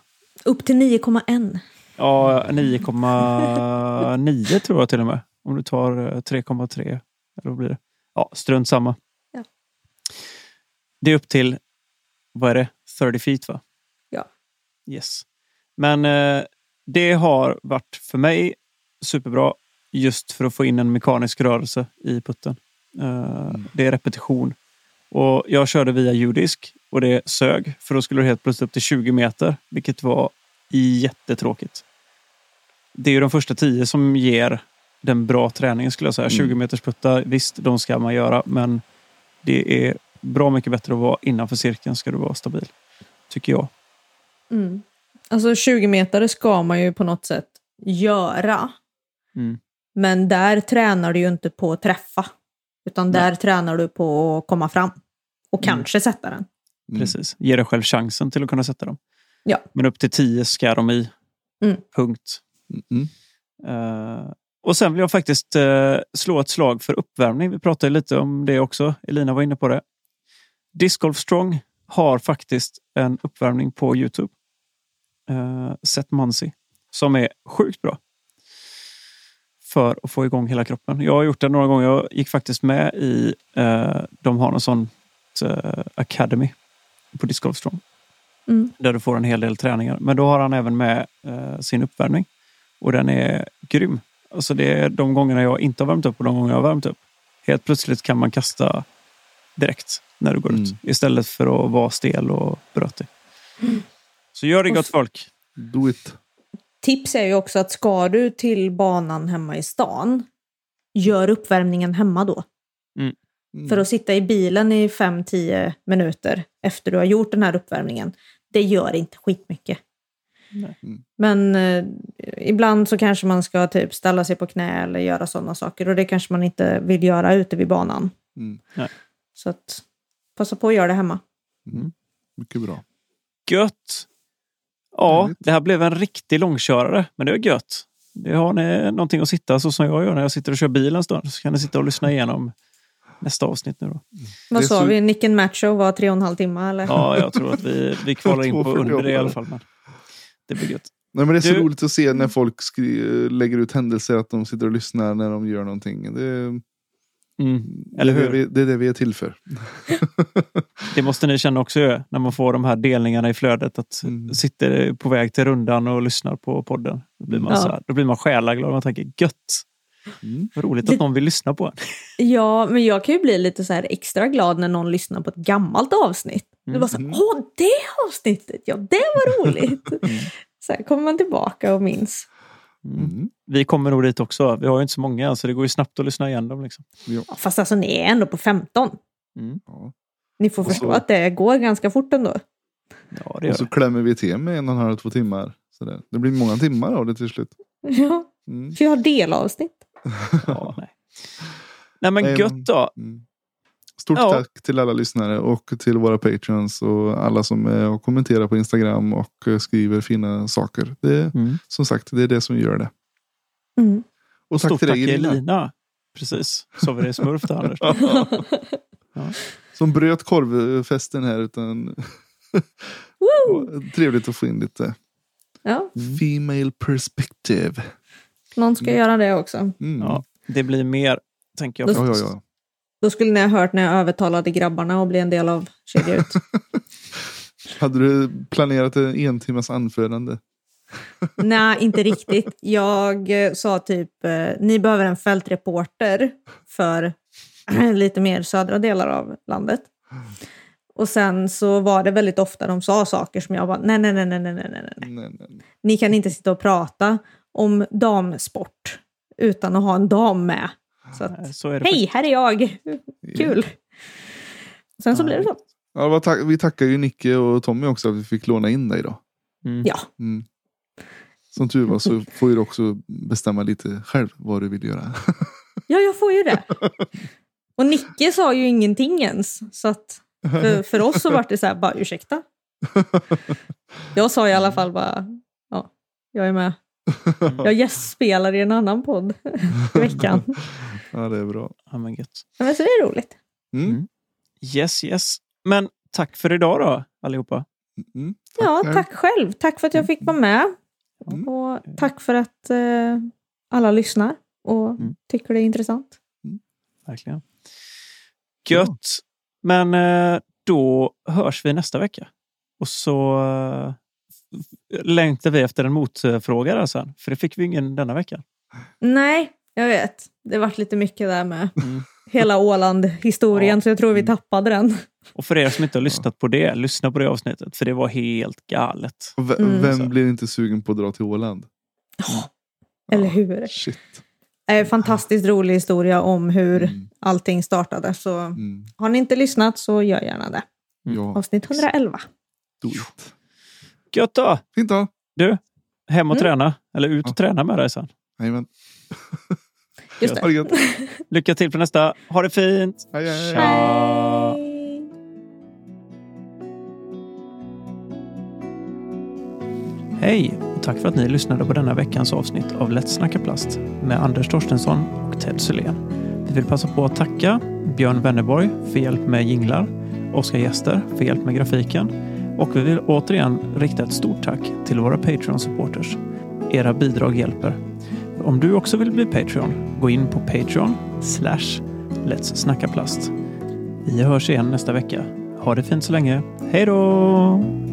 Upp till 9,1. Ja, 9,9 tror jag till och med. Om du tar eh, 3,3. Eller vad blir det? Ja, strunt samma. Ja. Det är upp till, vad är det, 30 feet va? Ja. Yes. Men eh, det har varit för mig superbra just för att få in en mekanisk rörelse i putten. Eh, Det är repetition. Och jag körde via judisk och det sög för då skulle det helt plötsligt upp till 20 meter, vilket var jättetråkigt. Det är ju de första tio som ger den bra träningen skulle jag säga. 20 meters puttar, visst, de ska man göra, men det är bra mycket bättre att vara innanför cirkeln ska du vara stabil. Tycker jag. Mm. Alltså 20 meter ska man ju på något sätt göra. Mm. Men där tränar du ju inte på att träffa. Utan där tränar du på att komma fram. Och Mm. kanske sätta den. Mm. Precis. Ge dig själv chansen till att kunna sätta dem. Ja. Men upp till 10 ska de i. Mm. Punkt. Mm. Eh, och sen vill jag faktiskt eh, slå ett slag för uppvärmning. Vi pratade lite om det också. Elina var inne på det. Disc Golf Strong har faktiskt en uppvärmning på Youtube. Uh, Seth Muncy. Som är sjukt bra. För att få igång hela kroppen. Jag har gjort det några gånger. Jag gick faktiskt med i, eh, de har någon sån eh, Academy på Disc Golf Strong. Mm. Där du får en hel del träningar. Men då har han även med eh, sin uppvärmning. Och den är grym. Alltså det är de gångerna jag inte har värmt upp och de gånger jag har värmt upp. Helt plötsligt kan man kasta direkt när du går ut. Mm. Istället för att vara stel och brötig. Så gör det gott folk. Do it. Tips är ju också att ska du till banan hemma i stan, gör uppvärmningen hemma då. Mm. För att sitta i bilen i 5-10 minuter efter du har gjort den här uppvärmningen, det gör inte skitmycket. Mm. Men eh, ibland så kanske man ska typ ställa sig på knä eller göra sådana saker och det kanske man inte vill göra ute vid banan. Mm. Så att passa på att göra det hemma. Mycket bra. Gött! Ja, det här blev en riktig långkörare, men det är gött. Det har ni någonting att sitta så som jag gör när jag sitter och kör bil en stund. Så kan ni sitta och lyssna igenom nästa avsnitt nu då. Vad Det är sa så- vi? Nicken Macho var tre och en halv timme eller? Ja, jag tror att vi, vi kvalar in på 2.48. under det i alla fall. Men det blir gött. Nej, men det är så Du- roligt att se när folk skri- lägger ut händelser att de sitter och lyssnar när de gör någonting. Det, Mm. Eller det, är hur? det, vi, det är det vi är till för. Det måste ni känna också när man får de här delningarna i flödet. Att Mm. sitter på väg till rundan och lyssnar på podden. Då blir man, Ja. så här, då blir man själaglad. Man tänker gött. Mm. Vad roligt Det- att någon vill lyssna på en. Ja, men jag kan ju bli lite så här extra glad när någon lyssnar på ett gammalt avsnitt. Det var så här, Mm. åh det avsnittet, ja det var roligt. Så här kommer man tillbaka och minns. Mm. Vi kommer nog dit också. Vi har ju inte så många, så det går ju snabbt att lyssna igen dem. Liksom. Ja, fast alltså ni är ändå på 15. Ja. Ni får Och förstå så- att det går ganska fort ändå. Ja, det Och så det. klämmer vi till med en och en halv, två timmar. Sådär. Det blir många timmar av det till slut. Ja, Mm. för jag har delavsnitt. Ja, nej. nej, men gött då. Mm. Stort Ja. tack till alla lyssnare och till våra patreons och alla som är och kommenterar på Instagram och skriver fina saker. Det, Mm. som sagt, det är det som gör det. Mm. Och tack Stort till tack dig Elina. Elina. Precis, så var det smurf där Anders. Som bröt korvfesten här. Utan! Trevligt att få in lite Ja, female perspective. någon ska göra det också. Mm. Ja, det blir mer, tänker jag. Ja, ja, ja. Då skulle ni ha hört när jag övertalade grabbarna att bli en del av Kedja ut. Hade du planerat en en timmas anförande? Nej, inte riktigt. Jag eh, sa typ, eh, ni behöver en fältreporter för lite mer södra delar av landet. Och sen så var det väldigt ofta de sa saker som jag bara, nej, nej, nej, nej, nej, nej. Nej, nej, nej. Ni kan inte sitta och prata om damsport utan att ha en dam med. Så att, Så är det. hej, här är jag! Kul! Sen så Ja, blev det så. Ja, vi tackar ju Nicke och Tommy också att vi fick låna in dig då. Mm. Ja, Mm. Som tur var så får du också bestämma lite själv vad du vill göra. ja, jag får ju det. Och Nicke sa ju ingenting ens. Så att för, för oss så var det så här, bara ursäkta. Jag sa i alla fall bara, ja, jag är med. Jag gästspelar i en annan podd i veckan. Ja, det är bra. Ja, men gött. Ja, Men så det är roligt. Mm. Mm. Yes, yes. Men tack för idag då, allihopa. Mm. Ja, själv. tack själv. Tack för att jag fick vara med. Mm. Och tack för att eh, alla lyssnar och Mm. tycker det är intressant. Verkligen. Gött. Men eh, då hörs vi nästa vecka. Och så eh, längtar vi efter en motfråga där sen. För det fick vi ingen denna vecka. Nej, jag vet. Det vart lite mycket där med Mm. hela Åland-historien, Ja. så jag tror vi tappade den. Och för er som inte har lyssnat på det, lyssna på det avsnittet. För det var helt galet. Ve- Mm. Vem blir inte sugen på att dra till Åland? Eller hur? Shit. En fantastiskt rolig historia om hur Mm. allting startade. Så Mm. har ni inte lyssnat så gör gärna det. Ja, Avsnitt 111. do it. Gött då! Fint då. Du, hem och Mm. träna. Eller ut och Ja. träna med dig sen. Jajamän. Just Ha det. det gött. Lycka till på nästa. Ha det fint! Hej, hej. Tja. Hej! Hej och tack för att ni lyssnade på denna veckans avsnitt av Lätt snacka plast med Anders Torstensson och Ted Sylén. Vi vill passa på att tacka Björn Wennerborg för hjälp med jinglar, Oskar Gäster för hjälp med grafiken och vi vill återigen rikta ett stort tack till våra Patreon-supporters. Era bidrag hjälper. Om du också vill bli Patreon, gå in på Patreon slash Let's snacka plast. Vi hörs igen nästa vecka. Ha det fint så länge. Hej då!